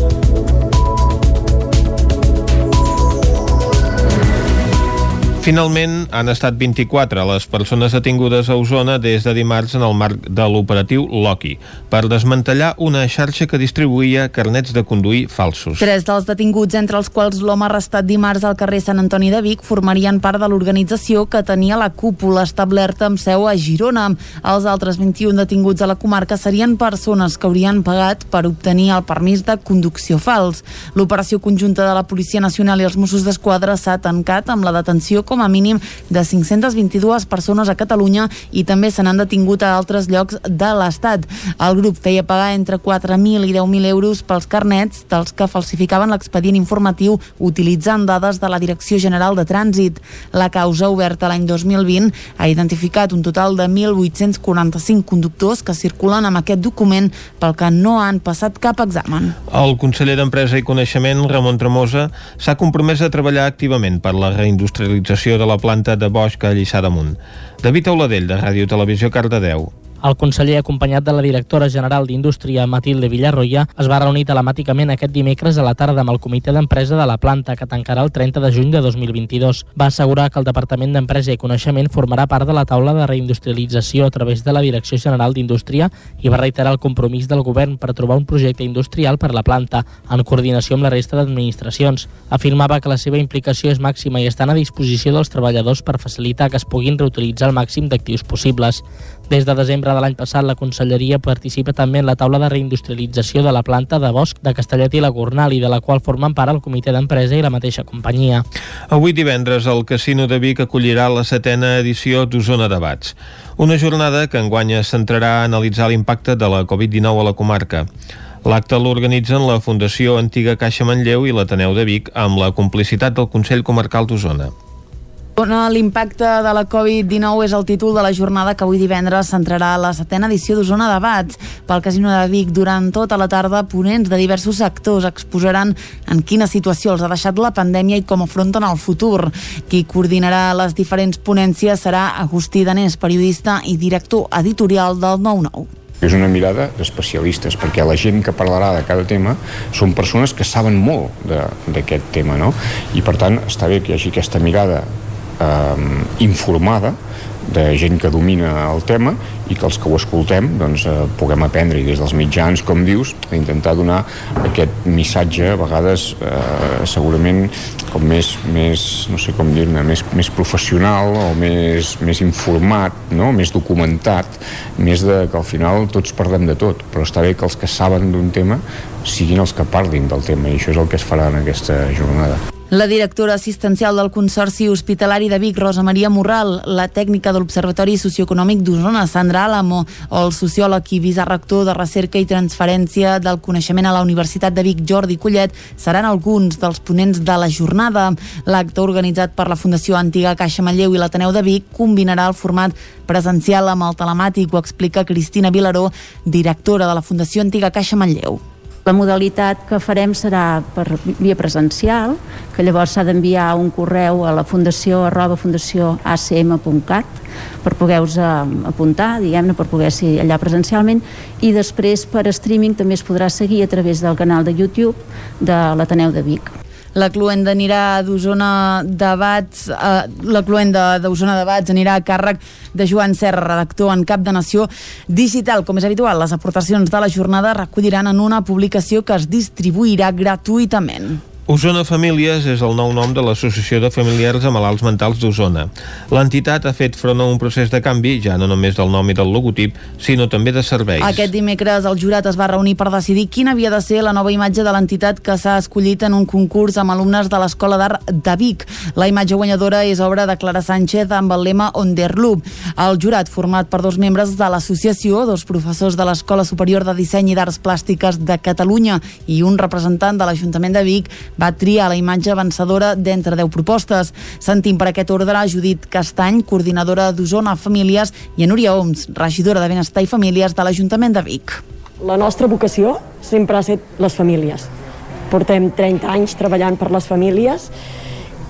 Finalment, han estat 24 les persones detingudes a Osona des de dimarts en el marc de l'operatiu Loki per desmantellar una xarxa que distribuïa carnets de conduir falsos. Tres dels detinguts, entre els quals l'home arrestat dimarts al carrer Sant Antoni de Vic, formarien part de l'organització que tenia la cúpula establerta amb seu a Girona. Els altres 21 detinguts a la comarca serien persones que haurien pagat per obtenir el permís de conducció fals. L'operació conjunta de la Policia Nacional i els Mossos d'Esquadra s'ha tancat amb la detenció com a mínim de 522 persones a Catalunya i també se n'han detingut a altres llocs de l'Estat. El grup feia pagar entre 4.000 i 10.000 euros pels carnets dels que falsificaven l'expedient informatiu utilitzant dades de la Direcció General de Trànsit. La causa, oberta l'any 2020, ha identificat un total de 1.845 conductors que circulen amb aquest document pel que no han passat cap examen. El conseller d'Empresa i Coneixement, Ramon Tremosa, s'ha compromès a treballar activament per la reindustrialització de la planta de Bosch a Lliçà d'Amunt. David Auladell, de Ràdio Televisió Cardedeu. El conseller, acompanyat de la directora general d'Indústria, Matilde Villarroia, es va reunir telemàticament aquest dimecres a la tarda amb el comitè d'empresa de la planta, que tancarà el 30 de juny de 2022. Va assegurar que el Departament d'Empresa i Coneixement formarà part de la taula de reindustrialització a través de la Direcció General d'Indústria i va reiterar el compromís del govern per trobar un projecte industrial per la planta, en coordinació amb la resta d'administracions. Afirmava que la seva implicació és màxima i estan a disposició dels treballadors per facilitar que es puguin reutilitzar el màxim d'actius possibles. Des de desembre de l'any passat, la Conselleria participa també en la taula de reindustrialització de la planta de Bosch de Castellet i la Gornal i de la qual formen part el comitè d'empresa i la mateixa companyia. Avui divendres el Casino de Vic acollirà la setena edició d'Osona Debats, una jornada que enguany es centrarà a analitzar l'impacte de la Covid-19 a la comarca. L'acte l'organitzen la Fundació Antiga Caixa Manlleu i l'Ateneu de Vic amb la complicitat del Consell Comarcal d'Osona. L'impacte de la Covid-19 és el títol de la jornada que avui divendres centrarà la setena edició d'Osona Debats. Pel Casino de Vic, durant tota la tarda, ponents de diversos sectors exposaran en quina situació els ha deixat la pandèmia i com afronten el futur. Qui coordinarà les diferents ponències serà Agustí Danés, periodista i director editorial del 9-9. És una mirada d'especialistes, perquè la gent que parlarà de cada tema són persones que saben molt d'aquest tema, no? I per tant està bé que hi hagi aquesta mirada eh, informada de gent que domina el tema i que els que ho escoltem doncs, eh, puguem aprendre i des dels mitjans, com dius, a intentar donar aquest missatge a vegades eh, segurament com més, més no sé com dir-ne, més, més professional o més, més informat, no? més documentat, més de que al final tots parlem de tot, però està bé que els que saben d'un tema siguin els que parlin del tema i això és el que es farà en aquesta jornada. La directora assistencial del Consorci Hospitalari de Vic, Rosa Maria Morral, la tècnica de l'Observatori Socioeconòmic d'Osona, Sandra Álamo, o el sociòleg i vicerrector de Recerca i Transferència del Coneixement a la Universitat de Vic, Jordi Collet, seran alguns dels ponents de la jornada. L'acte organitzat per la Fundació Antiga Caixa Manlleu i l'Ateneu de Vic combinarà el format presencial amb el telemàtic, ho explica Cristina Vilaró, directora de la Fundació Antiga Caixa Manlleu. La modalitat que farem serà per via presencial, que llavors s'ha d'enviar un correu a la fundació arroba fundacióacm.cat per poder-vos eh, apuntar, diguem-ne, per poder ser allà presencialment i després per streaming també es podrà seguir a través del canal de YouTube de l'Ateneu de Vic. La cluenda anirà d'Osona Debats, eh, la cluenda d'Osona Debats anirà a càrrec de Joan Serra, redactor en cap de Nació Digital. Com és habitual, les aportacions de la jornada recolliran en una publicació que es distribuirà gratuïtament. Osona Famílies és el nou nom de l'Associació de Familiars de Malalts Mentals d'Osona. L'entitat ha fet front a un procés de canvi, ja no només del nom i del logotip, sinó també de serveis. Aquest dimecres el jurat es va reunir per decidir quina havia de ser la nova imatge de l'entitat que s'ha escollit en un concurs amb alumnes de l'Escola d'Art de Vic. La imatge guanyadora és obra de Clara Sánchez amb el lema On der Loop. El jurat, format per dos membres de l'associació, dos professors de l'Escola Superior de Disseny i d'Arts Plàstiques de Catalunya i un representant de l'Ajuntament de Vic, va triar la imatge vencedora d'entre 10 propostes. Sentim per aquest ordre Judit Castany, coordinadora d'Osona Famílies, i a Núria Oms, regidora de Benestar i Famílies de l'Ajuntament de Vic. La nostra vocació sempre ha estat les famílies. Portem 30 anys treballant per les famílies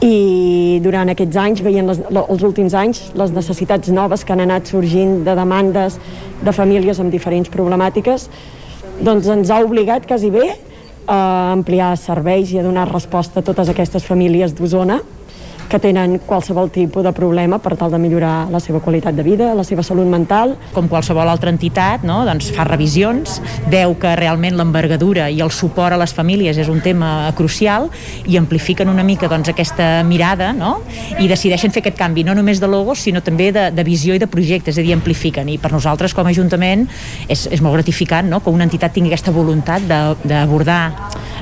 i durant aquests anys, veient les, els últims anys, les necessitats noves que han anat sorgint de demandes de famílies amb diferents problemàtiques, doncs ens ha obligat quasi bé a ampliar serveis i a donar resposta a totes aquestes famílies d'Osona que tenen qualsevol tipus de problema per tal de millorar la seva qualitat de vida, la seva salut mental. Com qualsevol altra entitat, no? doncs fa revisions, veu que realment l'envergadura i el suport a les famílies és un tema crucial i amplifiquen una mica doncs, aquesta mirada no? i decideixen fer aquest canvi, no només de logos, sinó també de, de visió i de projectes, és a dir, amplifiquen. I per nosaltres, com a Ajuntament, és, és molt gratificant no? que una entitat tingui aquesta voluntat d'abordar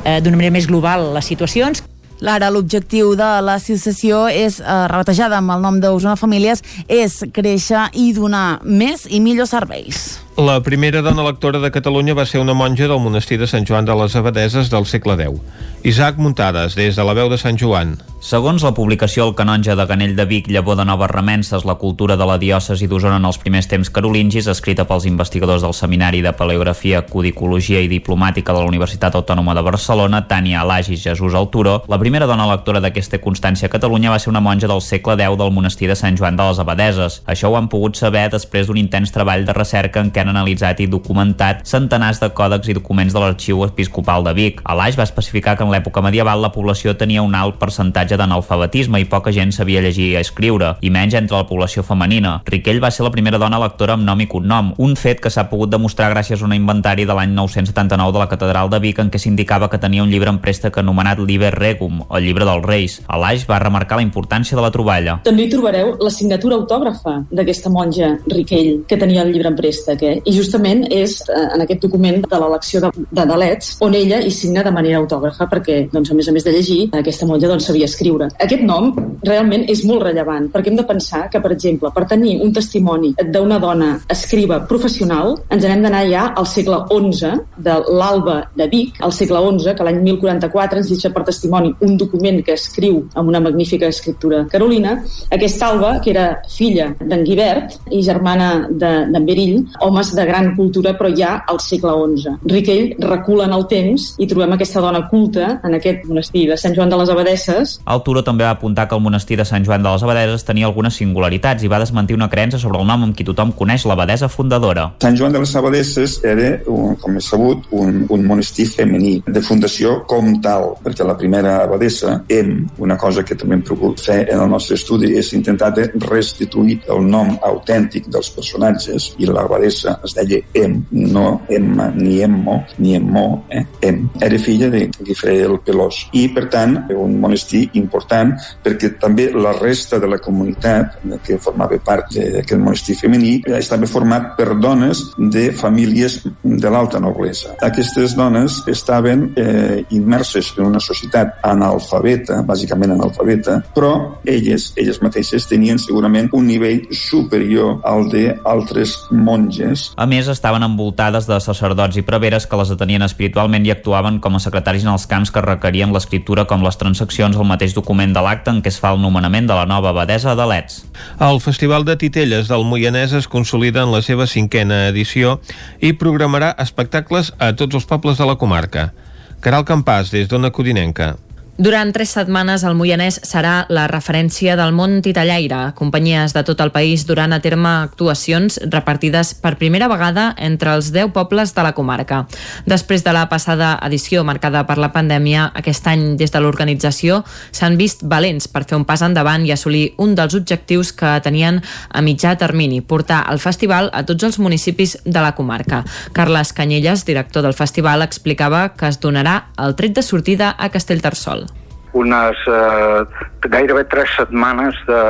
eh, d'una manera més global les situacions. L'ara l'objectiu de l'associació és, eh, rebatejada amb el nom d'Osona Famílies, és créixer i donar més i millors serveis. La primera dona lectora de Catalunya va ser una monja del monestir de Sant Joan de les Abadeses del segle X. Isaac Muntades, des de la veu de Sant Joan. Segons la publicació El canonge de Ganell de Vic, llavor de noves remenses, la cultura de la diòcesi d'Osona en els primers temps carolingis, escrita pels investigadors del Seminari de Paleografia, Codicologia i Diplomàtica de la Universitat Autònoma de Barcelona, Tània Alagi i Jesús Alturó, la primera dona lectora d'aquesta constància a Catalunya va ser una monja del segle X del monestir de Sant Joan de les Abadeses. Això ho han pogut saber després d'un intens treball de recerca en què han analitzat i documentat centenars de còdecs i documents de l'Arxiu Episcopal de Vic. Alaix va especificar que en l'època medieval la població tenia un alt percentatge d'analfabetisme i poca gent sabia llegir i escriure, i menys entre la població femenina. Riquell va ser la primera dona lectora amb nom i cognom, un fet que s'ha pogut demostrar gràcies a un inventari de l'any 979 de la Catedral de Vic en què s'indicava que tenia un llibre en préstec anomenat Liber Regum, el llibre dels reis. Alaix va remarcar la importància de la troballa. També hi trobareu la signatura autògrafa d'aquesta monja Riquell, que tenia el llibre en préstec, eh? I justament és eh, en aquest document de l'elecció de, de Dalets on ella hi signa de manera autògrafa perquè, doncs, a més a més de llegir, aquesta monja doncs, sabia escriure. Aquest nom realment és molt rellevant perquè hem de pensar que, per exemple, per tenir un testimoni d'una dona escriba professional, ens n'hem d'anar ja al segle XI de l'Alba de Vic, al segle XI, que l'any 1044 ens deixa per testimoni un document que escriu amb una magnífica escriptura carolina. Aquesta Alba, que era filla d'en Guibert i germana d'en de, Berill, homes de gran cultura, però ja al segle XI. Riquell recula en el temps i trobem aquesta dona culta en aquest monestir de Sant Joan de les Abadesses. El Turo també va apuntar que el monestir de Sant Joan de les Abadeses tenia algunes singularitats i va desmentir una creença sobre el nom amb qui tothom coneix l'abadesa fundadora. Sant Joan de les Abadeses era, com és sabut, un, un monestir femení de fundació com tal, perquè la primera abadesa, Em, una cosa que també hem pogut fer en el nostre estudi és intentar de restituir el nom autèntic dels personatges i l'abadesa es deia Em, no Emma, ni Emmo, ni Emmo, eh? Em. Era filla de Guifré el Pelós i, per tant, un monestir important perquè també la resta de la comunitat que formava part d'aquest monestir femení estava format per dones de famílies de l'alta noblesa. Aquestes dones estaven eh, immerses en una societat analfabeta, bàsicament analfabeta, però elles, elles mateixes tenien segurament un nivell superior al d'altres monges. A més, estaven envoltades de sacerdots i preveres que les atenien espiritualment i actuaven com a secretaris en els camps que requerien l'escriptura com les transaccions al mateix document de l'acte en què es fa el nomenament de la nova abadesa de Lets. El Festival de Titelles del Moianès es consolida en la seva cinquena edició i programarà espectacles a tots els pobles de la comarca. Caral Campàs, des d'Ona Codinenca. Durant tres setmanes el Moianès serà la referència del món titellaire. Companyies de tot el país duran a terme actuacions repartides per primera vegada entre els 10 pobles de la comarca. Després de la passada edició marcada per la pandèmia, aquest any des de l'organització s'han vist valents per fer un pas endavant i assolir un dels objectius que tenien a mitjà termini, portar el festival a tots els municipis de la comarca. Carles Canyelles, director del festival, explicava que es donarà el tret de sortida a Castellterçol. Unes eh, gairebé tres setmanes de,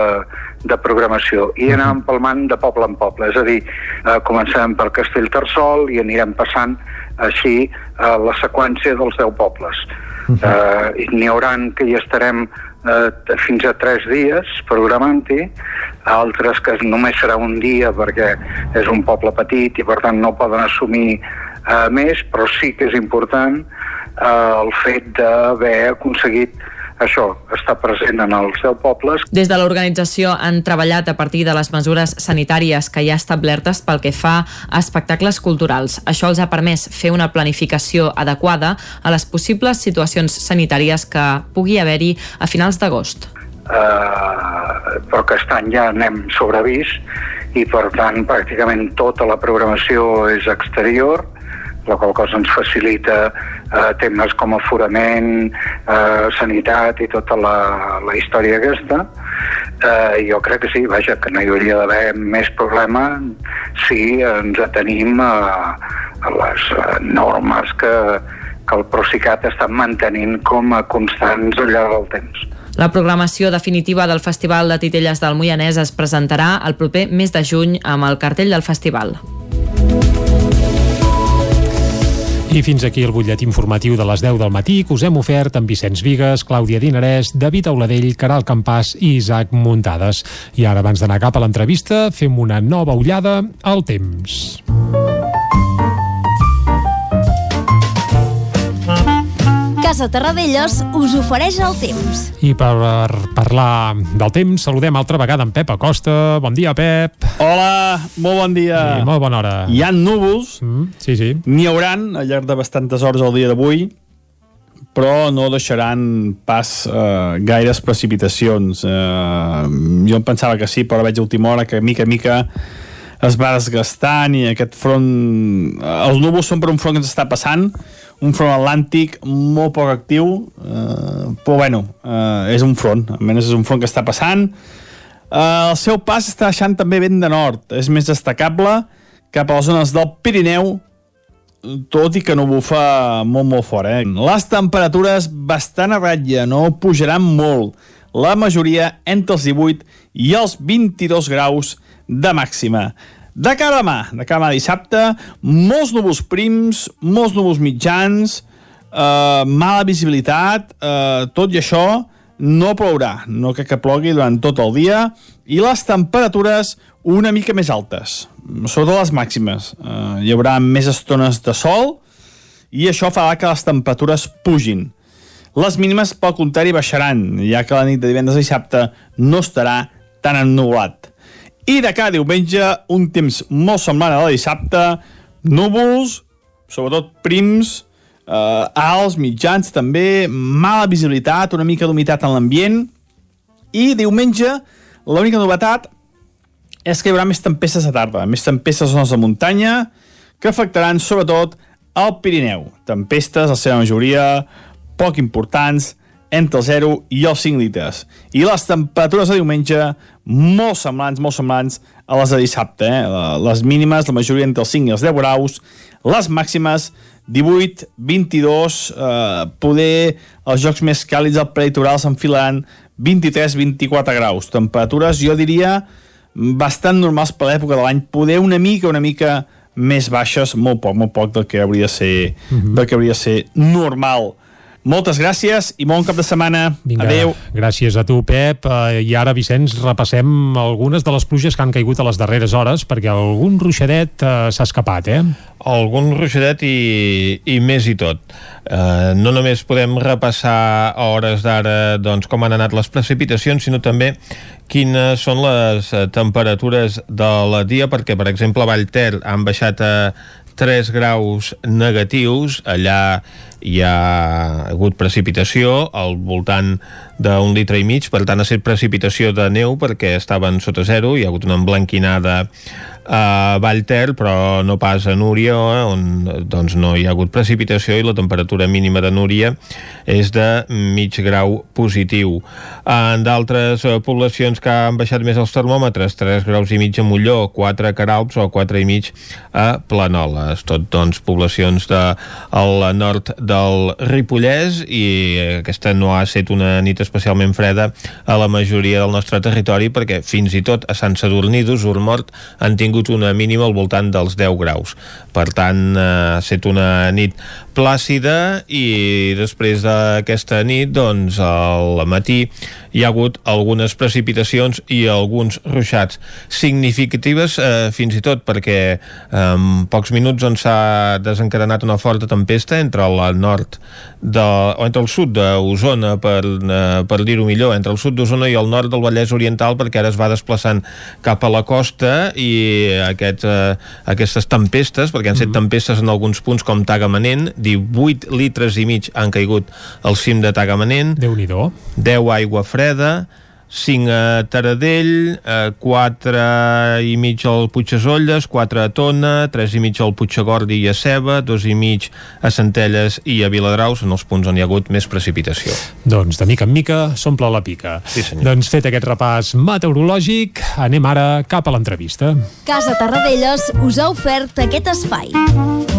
de programació. I anàvem palmant de poble en poble, és a dir, eh, comencem per Castellterçol i anirem passant així eh, la seqüència dels 10 pobles. Eh, N'hi hauran que hi estarem eh, fins a tres dies programant-hi, altres que només serà un dia perquè és un poble petit i per tant no poden assumir eh, més, però sí que és important eh, el fet d'haver aconseguit això, estar present en els 10 pobles. Des de l'organització han treballat a partir de les mesures sanitàries que hi ha establertes pel que fa a espectacles culturals. Això els ha permès fer una planificació adequada a les possibles situacions sanitàries que pugui haver-hi a finals d'agost. eh, però aquest any ja anem sobrevist i per tant pràcticament tota la programació és exterior la qual cosa ens facilita eh, temes com aforament, eh, sanitat i tota la, la història aquesta. Eh, jo crec que sí, vaja, que no hi hauria d'haver més problema si ens atenim a, a les eh, normes que, que el Procicat està mantenint com a constants al llarg del temps. La programació definitiva del Festival de Titelles del Moianès es presentarà el proper mes de juny amb el cartell del festival. I fins aquí el butllet informatiu de les 10 del matí que us hem ofert amb Vicenç Vigues, Clàudia Dinarès, David Auladell, Caral Campàs i Isaac Muntades. I ara, abans d'anar cap a l'entrevista, fem una nova ullada al temps. Casa Terradellos us ofereix el temps. I per parlar del temps, saludem altra vegada en Pep Acosta. Bon dia, Pep. Hola, molt bon dia. I molt bona hora. Hi ha núvols, Mm, sí, sí. n'hi hauran al llarg de bastantes hores al dia d'avui, però no deixaran pas eh, gaires precipitacions. Eh, jo em pensava que sí, però veig a última hora que mica a mica es va desgastant i aquest front... eh, Els núvols són per un front que ens està passant, un front atlàntic molt poc actiu, eh, però bueno, eh, és un front, almenys és un front que està passant. Eh, el seu pas està deixant també vent de nord, és més destacable cap a les zones del Pirineu, tot i que no bufa molt, molt fort. Eh? Les temperatures bastant a ratlla, no pujaran molt. La majoria entre els 18 i els 22 graus de màxima. De cara a demà, de cara a demà dissabte, molts núvols prims, molts núvols mitjans, eh, mala visibilitat, eh, tot i això no plourà, no crec que plogui durant tot el dia, i les temperatures una mica més altes, sobretot les màximes. Eh, hi haurà més estones de sol i això farà que les temperatures pugin. Les mínimes, pel contrari, baixaran, ja que la nit de divendres a dissabte no estarà tan ennubulat. I de cada diumenge, un temps molt semblant a la de dissabte, núvols, sobretot prims, eh, alts, mitjans també, mala visibilitat, una mica d'humitat en l'ambient, i diumenge l'única novetat és que hi haurà més tempestes a tarda, més tempestes a zones de muntanya, que afectaran sobretot el Pirineu. Tempestes, la seva majoria, poc importants, entre el 0 i els 5 litres. I les temperatures de diumenge molt semblants, molt semblants a les de dissabte. Eh? Les mínimes, la majoria entre els 5 i els 10 graus, les màximes 18, 22, eh, poder els jocs més càlids al prelitoral s'enfilaran 23, 24 graus. Temperatures, jo diria, bastant normals per l'època de l'any, poder una mica, una mica més baixes, molt poc, molt poc del que hauria de ser, mm -hmm. del que hauria de ser normal. Moltes gràcies i bon cap de setmana. Vinga, Adeu. Gràcies a tu, Pep. Eh, I ara, Vicenç, repassem algunes de les pluges que han caigut a les darreres hores, perquè algun ruixadet eh, s'ha escapat, eh? algun ruixadet i, i més i tot. Uh, no només podem repassar a hores d'ara doncs, com han anat les precipitacions, sinó també quines són les uh, temperatures del dia, perquè, per exemple, a Vallter han baixat a 3 graus negatius, allà hi ha hagut precipitació al voltant d'un litre i mig, per tant ha estat precipitació de neu perquè estaven sota zero, hi ha hagut una emblanquinada a Vallter, però no pas a Núria, on doncs, no hi ha hagut precipitació i la temperatura mínima de Núria és de mig grau positiu. En d'altres eh, poblacions que han baixat més els termòmetres, 3 graus i mig a Molló, 4 a Caralps o 4 i mig a Planoles. Tot, doncs, poblacions de, al nord del Ripollès i aquesta no ha estat una nit especialment freda a la majoria del nostre territori perquè fins i tot a Sant Sadurní d'Usurmort han tingut una mínima al voltant dels 10 graus. Per tant, eh, ha estat una nit plàcida i després d'aquesta nit, doncs, al matí hi ha hagut algunes precipitacions i alguns ruixats significatives eh, fins i tot perquè en pocs minuts on s'ha desencadenat una forta tempesta entre el nord de, o entre el sud d'Osona per, eh, per dir-ho millor, entre el sud d'Osona i el nord del Vallès Oriental perquè ara es va desplaçant cap a la costa i aquest, eh, aquestes tempestes, perquè han set mm. tempestes en alguns punts com Tagamanent, 18 litres i mig han caigut al cim de Tagamanent. déu nhi 10 aigua freda, 5 a Taradell, 4 i mig al Puigdesolles, 4 a Tona, 3 i mig al Puigdegordi i a Ceba, 2 i mig a Centelles i a Viladrau, són els punts on hi ha hagut més precipitació. Doncs de mica en mica s'omple la pica. Sí, senyor. Doncs fet aquest repàs meteorològic, anem ara cap a l'entrevista. Casa Tarradellas us ha ofert aquest espai.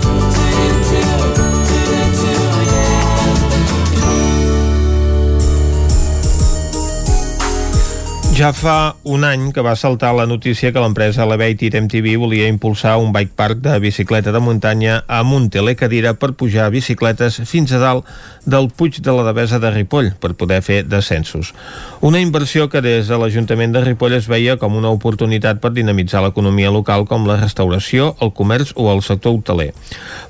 Ja fa un any que va saltar la notícia que l'empresa Elevated MTV volia impulsar un bike park de bicicleta de muntanya amb un telecadira per pujar bicicletes fins a dalt del Puig de la Devesa de Ripoll per poder fer descensos. Una inversió que des de l'Ajuntament de Ripoll es veia com una oportunitat per dinamitzar l'economia local com la restauració, el comerç o el sector hoteler.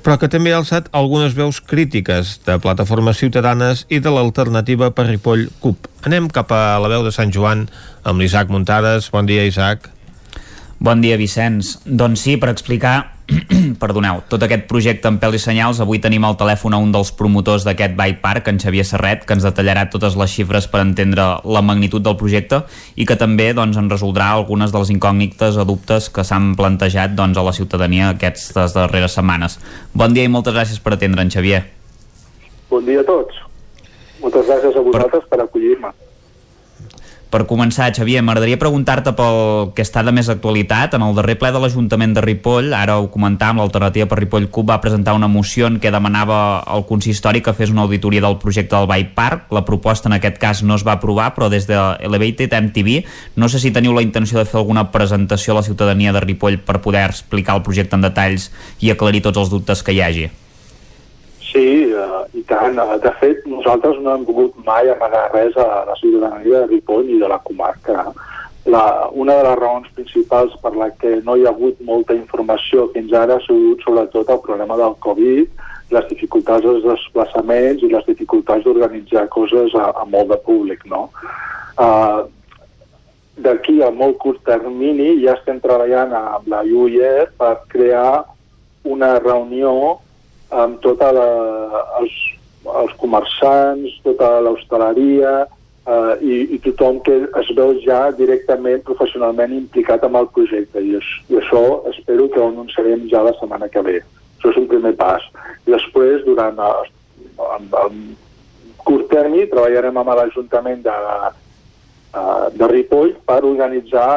Però que també ha alçat algunes veus crítiques de plataformes ciutadanes i de l'alternativa per Ripoll CUP. Anem cap a la veu de Sant Joan amb l'Isaac Muntades. Bon dia, Isaac. Bon dia, Vicenç. Doncs sí, per explicar perdoneu, tot aquest projecte en pèl i senyals, avui tenim al telèfon a un dels promotors d'aquest bike park, en Xavier Serret, que ens detallarà totes les xifres per entendre la magnitud del projecte i que també doncs, en resoldrà algunes de les incògnites o dubtes que s'han plantejat doncs, a la ciutadania aquestes darreres setmanes. Bon dia i moltes gràcies per atendre, en Xavier. Bon dia a tots. Moltes gràcies a vosaltres per, per acollir-me. Per començar, Xavier, m'agradaria preguntar-te pel que està de més actualitat. En el darrer ple de l'Ajuntament de Ripoll, ara ho comentàvem, l'alternativa per Ripoll CUP va presentar una moció en què demanava al consistori que fes una auditoria del projecte del Bike Park. La proposta en aquest cas no es va aprovar, però des de Elevated MTV no sé si teniu la intenció de fer alguna presentació a la ciutadania de Ripoll per poder explicar el projecte en detalls i aclarir tots els dubtes que hi hagi. Sí, uh, i tant. Uh, de fet, nosaltres no hem volgut mai amagar res a la ciutadania de Ripoll i de la comarca. La, una de les raons principals per la que no hi ha hagut molta informació fins ara ha sigut sobretot el problema del Covid, les dificultats dels desplaçaments i les dificultats d'organitzar coses a, a molt de públic, no? Uh, D'aquí a molt curt termini ja estem treballant amb la UIR per crear una reunió amb la, els, els comerçants, tota l'hostaleria eh, i, i tothom que es veu ja directament, professionalment implicat amb el projecte. I, es, i això espero que ho anunciarem ja la setmana que ve. Això és un primer pas. I després, durant el, el, el curt termini, treballarem amb l'Ajuntament de, eh, de Ripoll per organitzar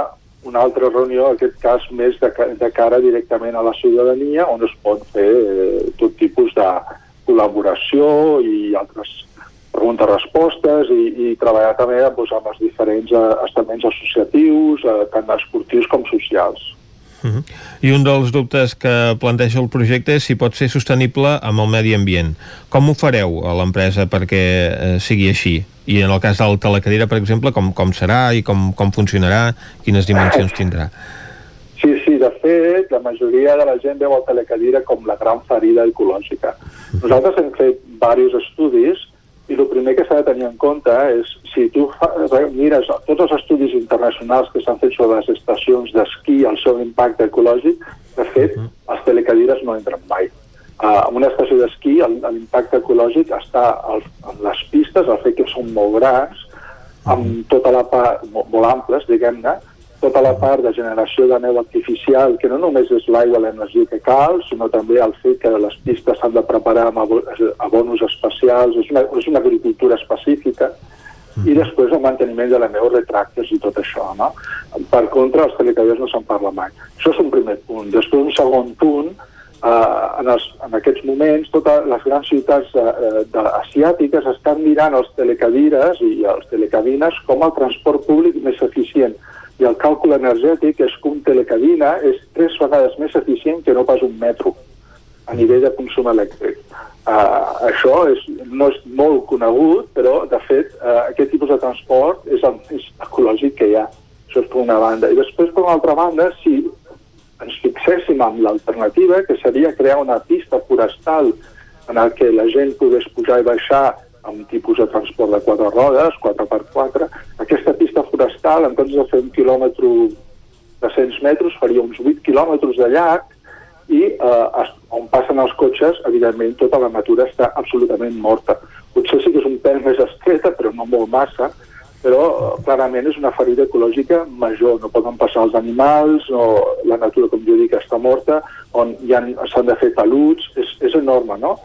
una altra reunió, en aquest cas més de, de cara directament a la ciutadania, on es pot fer eh, tot tipus de col·laboració i altres preguntes-respostes i, i treballar també doncs, amb els diferents eh, estaments associatius, eh, tant esportius com socials. Uh -huh. I un dels dubtes que planteja el projecte és si pot ser sostenible amb el medi ambient. Com ho fareu a l'empresa perquè eh, sigui així? I en el cas de la telecadira, per exemple, com, com serà i com, com funcionarà? Quines dimensions tindrà? Sí, sí, de fet, la majoria de la gent veu el telecadira com la gran ferida ecològica. Nosaltres hem fet diversos estudis i el primer que s'ha de tenir en compte és si tu fa, mires tots els estudis internacionals que s'han fet sobre les estacions d'esquí i el seu impacte ecològic, de fet, els telecadires no entren mai. En una estació d'esquí l'impacte ecològic està en les pistes, el fet que són molt grans, amb tota la part, molt, molt amples, diguem-ne, tota la part de generació de neu artificial, que no només és l'aigua l'energia que cal, sinó també el fet que les pistes s'han de preparar amb abonos especials, és una, és una agricultura específica, i després el manteniment de la neu, retractes i tot això. No? Per contra, els telecaders no se'n parla mai. Això és un primer punt. Després, un segon punt, eh, en, els, en aquests moments, totes les grans ciutats eh, de, asiàtiques estan mirant els telecadires i els telecabines com el transport públic més eficient i el càlcul energètic és que un telecabina és tres vegades més eficient que no pas un metro a nivell de consum elèctric. Uh, això és, no és molt conegut, però, de fet, uh, aquest tipus de transport és el més ecològic que hi ha. Això és per una banda. I després, per una altra banda, si ens fixéssim en l'alternativa, que seria crear una pista forestal en el que la gent pogués pujar i baixar amb un tipus de transport de quatre rodes, 4x4. Aquesta pista forestal, en comptes de fer un quilòmetre de 100 metres, faria uns 8 quilòmetres de llarg i eh, on passen els cotxes, evidentment, tota la natura està absolutament morta. Potser sí que és un pèl més estreta, però no molt massa, però clarament és una ferida ecològica major. No poden passar els animals, no, la natura, com jo dic, està morta, on s'han de fer taluts, és, és enorme, no?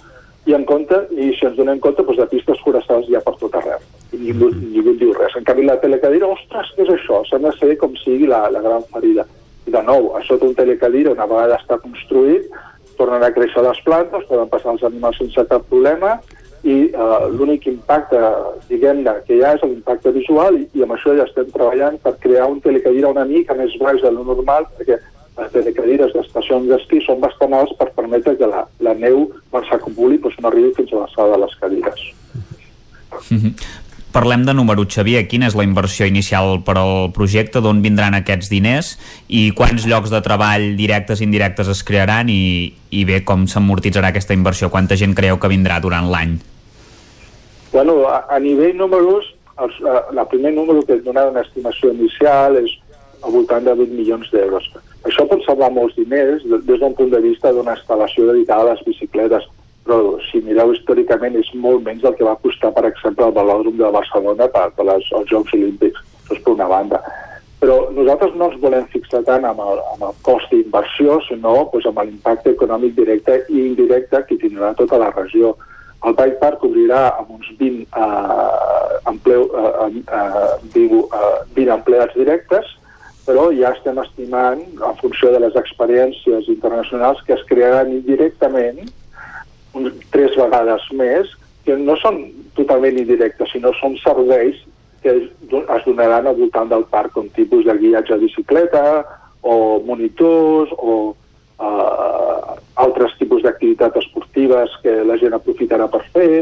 i en compte, i si ens donem compte, doncs de pistes forestals hi ha per tot arreu. I ningú, ningú diu res. En canvi, la telecadira, ostres, què és això? S'ha de ser com sigui la, la gran ferida. I de nou, a sota un telecadira, una vegada està construït, tornen a créixer les plantes, poden passar els animals sense cap problema, i uh, l'únic impacte, diguem-ne, que hi ha és l'impacte visual, i, i amb això ja estem treballant per crear un telecadira una mica més baix de lo normal, perquè les telecadires d'estacions d'esquí són bastant alts per permetre que la, la neu, quan s'acumuli, doncs no arribi fins a l'alçada de les cadires. Mm -hmm. Parlem de número, Xavier. Quina és la inversió inicial per al projecte? D'on vindran aquests diners? I quants llocs de treball directes i indirectes es crearan? I, i bé, com s'amortitzarà aquesta inversió? Quanta gent creieu que vindrà durant l'any? Bueno, a, a nivell números, la, el primer número que et donava una estimació inicial és al voltant de 8 milions d'euros. Això pot semblar molts diners des d'un punt de vista d'una instal·lació dedicada a les bicicletes, però si mireu històricament és molt menys del que va costar, per exemple, el velòdrom de Barcelona per, per les, els Jocs Olímpics. Això és per una banda. Però nosaltres no ens volem fixar tant amb el, amb el cost d'inversió, sinó doncs, amb l'impacte econòmic directe i indirecte que tindrà tota la regió. El Bike Park obrirà amb uns 20, uh, empleu, uh, 20, uh, 20 empleats directes, però ja estem estimant, en funció de les experiències internacionals, que es crearan indirectament tres vegades més, que no són totalment indirectes, sinó són serveis que es, donaran al voltant del parc, com tipus de guiatge de bicicleta, o monitors, o uh, altres tipus d'activitats esportives que la gent aprofitarà per fer,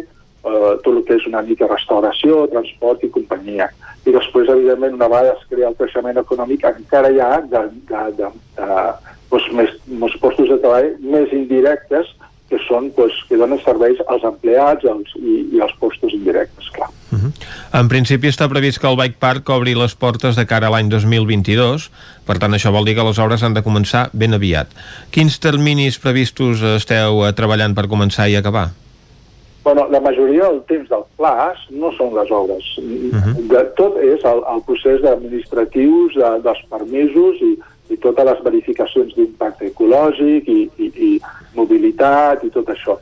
uh, tot el que és una mica restauració, transport i companyia. I després, evidentment, una vegada es crea el creixement econòmic, encara hi ha de, de, de, de, doncs, més, més postos de treball més indirectes que són, doncs, que donen serveis als empleats als, i, i als postos indirectes, clar. Uh -huh. En principi està previst que el Bike Park obri les portes de cara a l'any 2022, per tant això vol dir que les obres han de començar ben aviat. Quins terminis previstos esteu eh, treballant per començar i acabar? Bueno, la majoria del temps del plaç no són les obres. Uh -huh. de, tot és el, el procés administratius de, dels permisos i, i totes les verificacions d'impacte ecològic i, i, i mobilitat i tot això.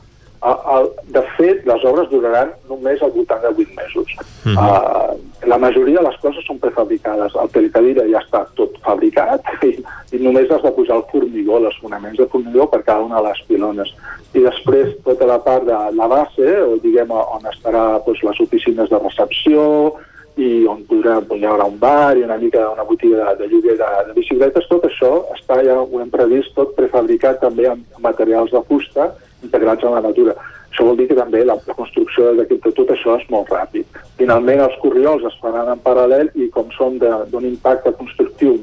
El, de fet, les obres duraran només al voltant de 8 mesos. -huh. uh, la majoria de les coses són prefabricades. El telecadira ja està tot fabricat i, i només has de posar el formigó, els fonaments de formigó per cada una de les pilones. I després tota la part de la base, o diguem on estarà doncs, les oficines de recepció, i on podrà, hi haurà un bar i una mica una botiga de, de lloguer de, de bicicletes, tot això està ja ho hem previst tot prefabricat també amb materials de fusta integrats en la natura. Això vol dir que també la, la construcció de, de tot això és molt ràpid. Finalment, els corriols es faran en paral·lel i com són d'un impacte constructiu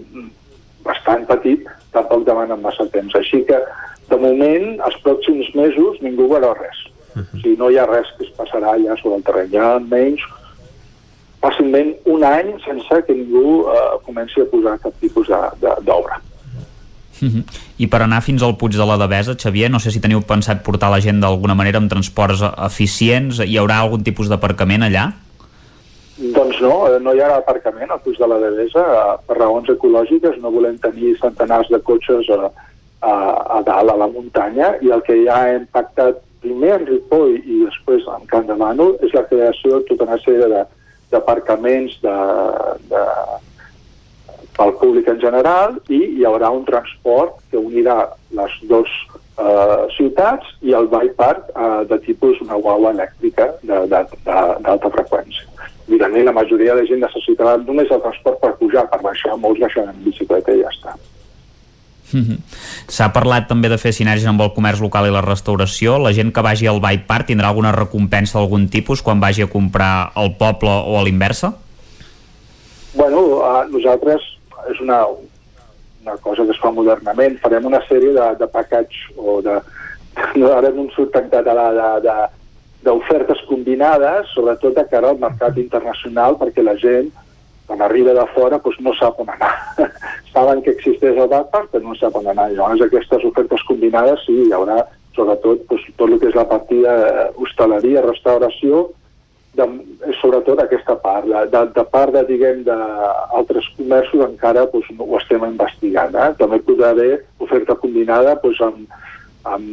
bastant petit, tampoc demanen massa temps. Així que, de moment, els pròxims mesos ningú veurà res. Uh -huh. O sigui, no hi ha res que es passarà allà sobre el terreny. Hi ha menys fàcilment un any sense que ningú eh, comenci a posar cap tipus d'obra. Uh -huh. I per anar fins al Puig de la Devesa, Xavier, no sé si teniu pensat portar la gent d'alguna manera amb transports eficients, hi haurà algun tipus d'aparcament allà? Doncs no, eh, no hi ha aparcament al Puig de la Devesa eh, per raons ecològiques, no volem tenir centenars de cotxes a, a, a dalt, a la muntanya, i el que ja hem pactat primer en Ripoll i després en Can de Mànol és la creació de tota una sèrie d'aparcaments de, de, pel públic en general i hi haurà un transport que unirà les dues eh, ciutats i el bike eh, de tipus una guagua elèctrica d'alta freqüència. Evidentment, la majoria de gent necessitarà només el transport per pujar, per baixar, molts baixaran en bicicleta i ja està. Mhm. S'ha parlat també de fer sinergies amb el comerç local i la restauració. La gent que vagi al bike park tindrà alguna recompensa d'algun tipus quan vagi a comprar al poble o a l'inversa? Bueno, uh, nosaltres és una, una cosa que es fa modernament. Farem una sèrie de, de package o de... No, ara no em surt en català de, d'ofertes combinades, sobretot de cara al mercat internacional, perquè la gent, quan arriba de fora, doncs no sap on anar. Saben que existeix el backpack, però no sap on anar. Llavors, aquestes ofertes combinades, sí, hi haurà sobretot doncs, tot el que és la partida eh, hostaleria, restauració, de, sobretot aquesta part. De, de, de part de, diguem, d'altres comerços encara doncs, ho estem investigant. Eh? També podrà haver oferta combinada doncs, amb, amb,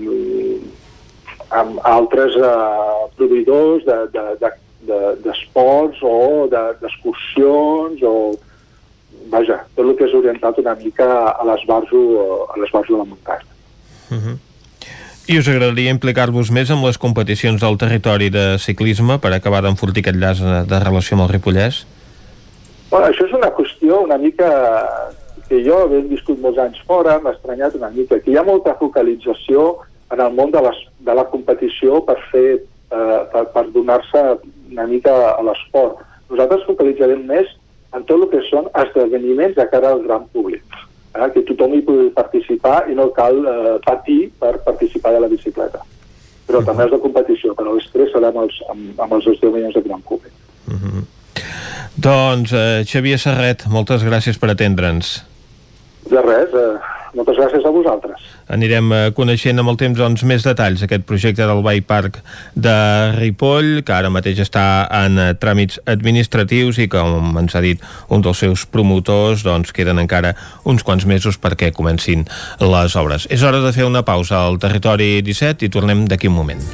amb altres eh, proveïdors d'esports de, de, de, de o d'excursions de, o vaja, tot el que és orientat una mica a l'esbarjo a l'esbarjo de la muntanya. Uh mhm. -huh. I us agradaria implicar-vos més amb les competicions del territori de ciclisme per acabar d'enfortir aquest llaç de relació amb el Ripollès? Bueno, això és una qüestió una mica que jo, havent viscut molts anys fora, m'ha estranyat una mica, que hi ha molta focalització en el món de, les, de la competició per fer eh, per, per donar-se una mica a l'esport. Nosaltres focalitzarem més en tot el que són esdeveniments de cara al gran públic eh, que tothom hi pugui participar i no cal eh, patir per participar de la bicicleta. Però uh -huh. també és de competició, però serà amb els, amb, amb els esdeveniments de gran públic. Uh -huh. Doncs, eh, Xavier Serret, moltes gràcies per atendre'ns. De res, eh, moltes gràcies a vosaltres. Anirem eh, coneixent amb el temps doncs, més detalls aquest projecte del Bike Park de Ripoll, que ara mateix està en eh, tràmits administratius i com ens ha dit un dels seus promotors, doncs queden encara uns quants mesos perquè comencin les obres. És hora de fer una pausa al territori 17 i tornem d'aquí un moment.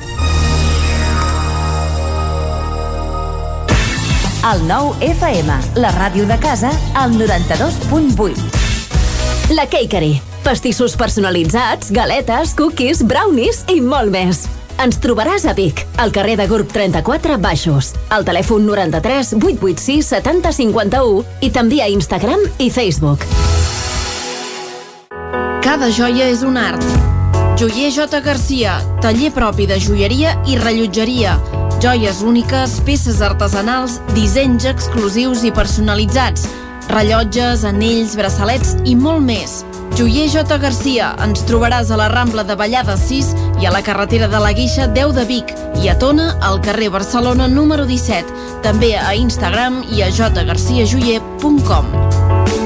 El nou FM, la ràdio de casa, al 92.8. La Cakery. Pastissos personalitzats, galetes, cookies, brownies i molt més. Ens trobaràs a Vic, al carrer de Gurb 34 Baixos, al telèfon 93 886 70 51 i també a Instagram i Facebook. Cada joia és un art. Joier J. Garcia, taller propi de joieria i rellotgeria. Joies úniques, peces artesanals, dissenys exclusius i personalitzats – Rellotges, anells, braçalets i molt més. Joier J. Garcia, ens trobaràs a la Rambla de Vallada 6 i a la carretera de la Guixa 10 de Vic i a Tona, al carrer Barcelona número 17. També a Instagram i a jgarciajoyer.com.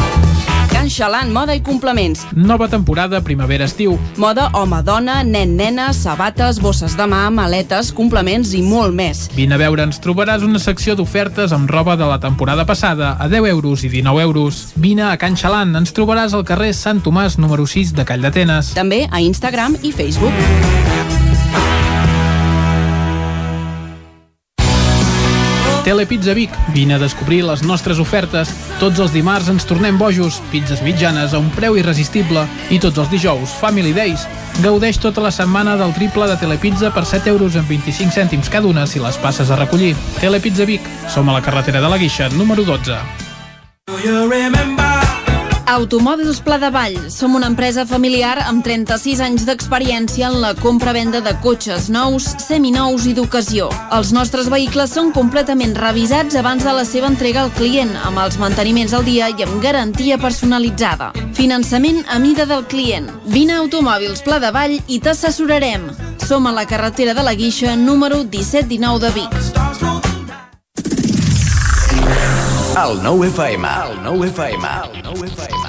Xalant Moda i Complements. Nova temporada primavera-estiu. Moda home-dona, nen-nena, sabates, bosses de mà, maletes, complements i molt més. Vine a veure, ens trobaràs una secció d'ofertes amb roba de la temporada passada a 10 euros i 19 euros. Vine a Can Xalant, ens trobaràs al carrer Sant Tomàs número 6 de Call d'Atenes. També a Instagram i Facebook. Telepizza Vic. Vine a descobrir les nostres ofertes. Tots els dimarts ens tornem bojos, pizzas mitjanes a un preu irresistible. I tots els dijous, Family Days. Gaudeix tota la setmana del triple de Telepizza per 7 euros amb 25 cèntims cada una si les passes a recollir. Telepizza Vic. Som a la carretera de la Guixa, número 12. Automòbils Pla de Vall. Som una empresa familiar amb 36 anys d'experiència en la compra-venda de cotxes nous, seminous i d'ocasió. Els nostres vehicles són completament revisats abans de la seva entrega al client, amb els manteniments al dia i amb garantia personalitzada. Finançament a mida del client. Vine a Automòbils Pla de Vall i t'assessorarem. Som a la carretera de la Guixa, número 1719 de Vic. El nou FM, el nou FM, el nou FM.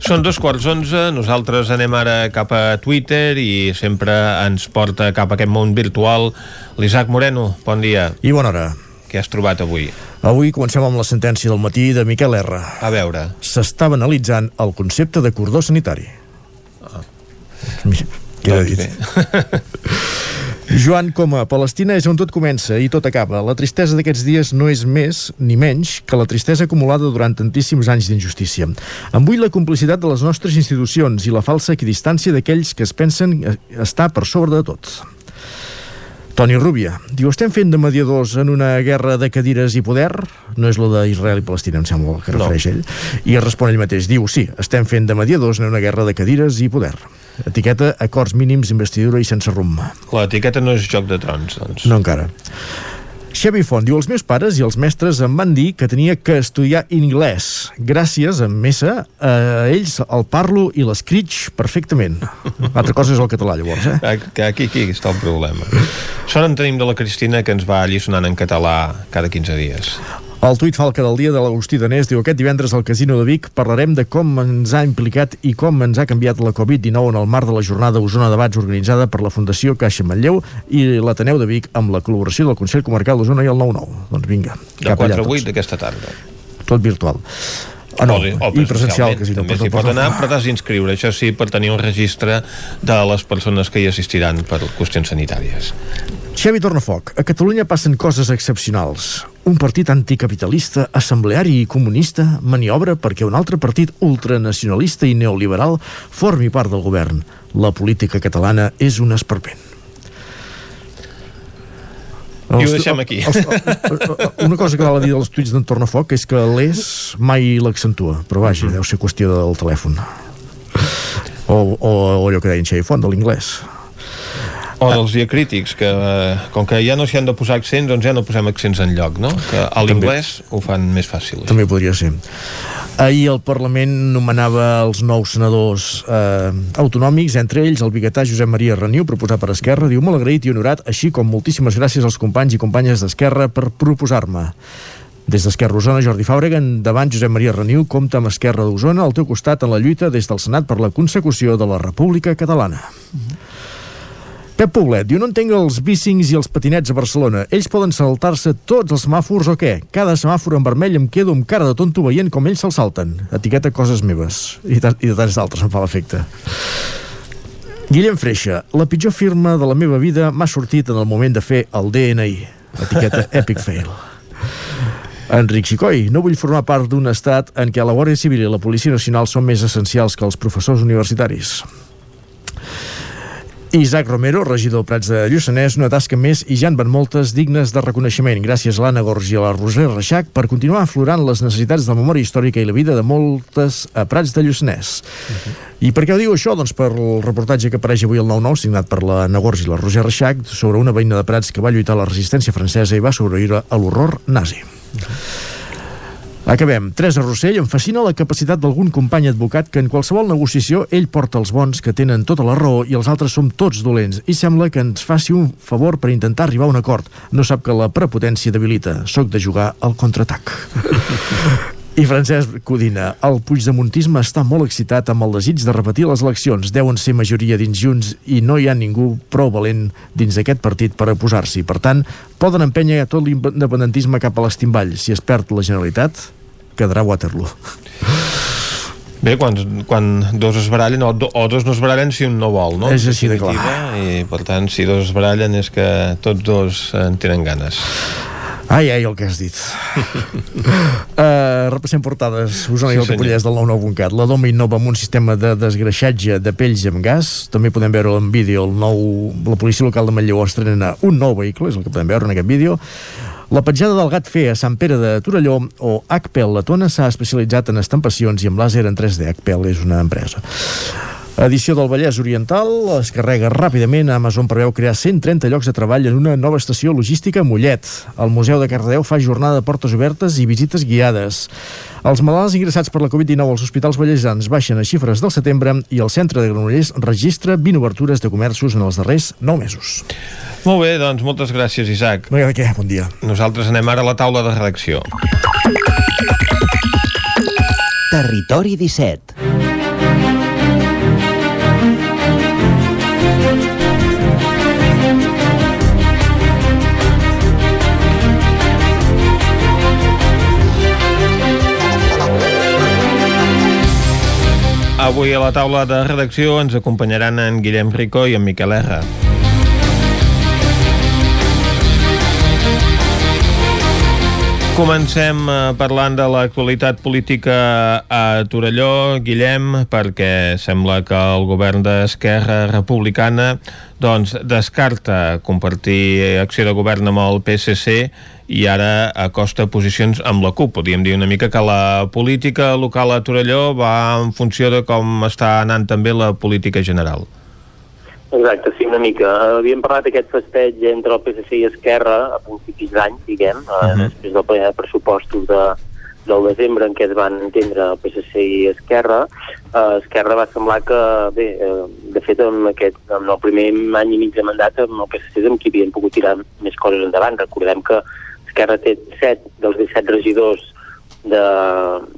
Són dos quarts onze, nosaltres anem ara cap a Twitter i sempre ens porta cap a aquest món virtual l'Isaac Moreno, bon dia. I bona hora. Què has trobat avui? Avui comencem amb la sentència del matí de Miquel R. A veure. S'estava analitzant el concepte de cordó sanitari. Ah. Queda Doncs dit. Joan Coma, Palestina és on tot comença i tot acaba. La tristesa d'aquests dies no és més ni menys que la tristesa acumulada durant tantíssims anys d'injustícia. Em vull la complicitat de les nostres institucions i la falsa equidistància d'aquells que es pensen estar per sobre de tot. Toni Rubia, diu, estem fent de mediadors en una guerra de cadires i poder? No és lo d'Israel i Palestina, em sembla que No. refereix ell. I respon ell mateix, diu, sí, estem fent de mediadors en una guerra de cadires i poder. Etiqueta acords mínims, investidura i sense rumb. L'etiqueta no és joc de trons, doncs. No encara. Xavi Font diu, els meus pares i els mestres em van dir que tenia que estudiar anglès. Gràcies, en Messa, a ells el parlo i l'escriig perfectament. L'altra cosa és el català, llavors, eh? Aquí, aquí, aquí està el problema. Sort en tenim de la Cristina que ens va allisonant en català cada 15 dies. El tuit falca del dia de l'Agustí Danés diu aquest divendres al Casino de Vic parlarem de com ens ha implicat i com ens ha canviat la Covid-19 en el marc de la jornada Osona Debats organitzada per la Fundació Caixa Manlleu i l'Ateneu de Vic amb la col·laboració del Consell Comarcal d'Osona i el 9-9. Doncs vinga, De cap 4 allà a 8 tots. d'aquesta tarda. Tot virtual. Ah, no, i presencial al Casino. També s'hi pot anar, però t'has d'inscriure. Això sí, per tenir un registre de les persones que hi assistiran per qüestions sanitàries. Xavi Tornafoc, a Catalunya passen coses excepcionals. Un partit anticapitalista, assembleari i comunista maniobra perquè un altre partit ultranacionalista i neoliberal formi part del govern. La política catalana és un esperpent. I ho deixem aquí. Els, una cosa que val a dir dels tuits d'en Tornafoc és que l'és mai l'accentua, però vaja, deu ser qüestió del telèfon. O, o, o allò que deia en Font, de l'inglès. O dels diacrítics, que eh, com que ja no s'hi han de posar accents, doncs ja no posem accents en lloc, no? Que a l'inglès ho fan més fàcil. També podria ser. Ahir el Parlament nomenava els nous senadors eh, autonòmics, entre ells el biguetà Josep Maria Reniu, proposat per Esquerra, diu molt agraït i honorat, així com moltíssimes gràcies als companys i companyes d'Esquerra per proposar-me. Des d'Esquerra Osona, Jordi Fàbrega, davant Josep Maria Reniu, compta amb Esquerra d'Osona al teu costat en la lluita des del Senat per la consecució de la República Catalana. Pep Poblet diu, no entenc els bicings i els patinets a Barcelona. Ells poden saltar-se tots els semàfors o què? Cada semàfor en vermell em quedo amb cara de tonto veient com ells se'l salten. Etiqueta coses meves. I, i de tants d'altres em fa l'efecte. Guillem Freixa, la pitjor firma de la meva vida m'ha sortit en el moment de fer el DNI. Etiqueta Epic Fail. Enric Xicoi, no vull formar part d'un estat en què la Guàrdia Civil i la Policia Nacional són més essencials que els professors universitaris. Isaac Romero, regidor Prats de Lluçanès, una tasca més i ja en van moltes dignes de reconeixement. Gràcies a l'Anna Gorgi i a la Roser Reixac per continuar aflorant les necessitats de la memòria històrica i la vida de moltes a Prats de Lluçanès. I per què ho diu això? Doncs per el reportatge que apareix avui al 9-9, signat per la Anna Gorgi i la Roser Reixac, sobre una veïna de Prats que va lluitar a la resistència francesa i va sobreviure a l'horror nazi. Acabem. Teresa Rossell, em fascina la capacitat d'algun company advocat que en qualsevol negociació ell porta els bons que tenen tota la raó i els altres som tots dolents i sembla que ens faci un favor per intentar arribar a un acord. No sap que la prepotència debilita. Soc de jugar al contraatac. I Francesc Codina, el puigdemontisme està molt excitat amb el desig de repetir les eleccions. Deuen ser majoria dins Junts i no hi ha ningú prou valent dins d'aquest partit per oposar-s'hi. Per tant, poden empènyer tot l'independentisme cap a l'estimball. Si es perd la Generalitat, quedarà Waterloo. Bé, quan, quan dos es barallen, o, do, o dos no es barallen si un no vol, no? És així de clar. I, per tant, si dos es barallen és que tots dos en tenen ganes. Ai, ai, el que has dit. uh, repassem portades. Osona sí, i el Ripollès del 99.cat. La Doma innova amb un sistema de desgreixatge de pells amb gas. També podem veure en vídeo el nou... La policia local de Manlleu estrena un nou vehicle, és el que podem veure en aquest vídeo. La petjada del gat fer a Sant Pere de Torelló o HPL La Tona s'ha especialitzat en estampacions i en làser en 3D. HPL és una empresa. Edició del Vallès Oriental es carrega ràpidament. Amazon preveu crear 130 llocs de treball en una nova estació logística a Mollet. El Museu de Cardedeu fa jornada de portes obertes i visites guiades. Els malalts ingressats per la Covid-19 als hospitals ballesans baixen a xifres del setembre i el centre de Granollers registra 20 obertures de comerços en els darrers 9 mesos. Molt bé, doncs moltes gràcies, Isaac. No hi ha de què, bon dia. Nosaltres anem ara a la taula de redacció. Territori 17 Avui a la taula de redacció ens acompanyaran en Guillem Rico i en Miquel R. Comencem eh, parlant de l'actualitat política a Torelló, Guillem, perquè sembla que el govern d'Esquerra Republicana doncs, descarta compartir acció de govern amb el PSC i ara acosta posicions amb la CUP. Podríem dir una mica que la política local a Torelló va en funció de com està anant també la política general. Exacte, sí, una mica. Havíem parlat d'aquest festeig entre el PSC i Esquerra a principis d'any, diguem, uh -huh. després del ple de pressupostos de, del desembre en què es van entendre el PSC i Esquerra, eh, Esquerra va semblar que, bé, eh, de fet, en, aquest, en el primer any i mig de mandat amb el PSC és amb qui havien pogut tirar més coses endavant. Recordem que Esquerra té 7 dels 17 regidors de,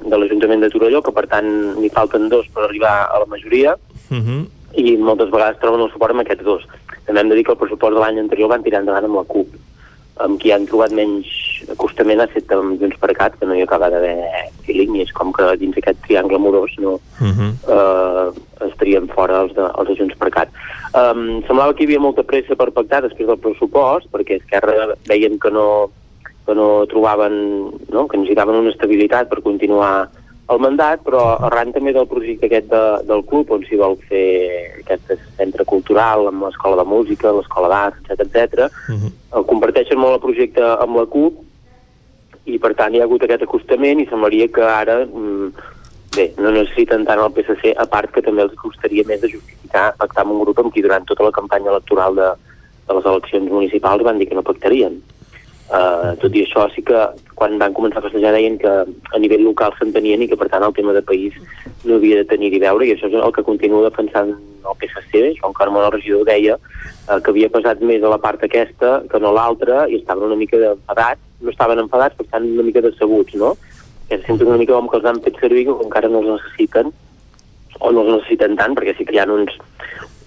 de l'Ajuntament de Torelló, que per tant n'hi falten dos per arribar a la majoria, uh Mhm. -huh. I moltes vegades troben el suport amb aquests dos. També hem de dir que el pressupost de l'any anterior van tirar endavant amb la CUP, amb qui han trobat menys acostament ha estat amb Junts per Cat, que no hi acaba d'haver feeling, i és com que dins aquest triangle amorós no, Uh -huh. eh, estarien fora els de, els de Junts per Cat. Um, semblava que hi havia molta pressa per pactar després del pressupost, perquè Esquerra veien que no, que no trobaven, no? que necessitaven una estabilitat per continuar el mandat, però arran també del projecte aquest de, del club, on s'hi vol fer aquest centre cultural amb l'escola de música, l'escola d'art, etc etc. Uh -huh. el comparteixen molt el projecte amb la CUP i per tant hi ha hagut aquest acostament i semblaria que ara mm, bé, no necessiten tant el PSC a part que també els costaria més de justificar pactar amb un grup amb qui durant tota la campanya electoral de, de les eleccions municipals van dir que no pactarien Uh, tot i això sí que quan van començar a festejar deien que a nivell local s'entenien i que per tant el tema de país no havia de tenir-hi veure i això és el que continua defensant el PSC, Joan Carmona el regidor deia uh, que havia pesat més a la part aquesta que no l'altra i estaven una mica enfadats, no estaven enfadats però estan una mica decebuts, no? Que se senten una mica com que els han fet servir que encara no els necessiten o no els necessiten tant perquè sí que hi ha uns,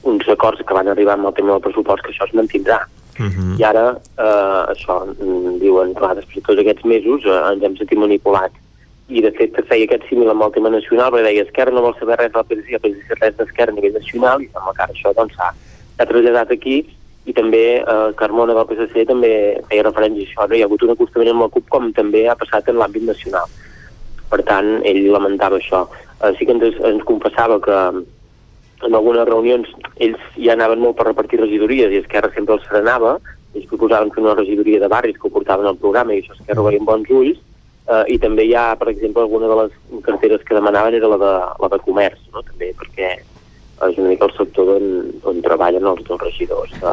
uns acords que van arribar amb el tema del pressupost que això es mantindrà Uh -huh. i ara eh, això mm, diuen, clar, després de tots aquests mesos eh, ens hem sentit manipulats i de fet feia aquest símil amb el tema nacional perquè deia Esquerra no vol saber res del PSC el PSC res d'Esquerra a nivell nacional i sembla que ara això doncs s'ha traslladat aquí i també eh, Carmona del PSC també feia referència a això, no? hi ha hagut un acostament amb la CUP com també ha passat en l'àmbit nacional per tant ell lamentava això eh, sí que ens, ens confessava que en algunes reunions ells ja anaven molt per repartir regidories i Esquerra sempre els frenava, ells proposaven fer una regidoria de barris que ho portaven al programa i això Esquerra ho veia amb bons ulls, eh, i també hi ha, per exemple, alguna de les carteres que demanaven era la de, la de comerç, no? també perquè és una mica el sector on, on treballen els dos regidors de,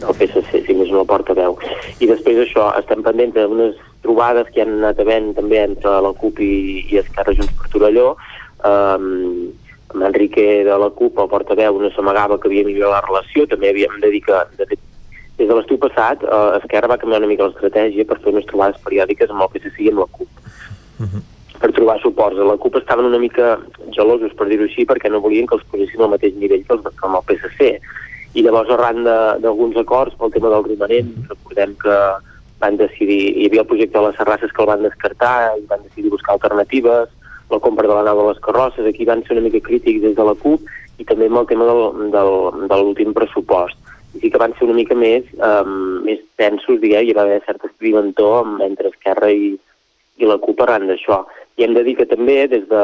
del PSC, si més no portaveu. I després això, estem pendents d'unes trobades que han anat havent també entre la CUP i, i Esquerra Junts per Torelló. Um, amb Enrique de la CUP, el portaveu, no s'amagava que havia millorat la relació, també havíem de dir que de fet, des de l'estiu passat eh, Esquerra va canviar una mica l'estratègia per fer unes trobades periòdiques amb el PSC i amb la CUP. Uh -huh. per trobar suports. A la CUP estaven una mica gelosos, per dir-ho així, perquè no volien que els posessin al mateix nivell que els amb el PSC. I llavors, arran d'alguns acords pel tema del romanent, recordem que van decidir, hi havia el projecte de les serrasses que el van descartar i van decidir buscar alternatives, la compra de la nau de les carrosses, aquí van ser una mica crítics des de la CUP i també amb el tema del, del, de l'últim pressupost. I sí que van ser una mica més, um, més tensos, diguem, hi va haver cert escriventor entre Esquerra i, i la CUP arran d'això. I hem de dir que també des de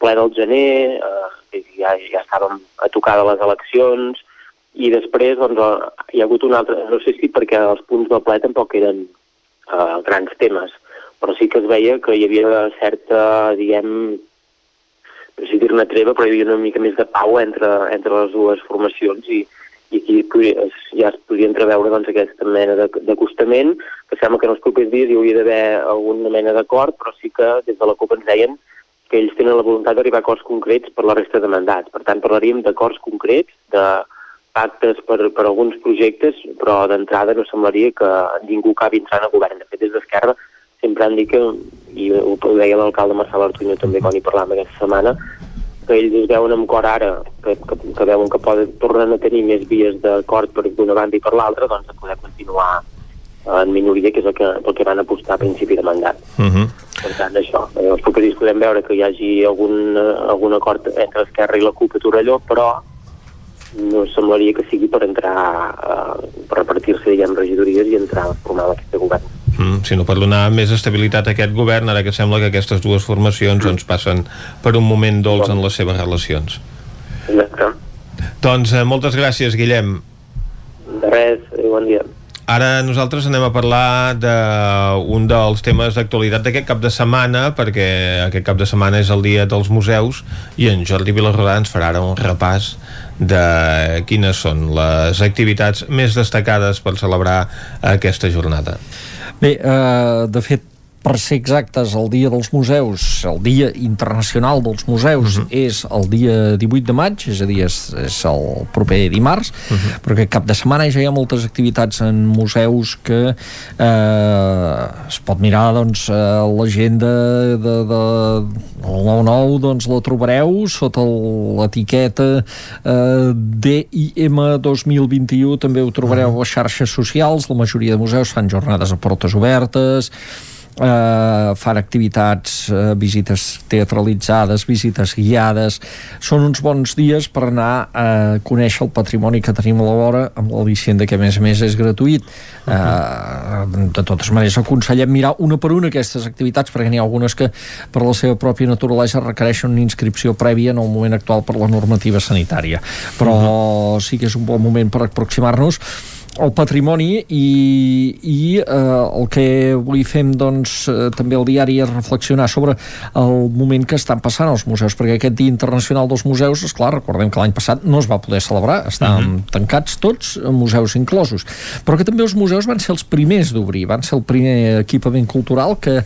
ple del gener, eh, ja, ja estàvem a tocar de les eleccions, i després doncs, hi ha hagut un altre, no sé si perquè els punts del ple tampoc eren eh, grans temes, però sí que es veia que hi havia certa, diguem, no sé dir-ne treva, però hi havia una mica més de pau entre, entre les dues formacions i, i aquí ja es podria entreveure doncs, aquesta mena d'acostament, que sembla que en els propers dies hi hauria d'haver alguna mena d'acord, però sí que des de la CUP ens deien que ells tenen la voluntat d'arribar a acords concrets per la resta de mandats. Per tant, parlaríem d'acords concrets, de pactes per, per alguns projectes, però d'entrada no semblaria que ningú acabi entrant a govern. De fet, des d'Esquerra sempre han dit que, i ho deia l'alcalde Marcel Artuño també quan hi parlàvem aquesta setmana, que ells es veuen amb cor ara, que, que, que veuen que poden tornar a tenir més vies d'acord per d'una banda i per l'altra, doncs de poder continuar en minoria, que és el que, el que van apostar a principi de mandat. Uh -huh. Per tant, això, eh, els propers podem veure que hi hagi algun, algun acord entre Esquerra i la CUP a Torelló, però no semblaria que sigui per entrar, eh, per repartir-se, diguem, regidories i entrar a formar aquest govern mm, sinó per donar més estabilitat a aquest govern ara que sembla que aquestes dues formacions doncs, passen per un moment dolç en les seves relacions. Exacte. doncs eh, moltes gràcies Guillem. De res, bon dia. Ara nosaltres anem a parlar d'un de dels temes d'actualitat d'aquest cap de setmana, perquè aquest cap de setmana és el dia dels museus i en Jordi Vilarrodà ens farà ara un repàs de quines són les activitats més destacades per celebrar aquesta jornada. Bé, eh, de fet, per ser exactes, el Dia dels Museus, el Dia Internacional dels Museus, uh mhm. -huh. és el dia 18 de maig, és a dir, és, és el proper dimarts, uh mhm. -huh. perquè cap de setmana ja hi ha moltes activitats en museus que eh, es pot mirar, doncs, l'agenda de, de, el 9-9, doncs la trobareu sota l'etiqueta eh, DIM 2021, també ho trobareu -huh. a les xarxes socials, la majoria de museus fan jornades a portes obertes, eh, fan activitats, eh, visites teatralitzades, visites guiades. Són uns bons dies per anar a conèixer el patrimoni que tenim a la vora amb l'al·licient de que, a més a més, és gratuït. Eh, de totes maneres, aconsellem mirar una per una aquestes activitats perquè n'hi ha algunes que, per la seva pròpia naturalesa, requereixen una inscripció prèvia en el moment actual per la normativa sanitària. Però uh -huh. sí que és un bon moment per aproximar-nos el patrimoni i, i eh, el que avui fem doncs, eh, també el diari és reflexionar sobre el moment que estan passant els museus, perquè aquest Dia Internacional dels Museus, és clar, recordem que l'any passat no es va poder celebrar, estàvem uh mhm. -huh. tancats tots, museus inclosos, però que també els museus van ser els primers d'obrir, van ser el primer equipament cultural que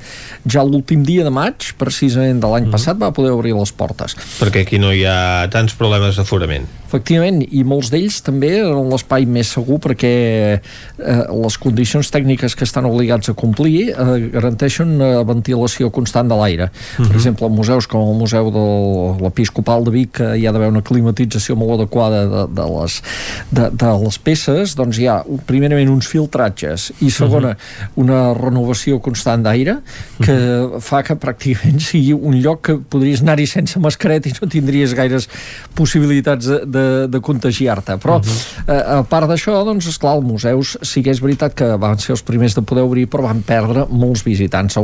ja l'últim dia de maig, precisament de l'any uh mhm. -huh. passat, va poder obrir les portes. Perquè aquí no hi ha tants problemes d'aforament. Efectivament, i molts d'ells també en l'espai més segur perquè eh, les condicions tècniques que estan obligats a complir eh, garanteixen una ventilació constant de l'aire. Uh -huh. Per mhm. exemple, museus com el Museu de l'Episcopal de Vic, que hi ha d'haver una climatització molt adequada de, de, les, de, de les peces, doncs hi ha primerament uns filtratges i segona, uh -huh. una renovació constant d'aire que uh -huh. fa que pràcticament sigui un lloc que podries anar-hi sense mascareta i no tindries gaires possibilitats de, de, de contagiar-te. Però, uh -huh. eh, a part d'això, doncs, esclar, els museus sí que és veritat que van ser els primers de poder obrir, però van perdre molts visitants.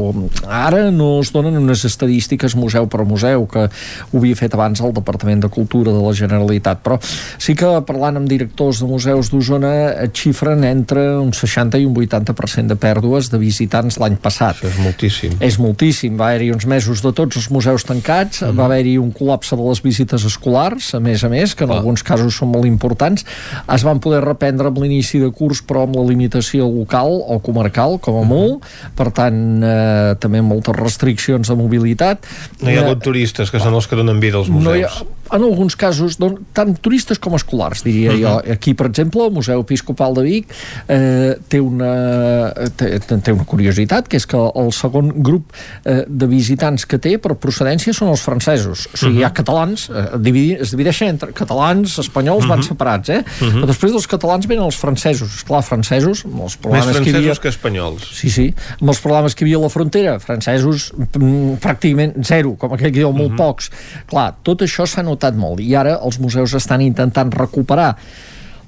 Ara no es donen unes estadístiques museu per museu, que ho havia fet abans el Departament de Cultura de la Generalitat, però sí que parlant amb directors de museus d'Osona et xifren entre un 60 i un 80% de pèrdues de visitants l'any passat. Això és moltíssim. És moltíssim. Va haver-hi uns mesos de tots els museus tancats, -huh. va haver-hi un col·lapse de les visites escolars, a més a més, que en Clar. alguns casos són molt importants. Es van poder reprendre amb l'inici inici de curs però amb la limitació local o comarcal com a molt, per tant eh, també moltes restriccions de mobilitat. No hi ha hagut turistes, que són els que donen vida als museus. no hi ha, en alguns casos, don, tant turistes com escolars, diria uh -huh. jo. Aquí, per exemple, el Museu Episcopal de Vic eh, té, una, té, té una curiositat, que és que el segon grup eh, de visitants que té per procedència són els francesos. O sigui, uh -huh. hi ha catalans, eh, dividi, es divideixen entre catalans, espanyols, uh -huh. van separats, eh? Uh -huh. Però després dels catalans venen els francesos. Esclar, francesos, amb els Més problemes que hi francesos havia... que espanyols. Sí, sí, amb els problemes que hi havia a la frontera, francesos mm, pràcticament zero, com aquell que diu, molt pocs. Clar, tot això s'ha notat molt. I ara els museus estan intentant recuperar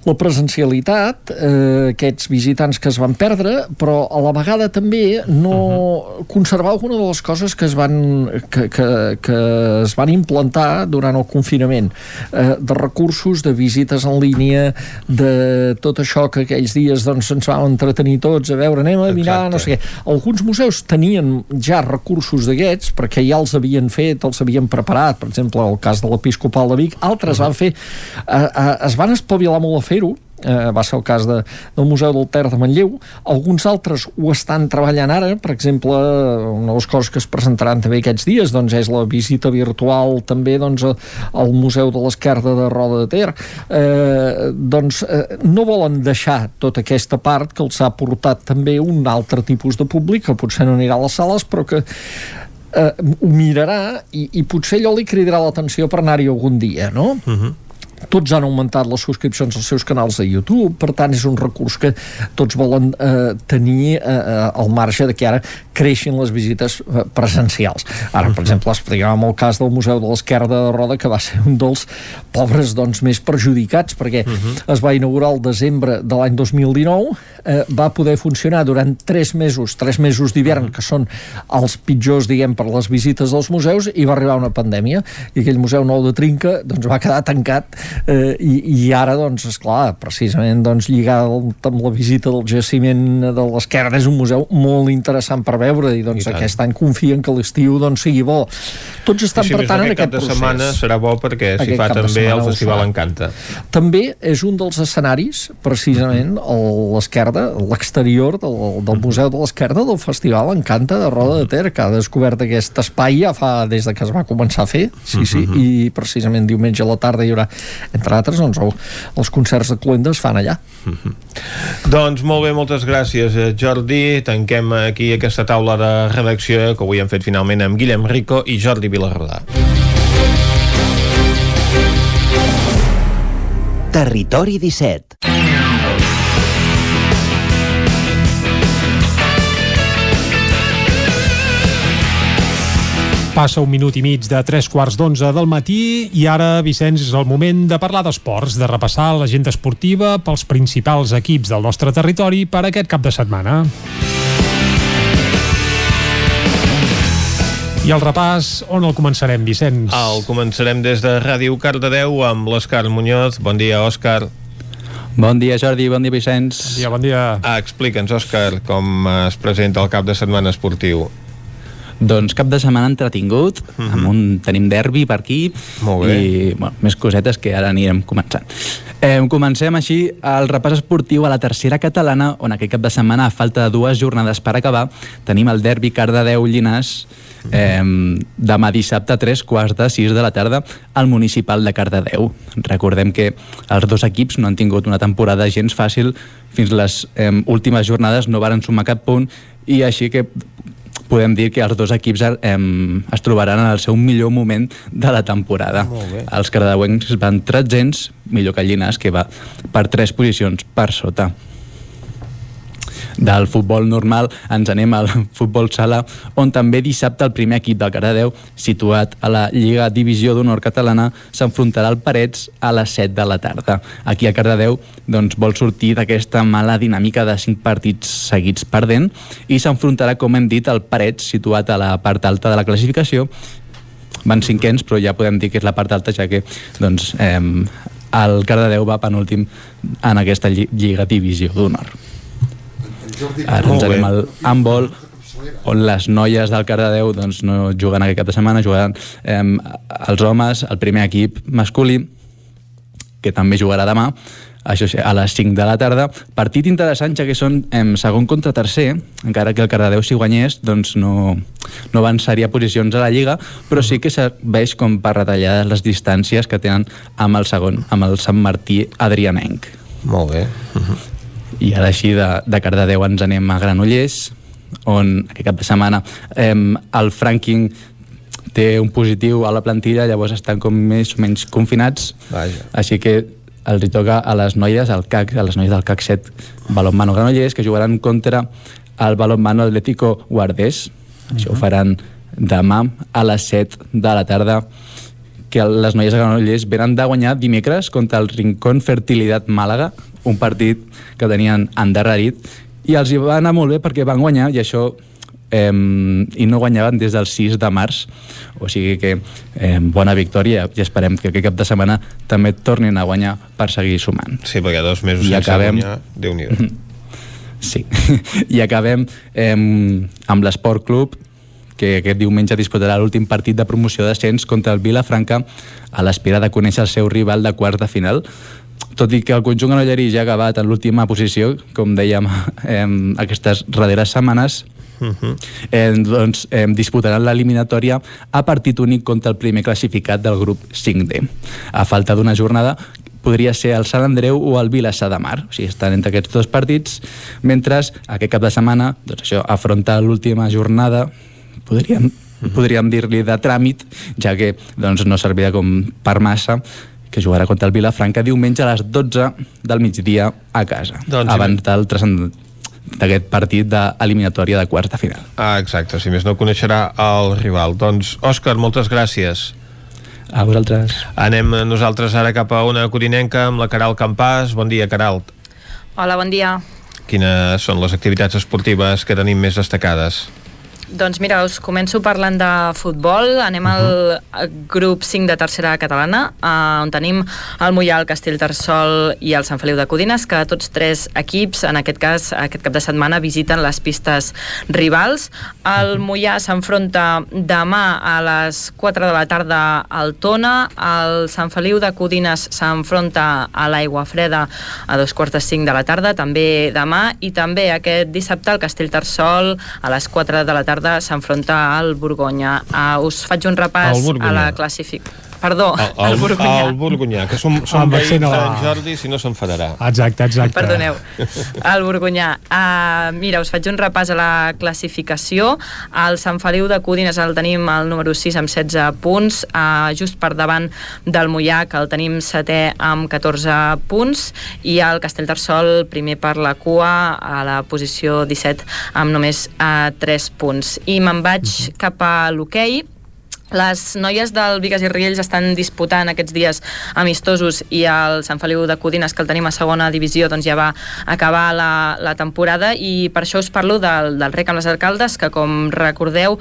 la presencialitat, eh, aquests visitants que es van perdre, però a la vegada també no conservar alguna de les coses que es van, que, que, que es van implantar durant el confinament, eh, de recursos, de visites en línia, de tot això que aquells dies doncs, ens vam entretenir tots a veure, anem a mirar, no sé què. Alguns museus tenien ja recursos d'aquests, perquè ja els havien fet, els havien preparat, per exemple, el cas de l'Episcopal de Vic, altres van fer, eh, eh, es van espavilar molt a fer-ho, eh, va ser el cas de, del Museu del Ter de Manlleu. Alguns altres ho estan treballant ara. Per exemple, una de les coses que es presentaran també aquests dies doncs, és la visita virtual també doncs, al Museu de l'Esquerda de Roda de Ter. Eh, doncs eh, no volen deixar tota aquesta part que els ha portat també un altre tipus de públic que potser no anirà a les sales però que eh, ho mirarà i, i potser allò li cridarà l'atenció per anar-hi algun dia, no? Uh -huh tots han augmentat les subscripcions als seus canals de YouTube, per tant és un recurs que tots volen eh, tenir eh, eh, al marge de que ara creixin les visites eh, presencials. Ara, per exemple, explicàvem el cas del Museu de l'Esquerda de Roda, que va ser un dels pobres doncs, més perjudicats, perquè es va inaugurar el desembre de l'any 2019, eh, va poder funcionar durant tres mesos, tres mesos d'hivern, que són els pitjors, diguem, per les visites dels museus, i va arribar una pandèmia, i aquell museu nou de Trinca doncs, va quedar tancat, eh, i, i ara, doncs, esclar, precisament doncs, lligat amb la visita del jaciment de l'Esquerda, és un museu molt interessant per veure, i doncs I tant. aquest any confien que l'estiu doncs, sigui bo. Tots estan, I si per tant, en aquest cap aquest de procés. setmana serà bo perquè s'hi fa també el Festival. Encanta. També és un dels escenaris, precisament, a l'esquerda, l'exterior del, del Museu de l'Esquerda del Festival Encanta de Roda de Ter, que ha descobert aquest espai ja fa des de que es va començar a fer, sí, sí, i precisament diumenge a la tarda hi haurà, entre altres, doncs, el, els concerts de Cluenda es fan allà. Doncs molt bé, moltes gràcies, eh, Jordi. Tanquem aquí aquesta taula de redacció que avui hem fet finalment amb Guillem Rico i Jordi Vilarrodà. Territori 17. Passa un minut i mig de tres quarts d'onze del matí i ara, Vicenç, és el moment de parlar d'esports, de repassar l'agenda esportiva pels principals equips del nostre territori per aquest cap de setmana. I el repàs, on el començarem, Vicenç? El començarem des de Ràdio Cardedeu amb l'Òscar Muñoz. Bon dia, Òscar. Bon dia, Jordi. Bon dia, Vicenç. Bon dia, bon dia. Ah, Explica'ns, Òscar, com es presenta el cap de setmana esportiu. Doncs cap de setmana entretingut, uh -huh. amb un, tenim derbi per aquí Mhm. Molt bé. i bueno, més cosetes que ara anirem començant. Eh, comencem així el repàs esportiu a la tercera catalana, on aquest cap de setmana, a falta de dues jornades per acabar, tenim el derbi Cardedeu-Llinàs, eh, demà dissabte a tres quarts de sis de la tarda al municipal de Cardedeu. Recordem que els dos equips no han tingut una temporada gens fàcil, fins les eh, últimes jornades no varen sumar cap punt i així que podem dir que els dos equips eh, es trobaran en el seu millor moment de la temporada. Els cardedeuencs van 300, millor que el Llinàs, que va per 3 posicions per sota del futbol normal ens anem al futbol sala on també dissabte el primer equip del Cardedeu situat a la Lliga Divisió d'Honor Catalana s'enfrontarà al Parets a les 7 de la tarda. Aquí a Cardedeu doncs, vol sortir d'aquesta mala dinàmica de 5 partits seguits perdent i s'enfrontarà, com hem dit, al Parets situat a la part alta de la classificació van cinquens, però ja podem dir que és la part alta, ja que doncs, eh, el Cardedeu va penúltim en aquesta lli- Lliga Divisió d'Honor. Ara ens anem al handball, on les noies del Cardedeu doncs, no juguen aquest cap de setmana, jugaran eh, els homes, el primer equip masculí, que també jugarà demà, això sí, a les 5 de la tarda. Partit interessant, ja que són em, segon contra tercer, encara que el Cardedeu si guanyés doncs no, no avançaria posicions a la Lliga, però sí que serveix com per retallar les distàncies que tenen amb el segon, amb el Sant Martí Adrianenc. Molt bé. Uh -huh. I ara així de, de Cardedeu ens anem a Granollers, on aquest cap de setmana eh, el Franking té un positiu a la plantilla, llavors estan com més o menys confinats, Vaja. així que els hi toca a les noies, al CAC, a les noies del CAC 7 Balonmano Granollers, que jugaran contra el Balonmano Atlético Guardés. Això ho faran demà a les 7 de la tarda que les noies de Granollers venen de guanyar dimecres contra el Rincón Fertilitat Màlaga, un partit que tenien endarrerit, i els hi va anar molt bé perquè van guanyar, i això eh, i no guanyaven des del 6 de març. O sigui que eh, bona victòria i esperem que aquest cap de setmana també tornin a guanyar per seguir sumant. Sí, perquè dos mesos I sense acabem- guanyar, déu nhi Sí, i acabem eh, amb l'Esport Club que aquest diumenge disputarà l'últim partit de promoció d'ascens contra el Vilafranca a l'espera de conèixer el seu rival de quarts de final tot i que el conjunt ganollerí ja ha acabat en l'última posició, com dèiem eh, aquestes darreres setmanes, Uh -huh. eh, doncs, eh, disputaran l'eliminatòria a partit únic contra el primer classificat del grup 5D. A falta d'una jornada podria ser el Sant Andreu o el Vilassar de Mar. O sigui, estan entre aquests dos partits, mentre aquest cap de setmana doncs això afronta l'última jornada, podríem, podríem dir-li de tràmit, ja que doncs, no servirà com per massa, que jugarà contra el Vilafranca diumenge a les 12 del migdia a casa, Doncs, abans del transcend- d'aquest partit d'eliminatòria de quarts de final. Ah, exacte, si més no coneixerà el rival. Doncs, Òscar, moltes gràcies. A vosaltres. Anem nosaltres ara cap a una corinenca amb la Caral Campàs. Bon dia, Caral. Hola, bon dia. Quines són les activitats esportives que tenim més destacades? Doncs mira, us començo parlant de futbol. Anem al grup 5 de tercera catalana, eh, on tenim el Mollà, el Castellterçol i el Sant Feliu de Codines, que tots tres equips, en aquest cas, aquest cap de setmana, visiten les pistes rivals. El Mollà s'enfronta demà a les 4 de la tarda al Tona, el Sant Feliu de Codines s'enfronta a l'Aigua Freda a dos quarts de 5 de la tarda, també demà, i també aquest dissabte el Castellterçol a les 4 de la tarda s'enfronta al Borgonya. Uh, us faig un repàs a la classificació. Perdó, El, el, Borgonya. el Borgonyà, que som, som veïns d'en Jordi, si no s'enfadarà. Exacte, exacte. Perdoneu, el Borgonyà. Uh, mira, us faig un repàs a la classificació. El Sant Feliu de Codines el tenim al número 6 amb 16 punts, uh, just per davant del Mollà, que el tenim setè amb 14 punts, i el Castellterçol primer per la cua a la posició 17 amb només uh, 3 punts. I me'n vaig cap a l'hoquei, les noies del Vigues i Riells estan disputant aquests dies amistosos i el Sant Feliu de Codines, que el tenim a segona divisió, doncs ja va acabar la, la temporada i per això us parlo del, del rec amb les alcaldes, que com recordeu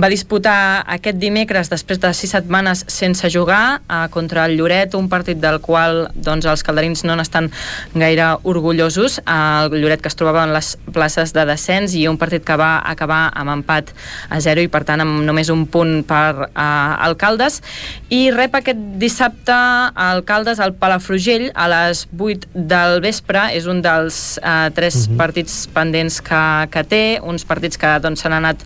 va disputar aquest dimecres després de sis setmanes sense jugar eh, contra el Lloret, un partit del qual doncs, els calderins no n'estan gaire orgullosos. Eh, el Lloret que es trobava en les places de descens i un partit que va acabar amb empat a 0 i per tant amb només un punt per a Alcaldes i rep aquest dissabte a Alcaldes al Palafrugell a les 8 del vespre. És un dels eh, tres uh -huh. partits pendents que, que té uns partits que doncs, s'han anat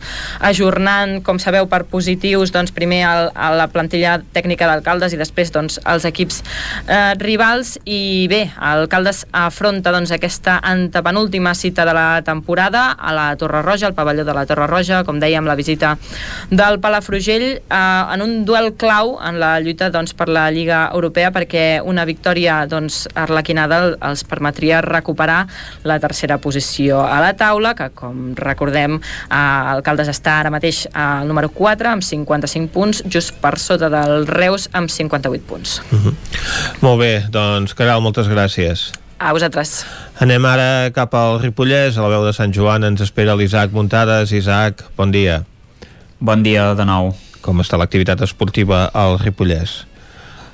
ajornant com sabeu per positius doncs, primer el, a la plantilla tècnica d'Alcaldes i després doncs, els equips eh, rivals. I bé, Alcaldes afronta doncs, aquesta antepenúltima cita de la temporada a la Torre Roja, al pavelló de la Torre Roja com dèiem, la visita del Palafrugell eh, en un duel clau en la lluita doncs, per la Lliga Europea perquè una victòria doncs, arlequinada els permetria recuperar la tercera posició a la taula, que com recordem eh, Alcaldes està ara mateix al número 4 amb 55 punts, just per sota del Reus amb 58 punts. Molt bé, doncs, Caral, moltes gràcies. A vosaltres. Anem ara cap al Ripollès, a la veu de Sant Joan ens espera l'Isaac Muntades. Isaac, bon dia. Bon dia de nou. Com està l'activitat esportiva al Ripollès?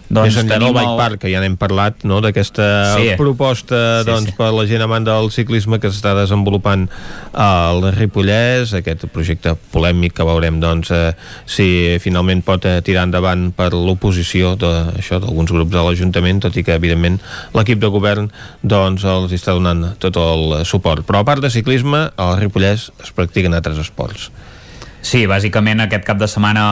Doncs Més enllà del Bike el... Park, que ja n'hem parlat, no?, d'aquesta sí. proposta sí, doncs, sí. per la gent amant del ciclisme que s'està desenvolupant al Ripollès, aquest projecte polèmic que veurem doncs, eh, si finalment pot eh, tirar endavant per l'oposició d'alguns grups de l'Ajuntament, tot i que, evidentment, l'equip de govern doncs, els està donant tot el suport. Però a part de ciclisme, al Ripollès es practiquen altres esports. Sí, bàsicament aquest cap de setmana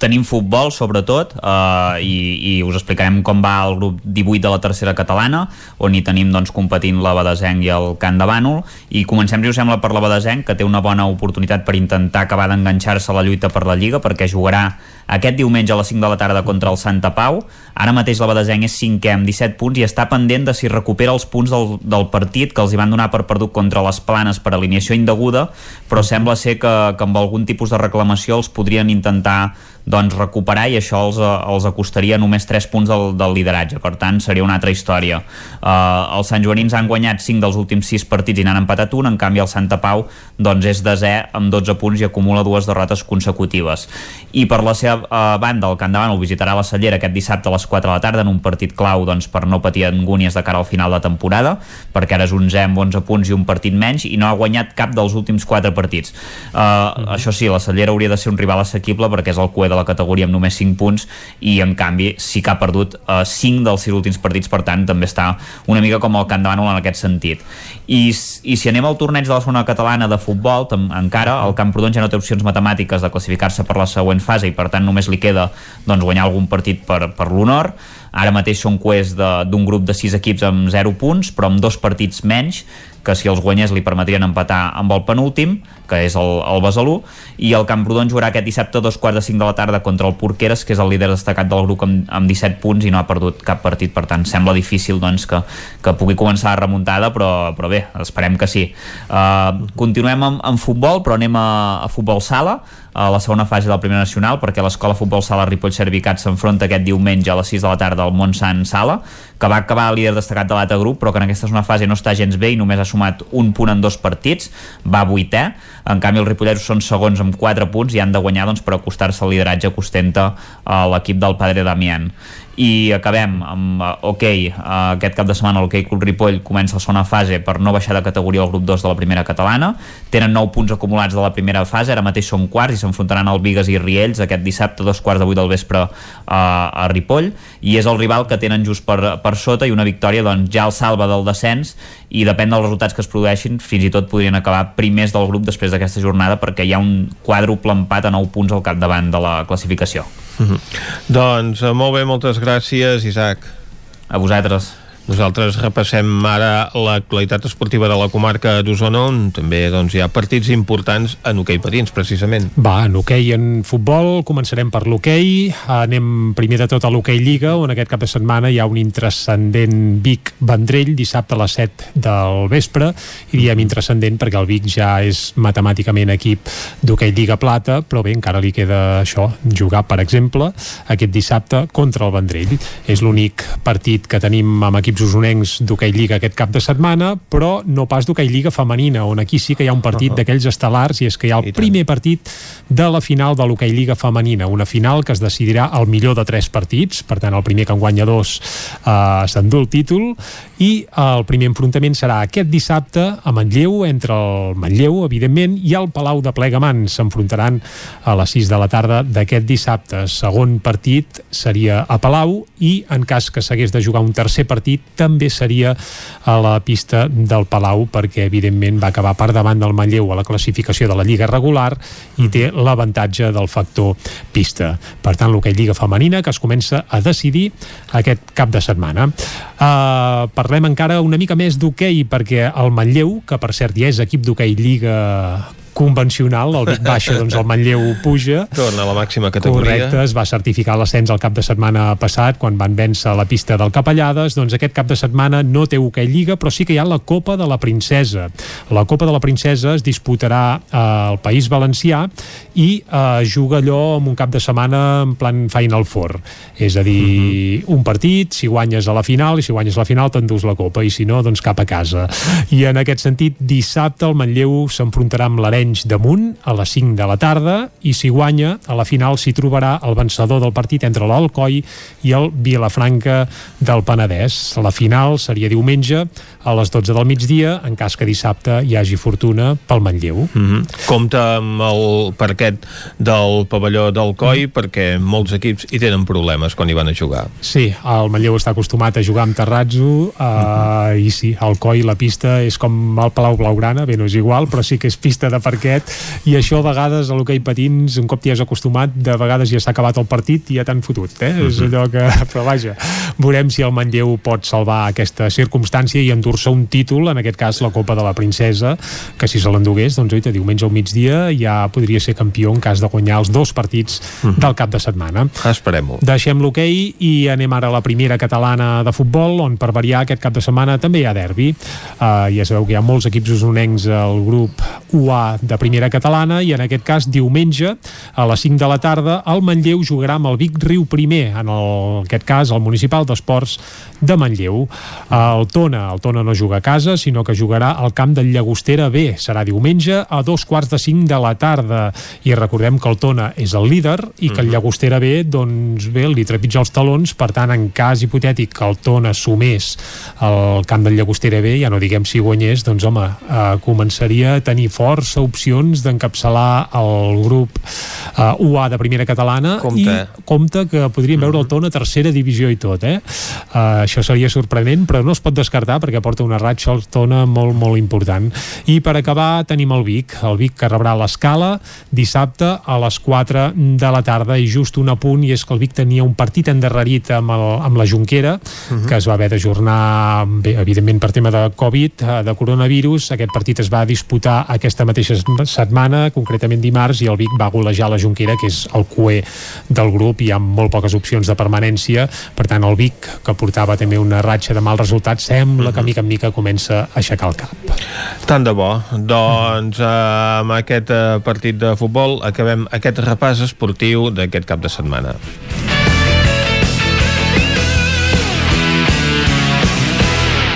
tenim futbol, sobretot, eh, i, i us explicarem com va el grup 18 de la tercera catalana, on hi tenim doncs, competint la Badesenc i el Camp de Bànol, i comencem, si us sembla, per la Badesenc, que té una bona oportunitat per intentar acabar d'enganxar-se a la lluita per la Lliga, perquè jugarà aquest diumenge a les 5 de la tarda contra el Santa Pau. Ara mateix la Badesenc és 5è amb 17 punts i està pendent de si recupera els punts del, del partit que els hi van donar per perdut contra les Planes per alineació indeguda, però sembla ser que, que amb algun tipus de reclamació els podrien intentar doncs, recuperar i això els, els acostaria només 3 punts del, del lideratge, per tant seria una altra història. Uh, els Sant Joanins han guanyat 5 dels últims 6 partits i n'han empatat un, en canvi el Santa Pau doncs, és desè amb 12 punts i acumula dues derrotes consecutives. I per la seva uh, banda, el Camp de Bànol visitarà la Cellera aquest dissabte a les 4 de la tarda en un partit clau doncs, per no patir angúnies de cara al final de temporada, perquè ara és 11 amb 11 punts i un partit menys i no ha guanyat cap dels últims 4 partits. Uh, mm -hmm. Això sí, la Cellera hauria de ser un rival assequible perquè és el cué de la categoria amb només 5 punts i en canvi sí que ha perdut uh, 5 dels 6 últims partits. Per tant també està una mica com el Camp de en aquest sentit. I, i si anem al torneig de la zona catalana de futbol encara el Camprodon ja no té opcions matemàtiques de classificar-se per la següent fase i per tant només li queda doncs, guanyar algun partit per, per l'honor. Ara mateix són quest d'un grup de 6 equips amb 0 punts però amb dos partits menys que si els guanyés li permetrien empatar amb el penúltim, que és el, el Besalú, i el Camprodon jugarà aquest dissabte a dos quarts de cinc de la tarda contra el Porqueres, que és el líder destacat del grup amb, amb 17 punts i no ha perdut cap partit, per tant sembla difícil doncs, que, que pugui començar la remuntada, però, però bé, esperem que sí. Uh, continuem amb, amb futbol, però anem a, a futbol sala, a la segona fase del Primer Nacional perquè l'Escola Futbol Sala Ripoll Servicat s'enfronta aquest diumenge a les 6 de la tarda al Montsant Sala que va acabar líder destacat de l'altre grup però que en aquesta segona fase no està gens bé i només ha sumat un punt en dos partits va vuitè, en canvi els ripolleros són segons amb 4 punts i han de guanyar doncs, per acostar-se al lideratge que ostenta uh, l'equip del Padre Damián i acabem amb uh, OK, uh, aquest cap de setmana l'OK Club Ripoll comença la segona fase per no baixar de categoria al grup 2 de la primera catalana. Tenen 9 punts acumulats de la primera fase ara mateix són quarts i s'enfrontaran al Vigues i Riells aquest dissabte dos quarts de 8 del vespre uh, a Ripoll. I és el rival que tenen just per, per sota i una victòria doncs, ja el salva del descens i depèn dels resultats que es produeixin fins i tot podrien acabar primers del grup després d'aquesta jornada perquè hi ha un quàdruple empat a 9 punts al capdavant de la classificació Mm -hmm. Doncs eh, molt bé, moltes gràcies, Isaac. A vosaltres. Nosaltres repassem ara l'actualitat esportiva de la comarca d'Osona on també doncs, hi ha partits importants en hoquei patins, precisament. Va, en hoquei en futbol, començarem per l'hoquei anem primer de tot a l'hoquei Lliga on aquest cap de setmana hi ha un intrascendent Vic-Vendrell dissabte a les 7 del vespre i diem intrascendent perquè el Vic ja és matemàticament equip d'hoquei Lliga Plata però bé, encara li queda això jugar, per exemple, aquest dissabte contra el Vendrell. És l'únic partit que tenim amb equips equips usonencs d'hoquei Lliga aquest cap de setmana, però no pas d'hoquei Lliga femenina, on aquí sí que hi ha un partit uh -huh. d'aquells estel·lars i és que hi ha el primer partit de la final de l'hoquei Lliga femenina, una final que es decidirà al millor de tres partits, per tant el primer que en guanya dos eh, s'endú el títol i el primer enfrontament serà aquest dissabte a Manlleu, entre el Manlleu, evidentment, i el Palau de Plegamans. S'enfrontaran a les 6 de la tarda d'aquest dissabte. Segon partit seria a Palau i en cas que s'hagués de jugar un tercer partit també seria a la pista del Palau perquè evidentment va acabar per davant del Manlleu a la classificació de la Lliga regular i té l'avantatge del factor pista. Per tant, l'hoquei Lliga Femenina que es comença a decidir aquest cap de setmana. Uh, parlem encara una mica més d'hoquei perquè el Manlleu, que per cert ja és equip d'hoquei Lliga convencional, el Vic baixa, doncs el Manlleu puja. Torna a la màxima categoria. Correcte, es va certificar l'ascens el cap de setmana passat, quan van vèncer la pista del Capellades, doncs aquest cap de setmana no té hoquei Lliga, però sí que hi ha la Copa de la Princesa. La Copa de la Princesa es disputarà eh, al País Valencià i eh, juga allò en un cap de setmana en plan Final Four. És a dir, mhm. -huh. un partit, si guanyes a la final, i si guanyes a la final t'endús la Copa, i si no, doncs cap a casa. I en aquest sentit, dissabte el Manlleu s'enfrontarà amb l'Arenys menys damunt a les 5 de la tarda i si guanya, a la final s'hi trobarà el vencedor del partit entre l'Alcoi i el Vilafranca del Penedès. La final seria diumenge a les 12 del migdia, en cas que dissabte hi hagi fortuna pel Manlleu. Mm -hmm. Compte amb el parquet del pavelló del COI mm -hmm. perquè molts equips hi tenen problemes quan hi van a jugar. Sí, el Manlleu està acostumat a jugar amb terrazzo uh, mm -hmm. i sí, el COI la pista és com el Palau Blaugrana, bé, no és igual, però sí que és pista de parquet i això a vegades a l'hoquei patins, un cop t'hi has acostumat, de vegades ja s'ha acabat el partit i ja t'han fotut, eh? Mm -hmm. És mhm. allò que... Però vaja, veurem si el Manlleu pot salvar aquesta circumstància i endur-se un títol, en aquest cas la Copa de la Princesa, que si se l'endugués, doncs oita, diumenge al migdia ja podria ser campió en cas de guanyar els dos partits mm -hmm. del cap de setmana. Esperem-ho. Deixem l'hoquei i anem ara a la primera catalana de futbol, on per variar aquest cap de setmana també hi ha derbi. Uh, ja sabeu que hi ha molts equips usonencs al grup UA de primera catalana i en aquest cas diumenge a les 5 de la tarda el Manlleu jugarà amb el Vic Riu primer, en el, aquest cas el Municipal d'Esports de Manlleu. El Tona, el Tona no juga a casa, sinó que jugarà al camp del Llagostera B. Serà diumenge a dos quarts de cinc de la tarda. I recordem que el Tona és el líder i que el mhm. Llagostera B, doncs bé, li trepitja els talons, per tant, en cas hipotètic que el Tona sumés al camp del Llagostera B, ja no diguem si guanyés, doncs home, eh, començaria a tenir força opcions d'encapçalar el grup eh, UA de primera catalana compte. i compte que podríem veure el mhm. Tona tercera divisió i tot, eh? Uh, això seria sorprenent, però no es pot descartar perquè porta una ratxa al Tona molt, molt important. I per acabar tenim el Vic, el Vic que rebrà l'escala dissabte a les 4 de la tarda i just un apunt i és que el Vic tenia un partit endarrerit amb, el, amb la Junquera uh mhm. -huh. que es va haver d'ajornar evidentment per tema de Covid, eh, de coronavirus aquest partit es va disputar aquesta mateixa setmana, concretament dimarts i el Vic va golejar la Junquera que és el cué del grup i amb molt poques opcions de permanència, per tant el Vic que portava també una ratxa de mals resultats sembla que mica en mica comença a aixecar el cap. Tant de bo. Doncs eh, amb aquest eh, partit de futbol acabem aquest repàs esportiu d'aquest cap de setmana.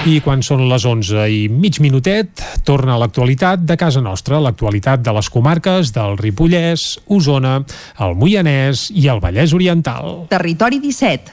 I quan són les 11 i mig minutet, torna l'actualitat de casa nostra, l'actualitat de les comarques del Ripollès, Osona, el Moianès i el Vallès Oriental. Territori 17,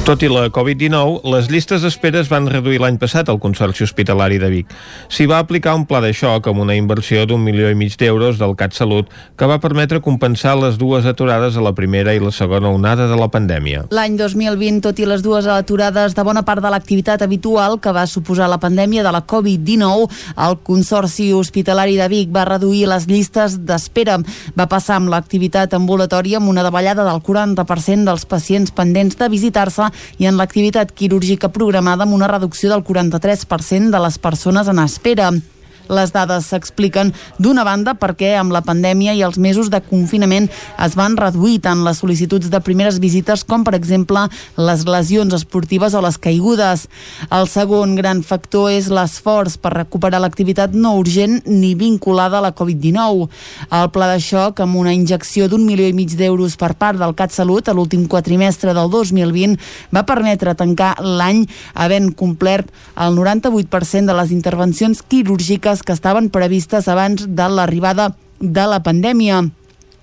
Tot i la Covid-19, les llistes d'espera es van reduir l'any passat al Consorci Hospitalari de Vic. S'hi va aplicar un pla de xoc amb una inversió d'un milió i mig d'euros del CatSalut que va permetre compensar les dues aturades a la primera i la segona onada de la pandèmia. L'any 2020, tot i les dues aturades de bona part de l'activitat habitual que va suposar la pandèmia de la Covid-19, el Consorci Hospitalari de Vic va reduir les llistes d'espera. Va passar amb l'activitat ambulatòria amb una davallada del 40% dels pacients pendents de visitar-se i en l'activitat quirúrgica programada amb una reducció del 43% de les persones en espera. Les dades s'expliquen d'una banda perquè amb la pandèmia i els mesos de confinament es van reduir tant les sol·licituds de primeres visites com, per exemple, les lesions esportives o les caigudes. El segon gran factor és l'esforç per recuperar l'activitat no urgent ni vinculada a la Covid-19. El pla de xoc, amb una injecció d'un milió i mig d'euros per part del CatSalut a l'últim quatrimestre del 2020, va permetre tancar l'any havent complert el 98% de les intervencions quirúrgiques que estaven previstes abans de l'arribada de la pandèmia.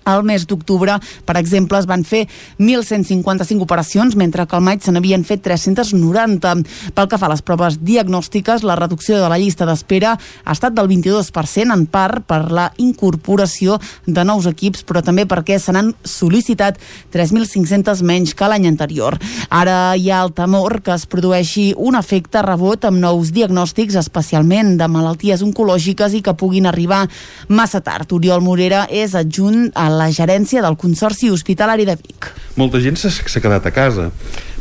Al mes d'octubre, per exemple, es van fer 1.155 operacions, mentre que al maig se n'havien fet 390. Pel que fa a les proves diagnòstiques, la reducció de la llista d'espera ha estat del 22%, en part per la incorporació de nous equips, però també perquè se n'han sol·licitat 3.500 menys que l'any anterior. Ara hi ha el temor que es produeixi un efecte rebot amb nous diagnòstics, especialment de malalties oncològiques i que puguin arribar massa tard. Oriol Morera és adjunt a la gerència del Consorci Hospitalari de Vic. Molta gent s'ha quedat a casa.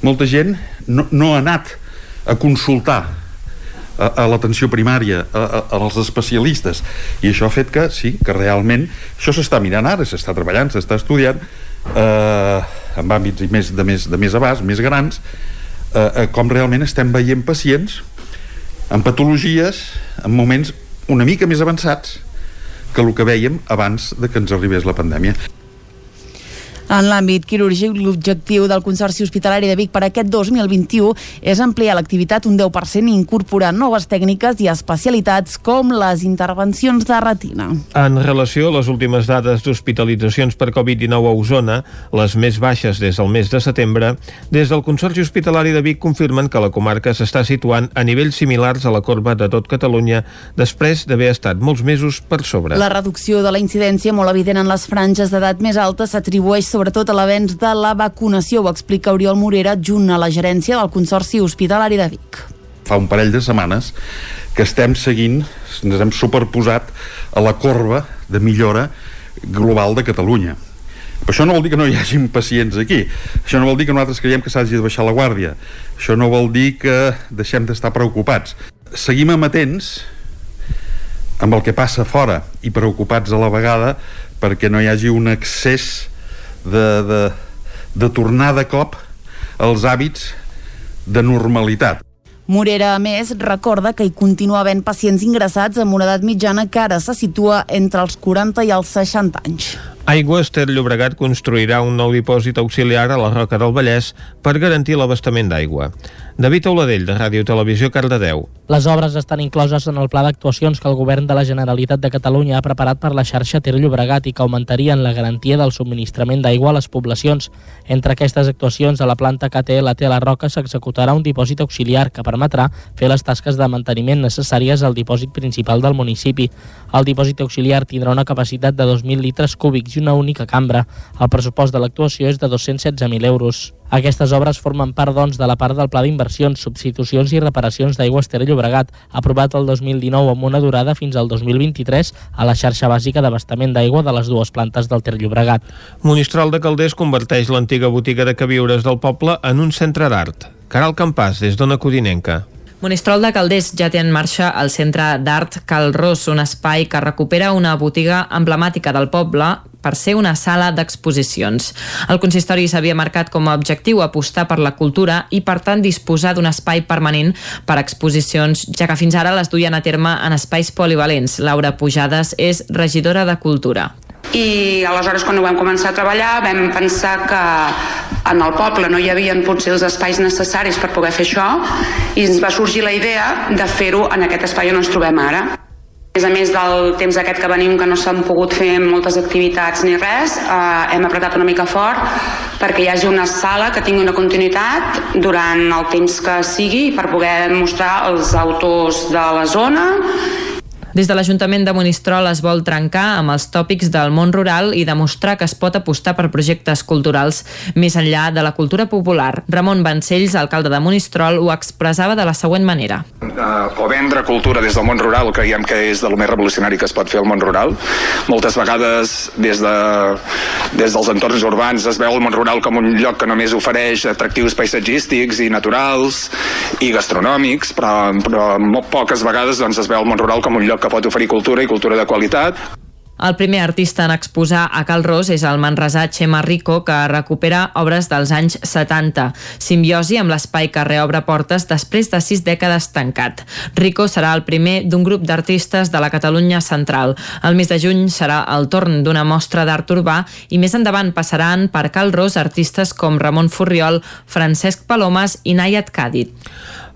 Molta gent no, no ha anat a consultar a, a l'atenció primària, a, a, als especialistes i això ha fet que, sí, que realment això s'està mirant ara, s'està treballant, s'està estudiant eh, en àmbits més, de, més, de més abast, més grans eh, eh, com realment estem veient pacients amb patologies en moments una mica més avançats que el que veiem abans de que ens arribés la pandèmia. En l'àmbit quirúrgic, l'objectiu del Consorci Hospitalari de Vic per aquest 2021 és ampliar l'activitat un 10% i incorporar noves tècniques i especialitats com les intervencions de retina. En relació a les últimes dades d'hospitalitzacions per Covid-19 a Osona, les més baixes des del mes de setembre, des del Consorci Hospitalari de Vic confirmen que la comarca s'està situant a nivells similars a la corba de tot Catalunya després d'haver estat molts mesos per sobre. La reducció de la incidència molt evident en les franges d'edat més alta s'atribueix sobretot a l'avenç de la vacunació, ho explica Oriol Morera, junt a la gerència del Consorci Hospitalari de Vic. Fa un parell de setmanes que estem seguint, ens hem superposat a la corba de millora global de Catalunya. Però això no vol dir que no hi hagi pacients aquí. Això no vol dir que nosaltres creiem que s'hagi de baixar la guàrdia. Això no vol dir que deixem d'estar preocupats. Seguim amatents amb el que passa fora i preocupats a la vegada perquè no hi hagi un excés de, de, de tornar de cop als hàbits de normalitat. Morera, a més, recorda que hi continua havent pacients ingressats amb una edat mitjana que ara se situa entre els 40 i els 60 anys. Aigües Ter Llobregat construirà un nou dipòsit auxiliar a la Roca del Vallès per garantir l'abastament d'aigua. David Auladell, de Ràdio Televisió, Cardedeu. Les obres estan incloses en el pla d'actuacions que el govern de la Generalitat de Catalunya ha preparat per la xarxa Ter Llobregat i que augmentarien la garantia del subministrament d'aigua a les poblacions. Entre aquestes actuacions, a la planta KTLT a la Roca s'executarà un dipòsit auxiliar que permetrà fer les tasques de manteniment necessàries al dipòsit principal del municipi. El dipòsit auxiliar tindrà una capacitat de 2.000 litres cúbics i una única cambra. El pressupost de l'actuació és de 216.000 euros. Aquestes obres formen part, doncs, de la part del Pla d'Inversions, Substitucions i Reparacions d'Aigües Ter Llobregat, aprovat el 2019 amb una durada fins al 2023 a la xarxa bàsica d'abastament d'aigua de les dues plantes del Ter Llobregat. Monistrol de Calders converteix l'antiga botiga de queviures del poble en un centre d'art. Caral Campàs, des d'Ona Codinenca. Monistrol de Calders ja té en marxa el Centre d'Art Cal Ros, un espai que recupera una botiga emblemàtica del poble per ser una sala d'exposicions. El consistori s'havia marcat com a objectiu apostar per la cultura i, per tant, disposar d'un espai permanent per exposicions, ja que fins ara les duien a terme en espais polivalents. Laura Pujades és regidora de Cultura. I aleshores, quan ho vam començar a treballar, vam pensar que en el poble no hi havia potser els espais necessaris per poder fer això i ens va sorgir la idea de fer-ho en aquest espai on ens trobem ara. A més a més del temps aquest que venim que no s'han pogut fer moltes activitats ni res, eh, hem apretat una mica fort perquè hi hagi una sala que tingui una continuïtat durant el temps que sigui per poder mostrar els autors de la zona des de l'Ajuntament de Monistrol es vol trencar amb els tòpics del món rural i demostrar que es pot apostar per projectes culturals més enllà de la cultura popular. Ramon Vancells, alcalde de Monistrol, ho expressava de la següent manera. Uh, o vendre cultura des del món rural creiem que és del més revolucionari que es pot fer al món rural. Moltes vegades des, de, des dels entorns urbans es veu el món rural com un lloc que només ofereix atractius paisatgístics i naturals i gastronòmics, però, però molt poques vegades doncs, es veu el món rural com un lloc que pot oferir cultura i cultura de qualitat. El primer artista en exposar a Cal Ros és el manresà Xema Rico, que recupera obres dels anys 70. Simbiosi amb l'espai que reobre portes després de sis dècades tancat. Rico serà el primer d'un grup d'artistes de la Catalunya central. El mes de juny serà el torn d'una mostra d'art urbà i més endavant passaran per Cal Ros artistes com Ramon Furriol, Francesc Palomes i Nayat Càdid.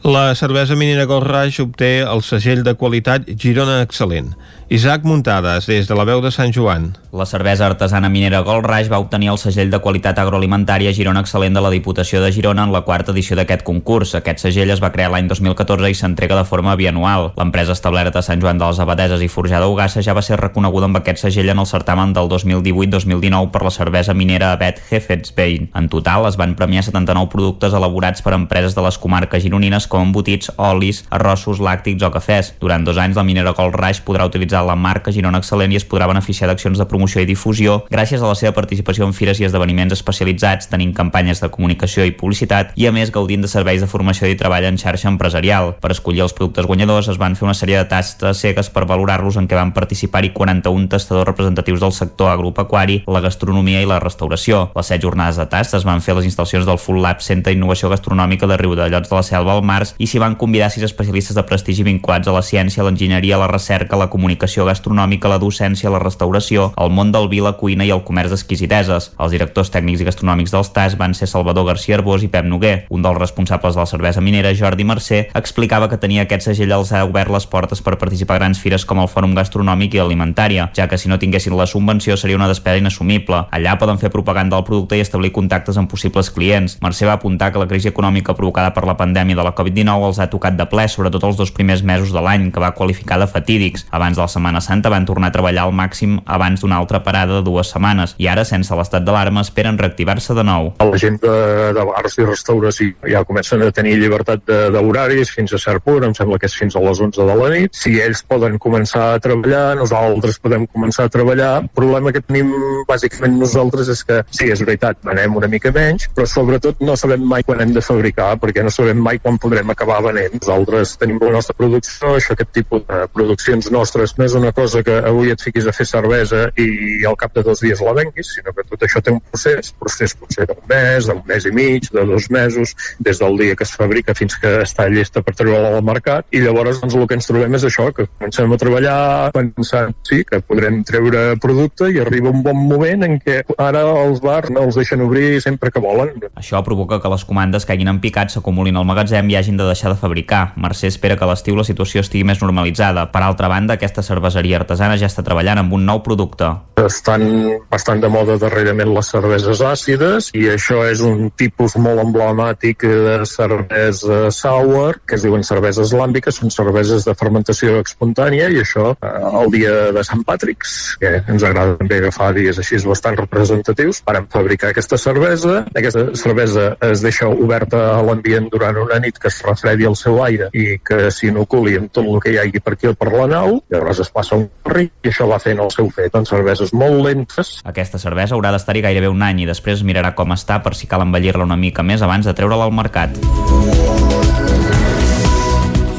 La cervesa minera Golraix obté el segell de qualitat Girona Excel·lent. Isaac Muntades, des de la veu de Sant Joan. La cervesa artesana minera Golraix va obtenir el segell de qualitat agroalimentària Girona Excel·lent de la Diputació de Girona en la quarta edició d'aquest concurs. Aquest segell es va crear l'any 2014 i s'entrega de forma bianual. L'empresa establerta a Sant Joan de les Abadeses i Forjada Ugassa ja va ser reconeguda amb aquest segell en el certamen del 2018-2019 per la cervesa minera Abet Hefetsbein. En total es van premiar 79 productes elaborats per empreses de les comarques gironines com embotits, olis, arrossos, làctics o cafès. Durant dos anys la minera Golraix podrà utilitzar la marca Girona Excel·lent i es podrà beneficiar d'accions de promoció i difusió gràcies a la seva participació en fires i esdeveniments especialitzats, tenint campanyes de comunicació i publicitat i a més gaudint de serveis de formació i treball en xarxa empresarial. Per escollir els productes guanyadors es van fer una sèrie de tastes cegues per valorar-los en què van participar-hi 41 tastadors representatius del sector agropecuari, la gastronomia i la restauració. Les set jornades de tast es van fer a les instal·lacions del Full Lab Centre d'Innovació Gastronòmica de Riudellots de la Selva al Març i s'hi van convidar sis especialistes de prestigi vinculats a la ciència, l'enginyeria, la recerca, la comunicació l'educació gastronòmica, la docència, la restauració, el món del vi, la cuina i el comerç d'exquisiteses. Els directors tècnics i gastronòmics dels TAS van ser Salvador García Arbós i Pep Noguer. Un dels responsables de la cervesa minera, Jordi Mercè, explicava que tenia aquest segell els ha obert les portes per participar a grans fires com el Fòrum Gastronòmic i Alimentària, ja que si no tinguessin la subvenció seria una despesa inassumible. Allà poden fer propaganda del producte i establir contactes amb possibles clients. Mercè va apuntar que la crisi econòmica provocada per la pandèmia de la Covid-19 els ha tocat de ple, sobretot els dos primers mesos de l'any, que va qualificar de fatídics. Abans de la Setmana Santa van tornar a treballar al màxim abans d'una altra parada de dues setmanes i ara, sense l'estat d'alarma, esperen reactivar-se de nou. La gent de, de bars i restauració ja comencen a tenir llibertat d'horaris fins a cert punt, em sembla que és fins a les 11 de la nit. Si ells poden començar a treballar, nosaltres podem començar a treballar. El problema que tenim bàsicament nosaltres és que, sí, és veritat, venem una mica menys, però sobretot no sabem mai quan hem de fabricar, perquè no sabem mai quan podrem acabar venent. Nosaltres tenim la nostra producció, això, aquest tipus de produccions nostres no és una cosa que avui et fiquis a fer cervesa i al cap de dos dies la venguis, sinó que tot això té un procés, procés potser d'un mes, d'un mes i mig, de dos mesos, des del dia que es fabrica fins que està llesta per treure-la al mercat, i llavors doncs, el que ens trobem és això, que comencem a treballar pensant, sí, que podrem treure producte i arriba un bon moment en què ara els bars no els deixen obrir sempre que volen. Això provoca que les comandes hagin en picat s'acumulin al magatzem i hagin de deixar de fabricar. Mercè espera que a l'estiu la situació estigui més normalitzada. Per altra banda, aquesta cerveseria artesana ja està treballant amb un nou producte. Estan bastant de moda darrerament les cerveses àcides i això és un tipus molt emblemàtic de cervesa sour, que es diuen cerveses làmbiques, són cerveses de fermentació espontània i això eh, el dia de Sant Patrick's, que ens agrada també agafar dies així bastant representatius, para fabricar aquesta cervesa. Aquesta cervesa es deixa oberta a l'ambient durant una nit que es refredi el seu aire i que s'inoculi amb tot el que hi hagi per aquí o per la nau, llavors es passa un ric i això va fent el seu fet en cerveses molt lentes. Aquesta cervesa haurà d'estar-hi gairebé un any i després es mirarà com està per si cal envellir-la una mica més abans de treure-la al mercat.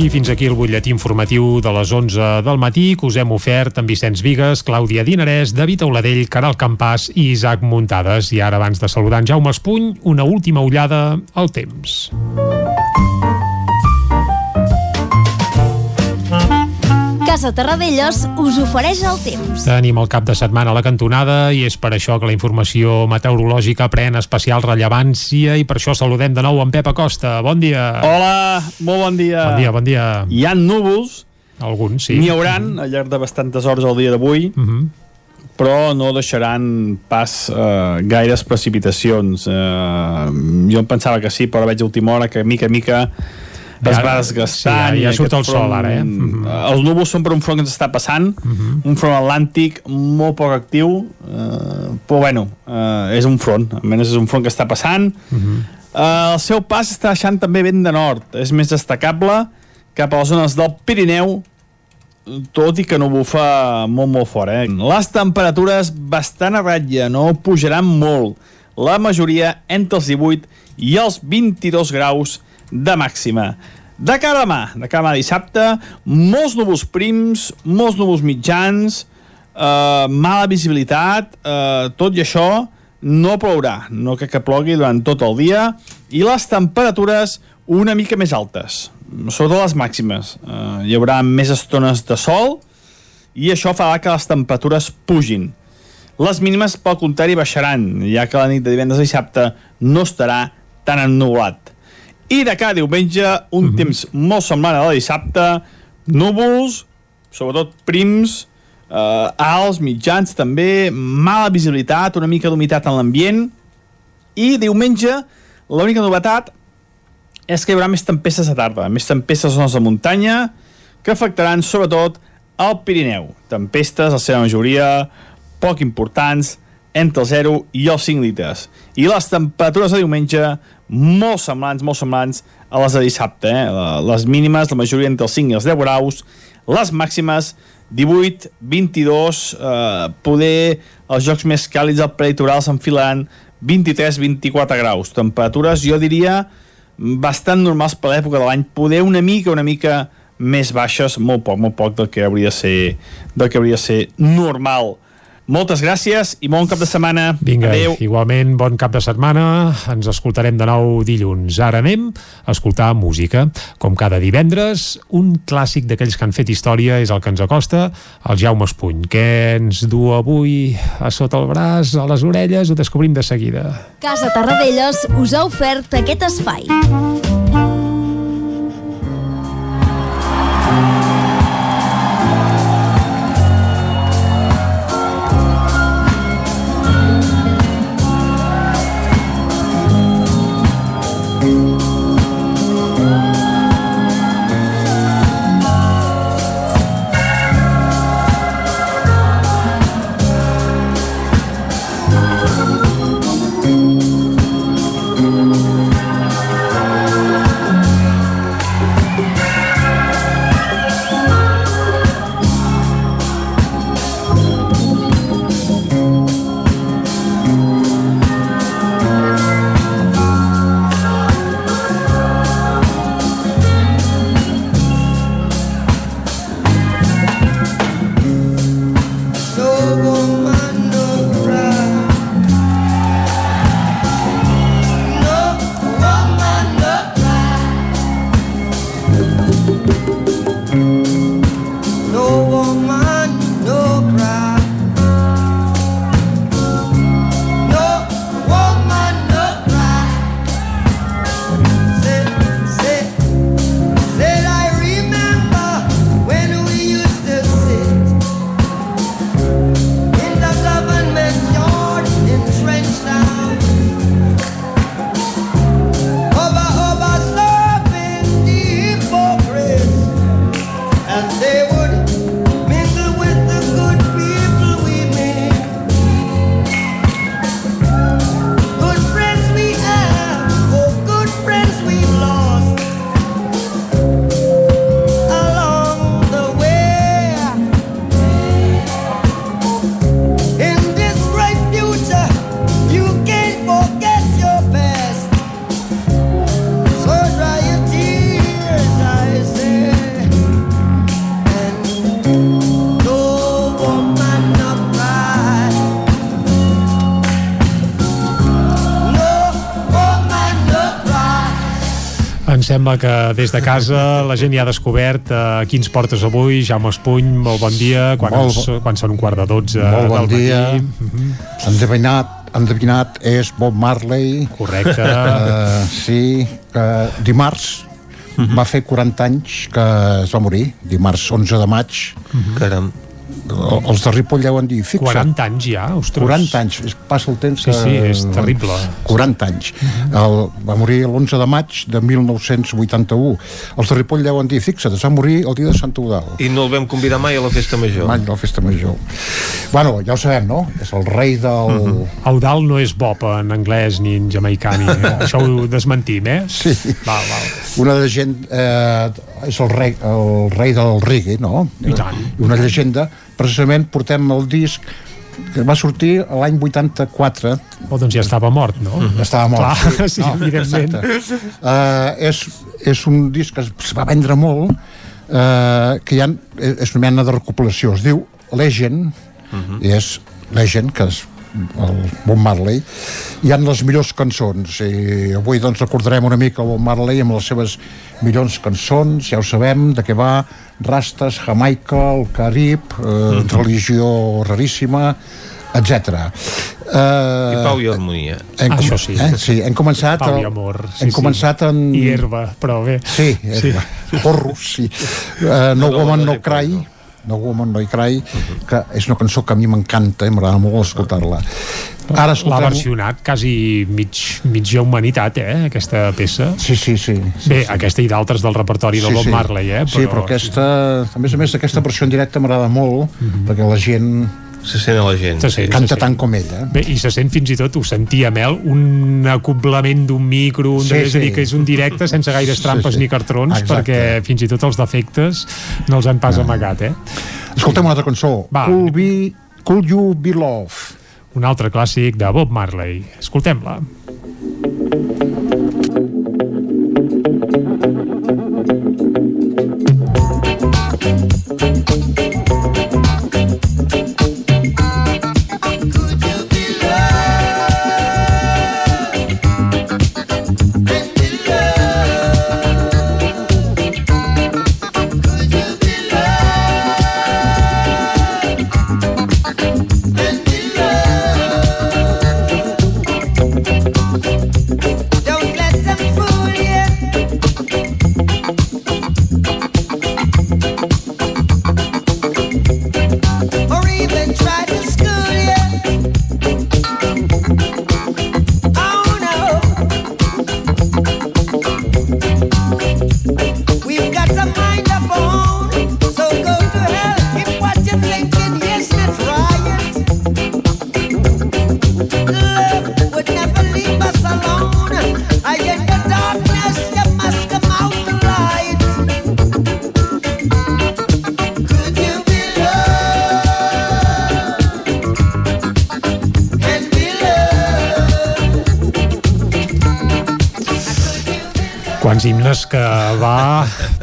I fins aquí el butlletí informatiu de les 11 del matí que us hem ofert amb Vicenç Vigues, Clàudia Dinarès, David Auladell, Caral Campàs i Isaac Muntades. I ara, abans de saludar en Jaume Espuny, una última ullada al temps. Casa Terradellos us ofereix el temps. Tenim el cap de setmana a la cantonada i és per això que la informació meteorològica pren especial rellevància i per això saludem de nou en Pep Acosta. Bon dia. Hola, molt bon dia. Bon dia, bon dia. Hi ha núvols. Alguns, sí. N'hi hauran al llarg de bastantes hores al dia d'avui. Uh -huh però no deixaran pas eh, gaires precipitacions. Eh, jo em pensava que sí, però veig a última hora que mica a mica es va desgastant. Sí, ja, ja surt el front, sol ara, eh? Mm -hmm. Els núvols són per un front que ens està passant, uh -huh. un front atlàntic molt poc actiu, eh, però bueno, eh, és un front, almenys és un front que està passant. Uh -huh. eh, el seu pas està deixant també vent de nord, és més destacable cap a les zones del Pirineu, tot i que no bufa molt, molt fort. Eh? Les temperatures bastant a ratlla, no pujaran molt. La majoria entre els 18 i els 22 graus de màxima. De cara a demà, de cara a demà dissabte, molts núvols prims, molts núvols mitjans, eh, mala visibilitat, eh, tot i això no plourà, no crec que plogui durant tot el dia, i les temperatures una mica més altes, sobretot les màximes. Eh, hi haurà més estones de sol i això farà que les temperatures pugin. Les mínimes, pel contrari, baixaran, ja que la nit de divendres a dissabte no estarà tan ennubulat. I de cada diumenge, un uh -huh. temps molt semblant a la dissabte, núvols, sobretot prims, eh, alts, mitjans també, mala visibilitat, una mica d'humitat en l'ambient, i diumenge l'única novetat és que hi haurà més tempestes a tarda, més tempestes a zones de muntanya, que afectaran sobretot el Pirineu. Tempestes, la seva majoria, poc importants, entre el 0 i els 5 litres. I les temperatures de diumenge molt semblants, molt semblants a les de dissabte. Eh? Les mínimes, la majoria entre els 5 i els 10 graus, les màximes 18, 22, eh, poder els jocs més càlids al prelitoral s'enfilaran 23, 24 graus. Temperatures, jo diria, bastant normals per l'època de l'any, poder una mica, una mica més baixes, molt poc, molt poc del que hauria de ser, del que hauria de ser normal. Moltes gràcies i bon cap de setmana. Vinga, Adéu. igualment, bon cap de setmana. Ens escoltarem de nou dilluns. Ara anem a escoltar música. Com cada divendres, un clàssic d'aquells que han fet història és el que ens acosta, el Jaume Espuny. Què ens du avui a sota el braç, a les orelles? Ho descobrim de seguida. Casa Tarradellas us ha ofert aquest espai. Em sembla que des de casa la gent ja ha descobert uh, quins portes avui. Jaume Espuny, molt bon dia. Quan, Molt ens, quan són un quart de dotze Molt bon del dia. matí. Endevinat, endevinat és Bob Marley. Correcte. Uh, sí, que dimarts va fer 40 anys que es va morir, dimarts 11 de maig. Caram. Els de Ripoll deuen dir, fixa't. 40 anys ja, ostres. 40 anys, passa el temps Sí, que... sí, és terrible. 40 anys. el, va morir l'11 de maig de 1981. Els de Ripoll deuen dir, fixa't, es va morir el dia de Sant Eudal. I no el vam convidar mai a la festa major. Mai a la festa major. Bueno, ja ho sabem, no? És el rei del... Uh -huh. Eudal no és Bob en anglès ni en jamaicà ni... Això ho desmentim, eh? Sí. Val, val. Una llegenda eh, és el rei, el rei del reggae, no? I tant. Una llegenda, precisament portem el disc que va sortir l'any 84 Oh, doncs ja estava mort, no? Mm -hmm. estava mort Clar, sí, evidentment. uh, és, és un disc que es va vendre molt uh, que hi ha, és una mena de recopilació es diu Legend -huh. i és Legend que és el Bob Marley hi han les millors cançons i avui doncs recordarem una mica el Bob Marley amb les seves millors cançons ja ho sabem, de què va Rastes, Jamaica, el Carib eh, uh -huh. religió raríssima etc. Uh, I pau i harmonia. hem, Ah, com- això sí. Eh? sí, hem començat... Pau i amor, sí, hem sí. començat en... I herba, però bé. Sí, herba. Sí. Porros, sí. Uh, no Woman No Cry, No Woman No Cry, que és una cançó que a mi m'encanta, eh? m'agrada molt escoltar-la. Ara L'ha escoltarem... versionat quasi mig, mitja humanitat, eh, aquesta peça. Sí, sí, sí. sí Bé, sí. aquesta i d'altres del repertori de Bob Marley, eh? Sí, però aquesta... A més a més, aquesta versió en directe m'agrada molt, perquè la gent Se sent a la gent. Se sent, canta se sent. tant com ella. Bé, i se sent fins i tot, ho sentia Mel, un acoblament d'un micro, un Sí, sí, és a dir, sí. que és un directe sense gaires Sí, trampes sí. ni cartrons, Exacte. perquè fins i tot els defectes no els han pas amagat, eh? Escolta'm una altra cançó. Va. Could, be, could You Be Love? Un altre clàssic de Bob Marley. Escoltem-la.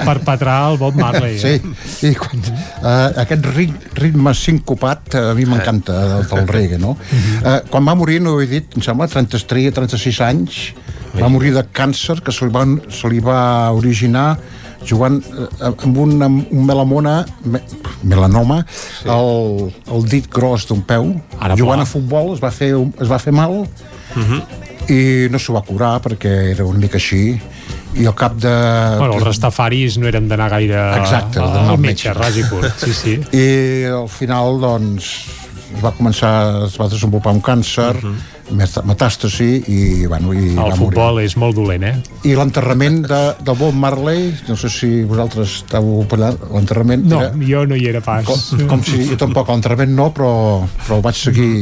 Perpetrar el Bob Marley. Eh? Sí, i quan, uh, aquest rit, ritme sincopat uh, a mi m'encanta del, del reggae, no? Uh, quan va morir, no ho he dit, em sembla, 33 36 anys, va morir de càncer que se li va, se li va originar jugant eh, amb un, amb un melamona me, melanoma sí. el, el dit gros d'un peu Ara, jugant pla. a futbol es va fer, es va fer mal i no s'ho va curar perquè era una mica així i al cap de... Bueno, els rastafaris no eren d'anar gaire Exacte, al, d'anar al metge, ras i curt. Sí, sí. i al final doncs es va començar, es va desenvolupar un càncer uh metàstasi i, bueno, i El va futbol és molt dolent, eh? morir i l'enterrament de, de Bob Marley no sé si vosaltres estàveu allà l'enterrament No, era jo no hi era pas. com, com si, jo tampoc l'enterrament no però, però el vaig seguir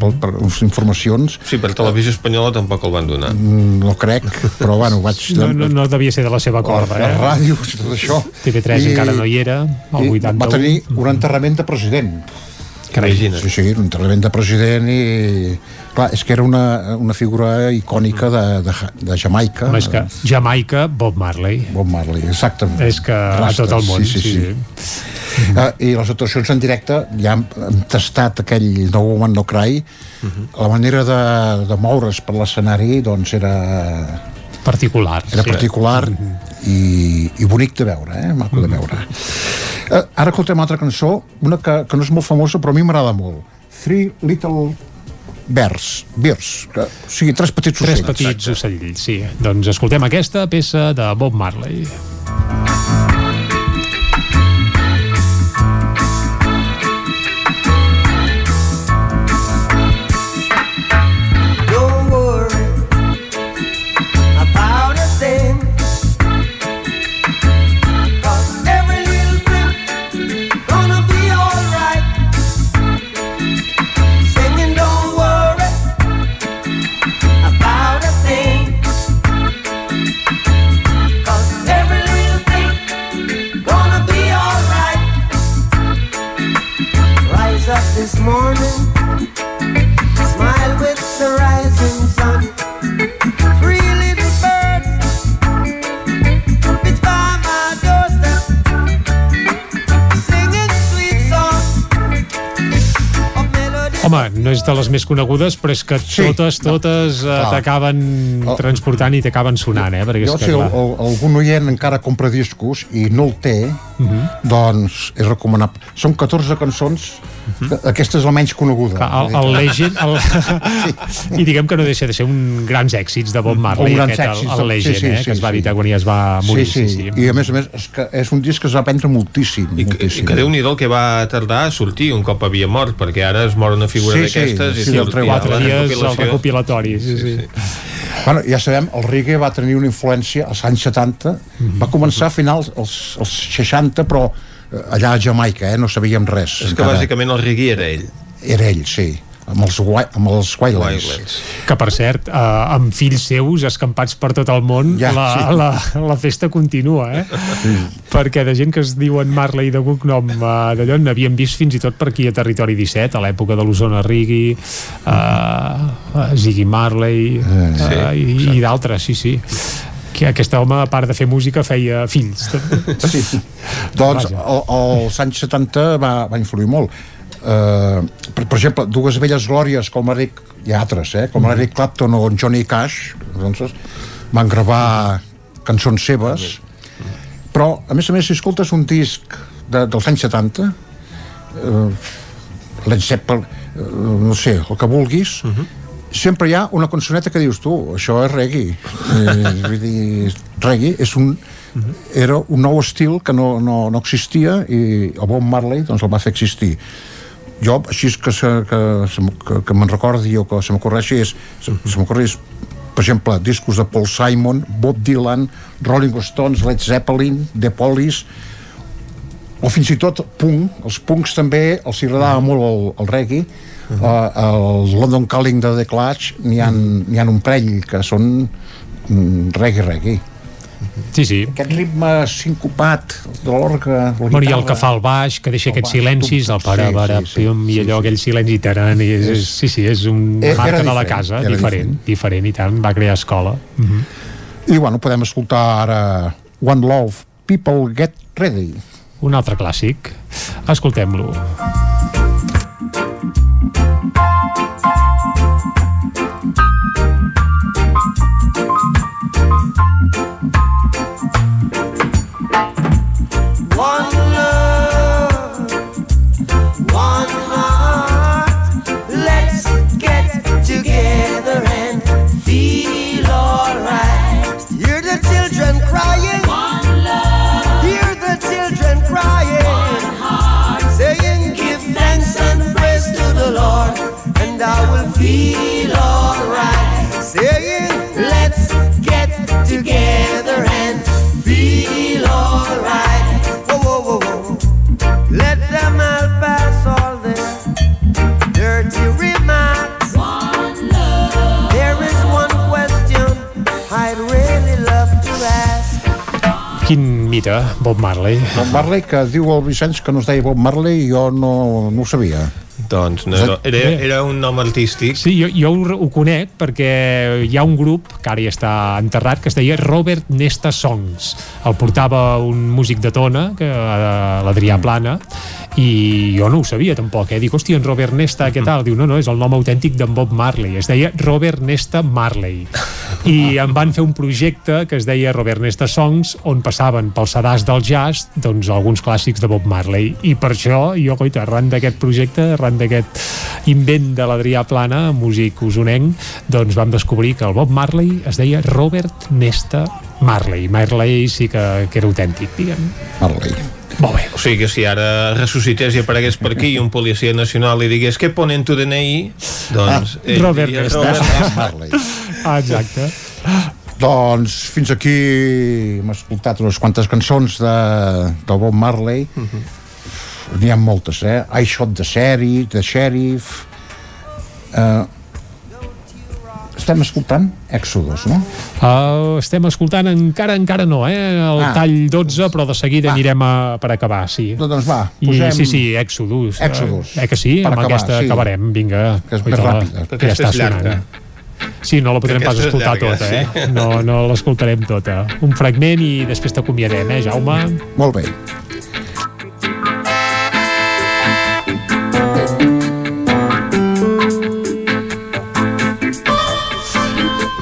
per, per informacions Sí, per televisió espanyola tampoc el van donar. Mm, no crec, però bueno, vaig... No, no, no devia ser de la seva corda, les eh? ràdios i tot això. TV3 I- encara no hi era, el i 81. Va tenir un enterrament de president. Carai. Sí, sí, un enterrament de president i... Clar, és que era una, una figura icònica de, de, de Jamaica. Home, és que Jamaica, Bob Marley. Bob Marley, exactament. És que a tot el món, sí, sí, sí. sí. Uh, I les actuacions en directe ja hem, hem tastat aquell No Woman No Cry la manera de, de moure's per l'escenari doncs era Particular. era sí. particular i, i bonic de veure, eh? maco de veure uh, ara escoltem una altra cançó una que, que no és molt famosa però a mi m'agrada molt Three Little Bears Bears, que, o sigui, tres petits Tres ocells petits ocells, sí. Doncs escoltem aquesta peça de Bob Marley. Més conegudes, però és que Sí, totes, totes eh, clar. t'acaben transportant i t'acaben sonant, eh? Perquè jo és si que, el, clar, el, algun oient encara compra discos i no el té Mhm. doncs és recomanable són 14 cançons aquesta és la menys coneguda. Clar, el, el Legend el... i diguem que no deixa de ser un grans èxits de Bob Marley Un aquest, èxits, el, el Legend, sí, sí, eh, sí, que es va sí. editar quan ja es va morir sí, sí, i a més a més és, que és un disc que es va prendre moltíssim, I que, moltíssim. i que déu-n'hi-do el que va tardar a sortir un cop havia mort, perquè ara es mor una figura Sí, sí, d'aquestes sí, i el surt treu quatre dies el recopilatori sí, sí. Bueno, ja sabem, el reggae va tenir una influència als anys 70, Mhm. va començar a finals als, als 60, però allà a Jamaica, eh, no sabíem res. És que bàsicament el reggae era ell. Era ell, sí, amb els, amb els Wildlands. Wildlands. que per cert, eh, amb fills seus escampats per tot el món Ja, la, sí. la, la festa continua eh? perquè de gent que es diuen Marley de Gugnom eh, d'allò n'havíem vist fins i tot per aquí a Territori 17 a l'època de l'Osona Rigui eh, Ziggy Marley eh, Sí, i, i d'altres, sí, sí que aquest home, a part de fer música, feia fills. Sí. doncs al- als anys 70 va, va influir molt. Uh, per, per exemple, dues velles glòries com Eric, i altres, eh, com Eric Clapton o Johnny Cash, doncs, van gravar cançons seves, però, a més a més, si escoltes un disc de, dels anys 70, uh, Led Zeppelin, uh, no sé, el que vulguis, sempre hi ha una cançoneta que dius tu, això és reggae. Eh, vull dir, reggae és un, era un nou estil que no, no, no existia i el Bob Marley doncs el va fer existir. Jo, així que, se, que, que, que me'n recordi o que se m'ocorreixi és, se, se m'ocorri és per exemple, discos de Paul Simon Bob Dylan, Rolling Stones Led Zeppelin, The Police o fins i tot punk, els punks també els agradava molt el, el reggae uh, el London Calling de The Clash n'hi ha, n'hi ha un parell que són mm, reggae reggae Sí, sí. aquest ritme sincopat de l'orga la Bueno, i el guitarra. que fa el baix, que deixa El aquests baix, silencis, tum, el para, sí, para, sí, sí, pum, i allò, aquell silenci taran, i és, és, sí, sí, és un Eh, era marca de la diferent, casa, era diferent, diferent, i tant, va crear escola. Uh -huh. I bueno, podem escoltar ara One Love, People Get Ready. Un altre clàssic. Escoltem-lo. One feel alright. Saying, Let's get together and feel alright. Whoa, whoa, whoa, whoa. Let them all pass all their dirty remarks. One love. There is one question I'd really love to ask. Quin mite, Bob Marley. Bob Marley, que diu el Vicenç que no es deia Bob Marley jo no, no ho sabia. Doncs no, no, era, era un nom artístic. Sí, jo, jo ho, ho conec perquè hi ha un grup que ara ja està enterrat que es deia Robert Nesta Songs. El portava un músic de tona, que, eh, l'Adrià Plana, i jo no ho sabia tampoc, eh? Dic, hòstia, en Robert Nesta, què tal? Diu, no, no, és el nom autèntic d'en Bob Marley. Es deia Robert Nesta Marley. I em van fer un projecte que es deia Robert Nesta Songs, on passaven pel sedàs del jazz, doncs, alguns clàssics de Bob Marley. I per això, jo, coita, arran d'aquest projecte, arran d'aquest invent de l'Adrià Plana, músic usonenc, doncs vam descobrir que el Bob Marley es deia Robert Nesta Marley. Marley sí que, que era autèntic, diguem. Marley. Molt bé. O sigui que si ara ressuscités i aparegués per aquí i un policia nacional li digués què ponen tu DNI, doncs... Ah, Robert diria, Nesta. Robert Marley. Ah, exacte. Doncs fins aquí hem escoltat unes quantes cançons de, del Bob Marley. N'hi ha moltes, eh? I Shot the Sheriff, The Sheriff... Uh, estem escoltant Exodus, no? Uh, estem escoltant encara, encara no, eh? El Ah. tall 12, però de seguida Va. anirem a, per acabar, sí. Doncs va, I, posem... sí, sí, Exodus. Exodus. Eh, eh que sí? Per Amb acabar, aquesta sí. acabarem, vinga. Que és més ràpida. Que ja està sonant. Sí, no la podrem pas escoltar llarga, tota, eh? sí. No, no l'escoltarem tota. Un fragment i després t'acomiadem, eh, Jaume? Molt bé.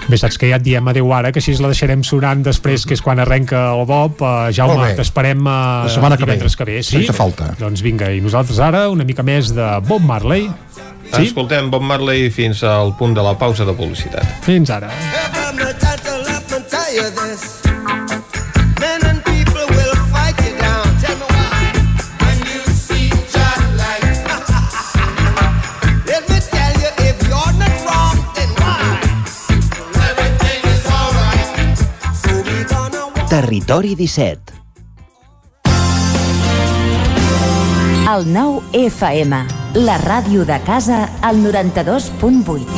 Bé, saps que ja et diem adeu ara, que així la deixarem sonant després, que és quan arrenca el Bob. Uh, Jaume, t'esperem uh, La setmana que ve. que ve. Sí? Sense falta. Doncs vinga, i nosaltres ara una mica més de Bob Marley. Sí? Escoltem Bob Marley fins al punt de la pausa de publicitat. Fins ara. Tell you this. Territori 17. El 9 FM, la ràdio de casa, al 92.8.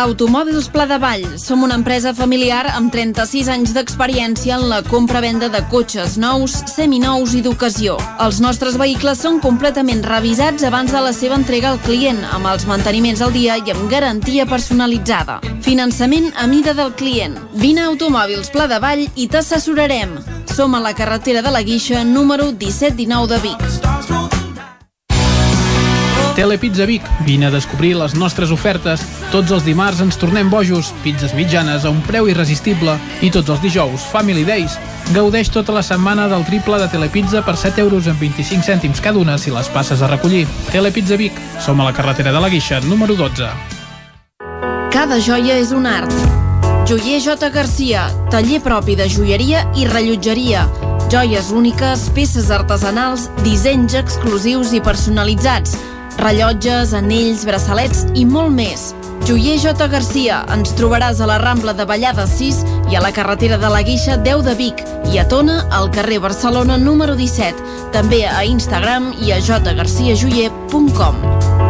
Automòbils Pla de Vall. Som una empresa familiar amb 36 anys d'experiència en la compra-venda de cotxes nous, seminous i d'ocasió. Els nostres vehicles són completament revisats abans de la seva entrega al client, amb els manteniments al dia i amb garantia personalitzada. Finançament a mida del client. Vine a Automòbils Pla de Vall i t'assessorarem. Som a la carretera de la Guixa, número 1719 de Vic. Telepizza Vic. Vine a descobrir les nostres ofertes. Tots els dimarts ens tornem bojos, pizzas mitjanes a un preu irresistible i tots els dijous, Family Days. Gaudeix tota la setmana del triple de Telepizza per 7 euros amb 25 cèntims cada una si les passes a recollir. Telepizza Vic. Som a la carretera de la Guixa, número 12. Cada joia és un art. Joier J. Garcia, taller propi de joieria i rellotgeria. Joies úniques, peces artesanals, dissenys exclusius i personalitzats, rellotges, anells, braçalets i molt més. Joier J. Garcia. Ens trobaràs a la Rambla de Vallada 6 i a la carretera de la Guixa 10 de Vic i a Tona, al carrer Barcelona número 17. També a Instagram i a jgarciajoyer.com.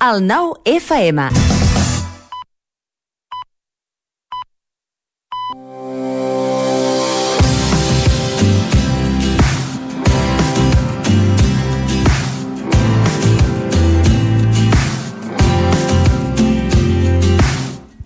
El nou FM.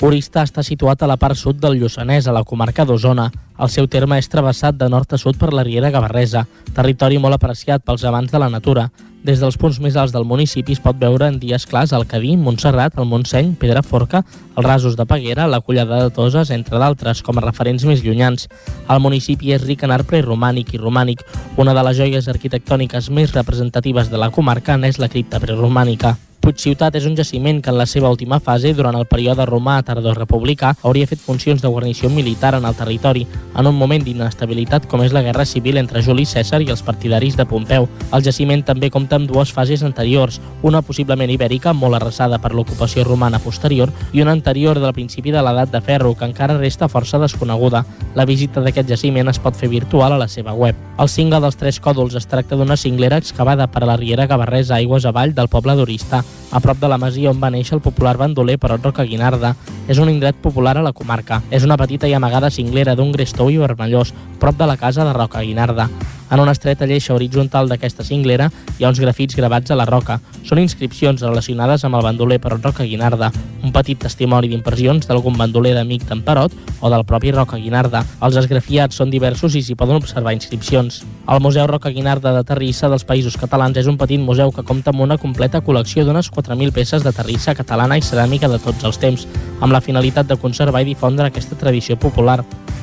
Oristà està situat a la part sud del Lluçanès, a la comarca d'Osona. El seu terme és travessat de nord a sud per la Riera Gavarresa, territori molt apreciat pels amants de la natura. Des dels punts més alts del municipi es pot veure en dies clars el Cadí, Montserrat, el Montseny, Pedraforca, els rasos de Peguera, la Collada de Toses, entre d'altres, com a referents més llunyans. El municipi és ric en art preromànic i romànic. Una de les joies arquitectòniques més representatives de la comarca n'és la cripta preromànica. Puigciutat és un jaciment que en la seva última fase, durant el període romà tardor republicà, hauria fet funcions de guarnició militar en el territori, en un moment d'inestabilitat com és la guerra civil entre Juli Cèsar i els partidaris de Pompeu. El jaciment també compta amb dues fases anteriors, una possiblement ibèrica, molt arrasada per l'ocupació romana posterior, i una anterior del principi de l'edat de ferro, que encara resta força desconeguda. La visita d'aquest jaciment es pot fer virtual a la seva web. El cingle dels Tres Còdols es tracta d'una cinglera excavada per a la riera Gavarresa aigües avall del poble d'Oristà, a prop de la masia on va néixer el popular bandoler Perot Roca Guinarda. És un indret popular a la comarca. És una petita i amagada cinglera d'un gres tou i vermellós, prop de la casa de Roca Guinarda. En una estreta lleixa horitzontal d'aquesta cinglera hi ha uns grafits gravats a la roca. Són inscripcions relacionades amb el bandoler Perot Roca Guinarda, un petit testimoni d'impressions d'algun bandoler d'amic d'en Perot o del propi Roca Guinarda. Els esgrafiats són diversos i s'hi poden observar inscripcions. El Museu Roca Guinarda de Terrissa dels Països Catalans és un petit museu que compta amb una completa col·lecció d'unes 4.000 peces de terrissa catalana i ceràmica de tots els temps, amb la finalitat de conservar i difondre aquesta tradició popular.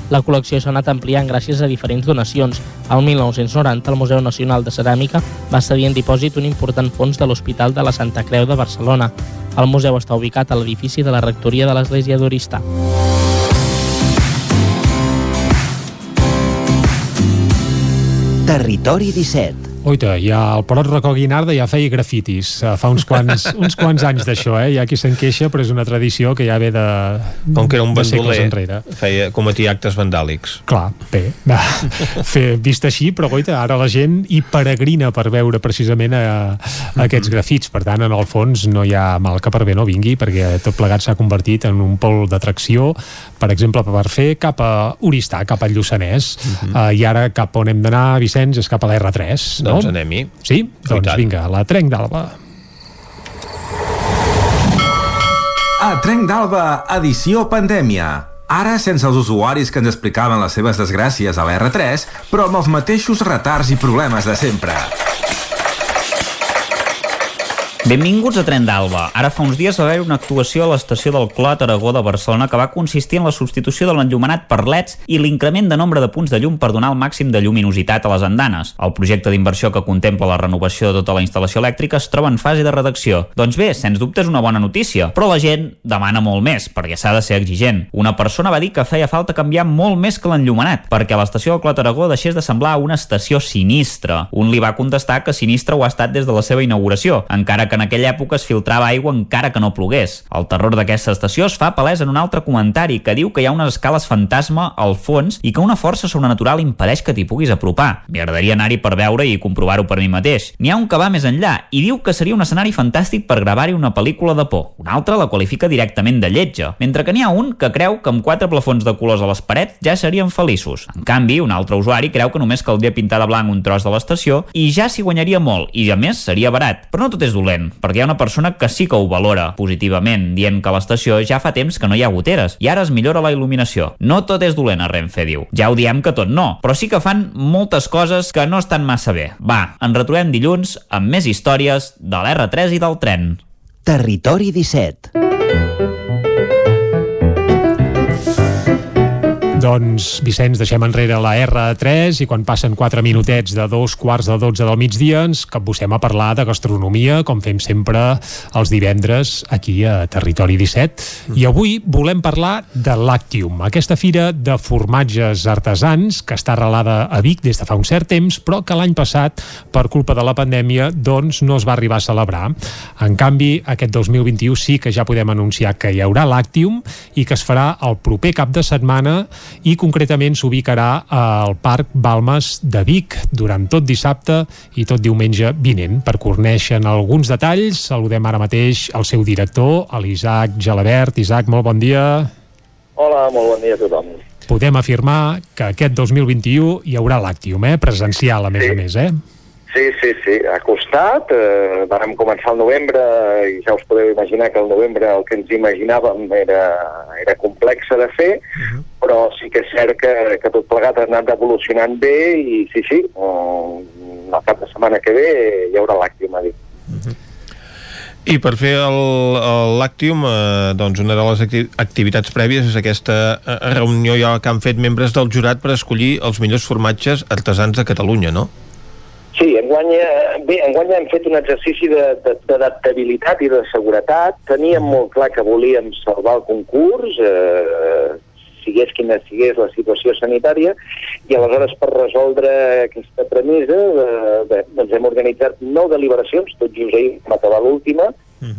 La col·lecció s'ha anat ampliant gràcies a diferents donacions. Al 1990, el Museu Nacional de Ceràmica va cedir en dipòsit un important fons de l'Hospital de la Santa Creu de Barcelona. El museu està ubicat a l'edifici de la rectoria de l'Església d'Oristà. Territori 17. Oita, ja el Perot Racó Guinarda ja feia grafitis eh, fa uns quants, uns quants anys d'això, eh? Hi ha qui se'n queixa, però és una tradició que ja ve de Com que era un bandoler, feia, cometia actes vandàlics. Clar, bé, fer, vist així, però oita, ara la gent hi peregrina per veure precisament a, a aquests grafits, per tant, en el fons no hi ha mal que per bé no vingui, perquè tot plegat s'ha convertit en un pol d'atracció, per exemple, per fer cap a Oristà, cap al Lluçanès, uh -huh. i ara cap on hem d'anar, Vicenç, és cap a l'R3. Doncs anem-hi. Sí? Doncs vinga, la Trenc d'Alba. A Trenc d'Alba, edició pandèmia. Ara sense els usuaris que ens explicaven les seves desgràcies a l'R3, però amb els mateixos retards i problemes de sempre. Benvinguts a Tren d'Alba. Ara fa uns dies va haver una actuació a l'estació del Clot Aragó de Barcelona que va consistir en la substitució de l'enllumenat per leds i l'increment de nombre de punts de llum per donar el màxim de lluminositat a les andanes. El projecte d'inversió que contempla la renovació de tota la instal·lació elèctrica es troba en fase de redacció. Doncs bé, sens dubte és una bona notícia, però la gent demana molt més, perquè s'ha de ser exigent. Una persona va dir que feia falta canviar molt més que l'enllumenat, perquè l'estació del Clot Aragó deixés de semblar una estació sinistra. Un li va contestar que sinistre ho ha estat des de la seva inauguració, encara que en aquella època es filtrava aigua encara que no plogués. El terror d'aquesta estació es fa palès en un altre comentari que diu que hi ha unes escales fantasma al fons i que una força sobrenatural impedeix que t'hi puguis apropar. M'agradaria anar-hi per veure i comprovar-ho per mi mateix. N'hi ha un que va més enllà i diu que seria un escenari fantàstic per gravar-hi una pel·lícula de por. Un altre la qualifica directament de lletja, mentre que n'hi ha un que creu que amb quatre plafons de colors a les parets ja serien feliços. En canvi, un altre usuari creu que només caldria pintar de blanc un tros de l'estació i ja s'hi guanyaria molt i, a més, seria barat. Però no tot és dolent, perquè hi ha una persona que sí que ho valora positivament, dient que a l'estació ja fa temps que no hi ha goteres i ara es millora la il·luminació. No tot és dolent a Renfe, diu. Ja ho diem que tot no, però sí que fan moltes coses que no estan massa bé. Va, ens retrobem dilluns amb més històries de l'R3 i del tren. Territori 17. Doncs, Vicenç, deixem enrere la R3 i quan passen 4 minutets de dos quarts de 12 del migdia ens capbussem a parlar de gastronomia, com fem sempre els divendres aquí a Territori 17. I avui volem parlar de Lactium, aquesta fira de formatges artesans que està arrelada a Vic des de fa un cert temps, però que l'any passat, per culpa de la pandèmia, doncs no es va arribar a celebrar. En canvi, aquest 2021 sí que ja podem anunciar que hi haurà Lactium i que es farà el proper cap de setmana i concretament s'ubicarà al Parc Balmes de Vic durant tot dissabte i tot diumenge vinent. Per conèixer alguns detalls, saludem ara mateix el seu director, l'Isaac Gelabert. Isaac, molt bon dia. Hola, molt bon dia a tothom. Podem afirmar que aquest 2021 hi haurà l'Actium, eh? presencial a més Sí. a més, eh? Sí, sí, sí, ha costat. Eh, vàrem començar el novembre i ja us podeu imaginar que el novembre el que ens imaginàvem era, era complex de fer, però sí que és cert que, que tot plegat ha anat evolucionant bé i sí, sí, eh, el cap de setmana que ve hi haurà l'àctim a dir. I per fer el, el Lactium, eh, doncs una de les acti activitats prèvies és aquesta eh, reunió ja que han fet membres del jurat per escollir els millors formatges artesans de Catalunya, no? Sí, enguany, bé, enguany hem fet un exercici d'adaptabilitat i de seguretat. Teníem molt clar que volíem salvar el concurs, eh, sigués quina sigués la situació sanitària, i aleshores per resoldre aquesta premissa eh, bé, doncs hem organitzat nou deliberacions, tot just ahir vam acabar l'última,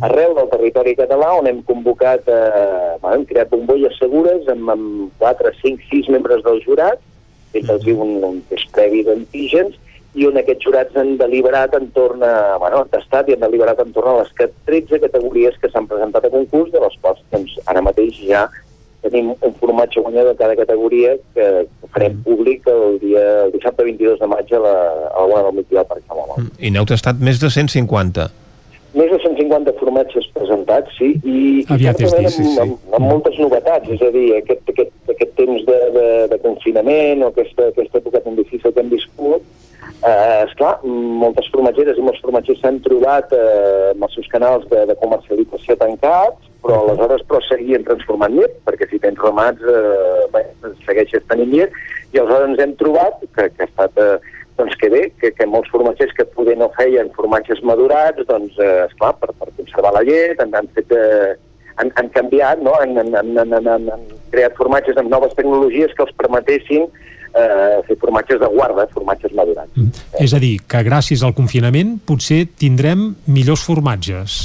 arreu del territori català, on hem convocat, eh, bueno, hem creat bombolles segures amb, amb 4, 5, 6 membres del jurat, fet els un, un test previ d'antígens, i on aquests jurats han deliberat entorn a, bueno, han tastat i han deliberat entorn a les que- 13 categories que s'han presentat a concurs, de les quals doncs, ara mateix ja tenim un formatge guanyador de cada categoria que farem públic el, dia, el dissabte 22 de maig a la, a la una del migdia al Parc Sant Ramon. I n'heu tastat més de 150. Més de 150 formatges presentats, sí, i, i és dir, sí, sí. amb, amb, amb moltes novetats, és a dir, aquest, aquest, aquest temps de, de, de confinament o aquesta, aquesta època tan difícil que hem viscut, eh, esclar, moltes formatgeres i molts formatgers s'han trobat eh, amb els seus canals de, de comercialització tancats, però aleshores però seguien transformant llet, perquè si tens ramats eh, bé, segueixes tenint llet, i aleshores ens hem trobat que, que ha estat... Eh, doncs que bé, que, que molts formatgers que poder no feien formatges madurats, doncs, eh, esclar, per, per conservar la llet, han, han fet... Eh, han, han canviat, no? han, han, han, han, han, han creat formatges amb noves tecnologies que els permetessin eh, fer formatges de guarda, formatges madurats. És a dir, que gràcies al confinament potser tindrem millors formatges.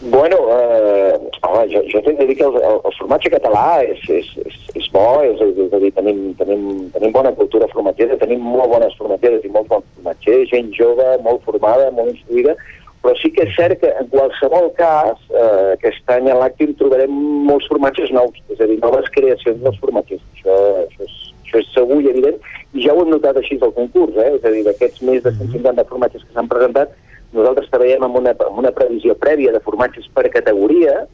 Bueno, eh, home, jo, jo t'he de dir que el, el, el formatge català és, és, és, és bo, és, és a dir, tenim, tenim, tenim bona cultura formatgera, tenim molt bones formatgeres i molt bons formatgers, gent jove, molt formada, molt instruïda, però sí que és cert que en qualsevol cas, eh, aquest any a l'Àctim trobarem molts formatges nous, és a dir, noves creacions dels formatgers. Això, això, és, això és segur i evident, i ja ho hem notat així al concurs, eh? és a dir, d'aquests més de 150 formatges que s'han presentat, nosaltres treballem amb una, amb una previsió prèvia de formatges per categoria,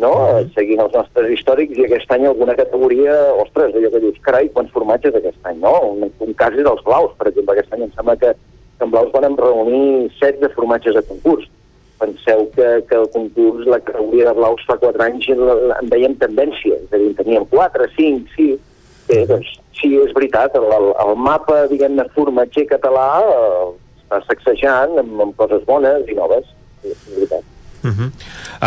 no? seguint els nostres històrics, i aquest any alguna categoria, ostres, allò que dius, carai, quants formatges aquest any, no? Un, un cas és dels blaus, per exemple, aquest any em sembla que, que en blaus vam reunir set de formatges a concurs. Penseu que, que el concurs, la categoria de blaus fa quatre anys en, en veiem tendència, és a dir, en teníem quatre, cinc, sis, Bé, doncs, sí, és veritat, el, el, mapa, diguem-ne, formatger català eh, està sacsejant amb, amb coses bones i noves, és veritat. Uh -huh.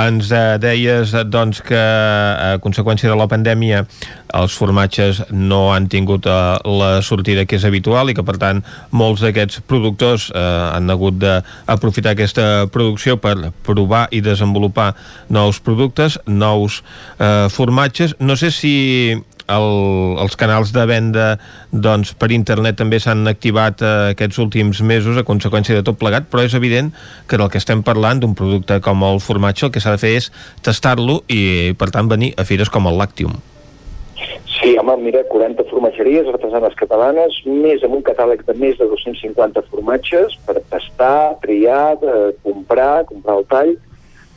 Ens eh, deies eh, doncs, que a conseqüència de la pandèmia els formatges no han tingut eh, la sortida que és habitual i que per tant molts d'aquests productors eh, han hagut d'aprofitar aquesta producció per provar i desenvolupar nous productes, nous eh, formatges. No sé si el, els canals de venda doncs, per internet també s'han activat eh, aquests últims mesos a conseqüència de tot plegat, però és evident que del que estem parlant d'un producte com el formatge el que s'ha de fer és tastar-lo i per tant venir a fires com el Lactium. Sí, home, mira, 40 formatgeries artesanes catalanes, més amb un catàleg de més de 250 formatges per tastar, triar, eh, comprar, comprar el tall,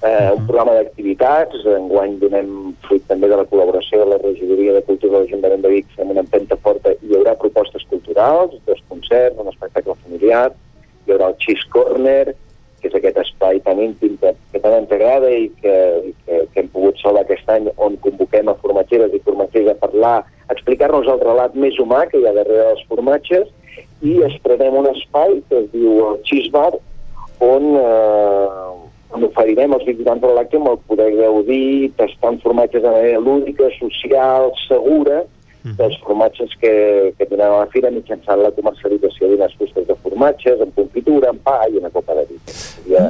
eh, un programa d'activitats, enguany donem fruit també de la col·laboració de la Regidoria de Cultura de l'Ajuntament de Vic, fem una empenta forta, hi haurà propostes culturals, dos concerts, un espectacle familiar, hi haurà el Cheese Corner, que és aquest espai tan íntim que, que tant ens agrada i que, i que, que hem pogut salvar aquest any on convoquem a formatgeres i formatgers a parlar, a explicar-nos el relat més humà que hi ha darrere dels formatges i estrenem un espai que es diu el Cheese Bar on, eh, on oferirem als visitants de l'Àctium el poder gaudir tastant formatges de manera lúdica, social, segura, dels formatges que, que donem a la fira mitjançant la comercialització d'unes fustes de formatges, amb confitura, amb pa i una copa de vi. Ja,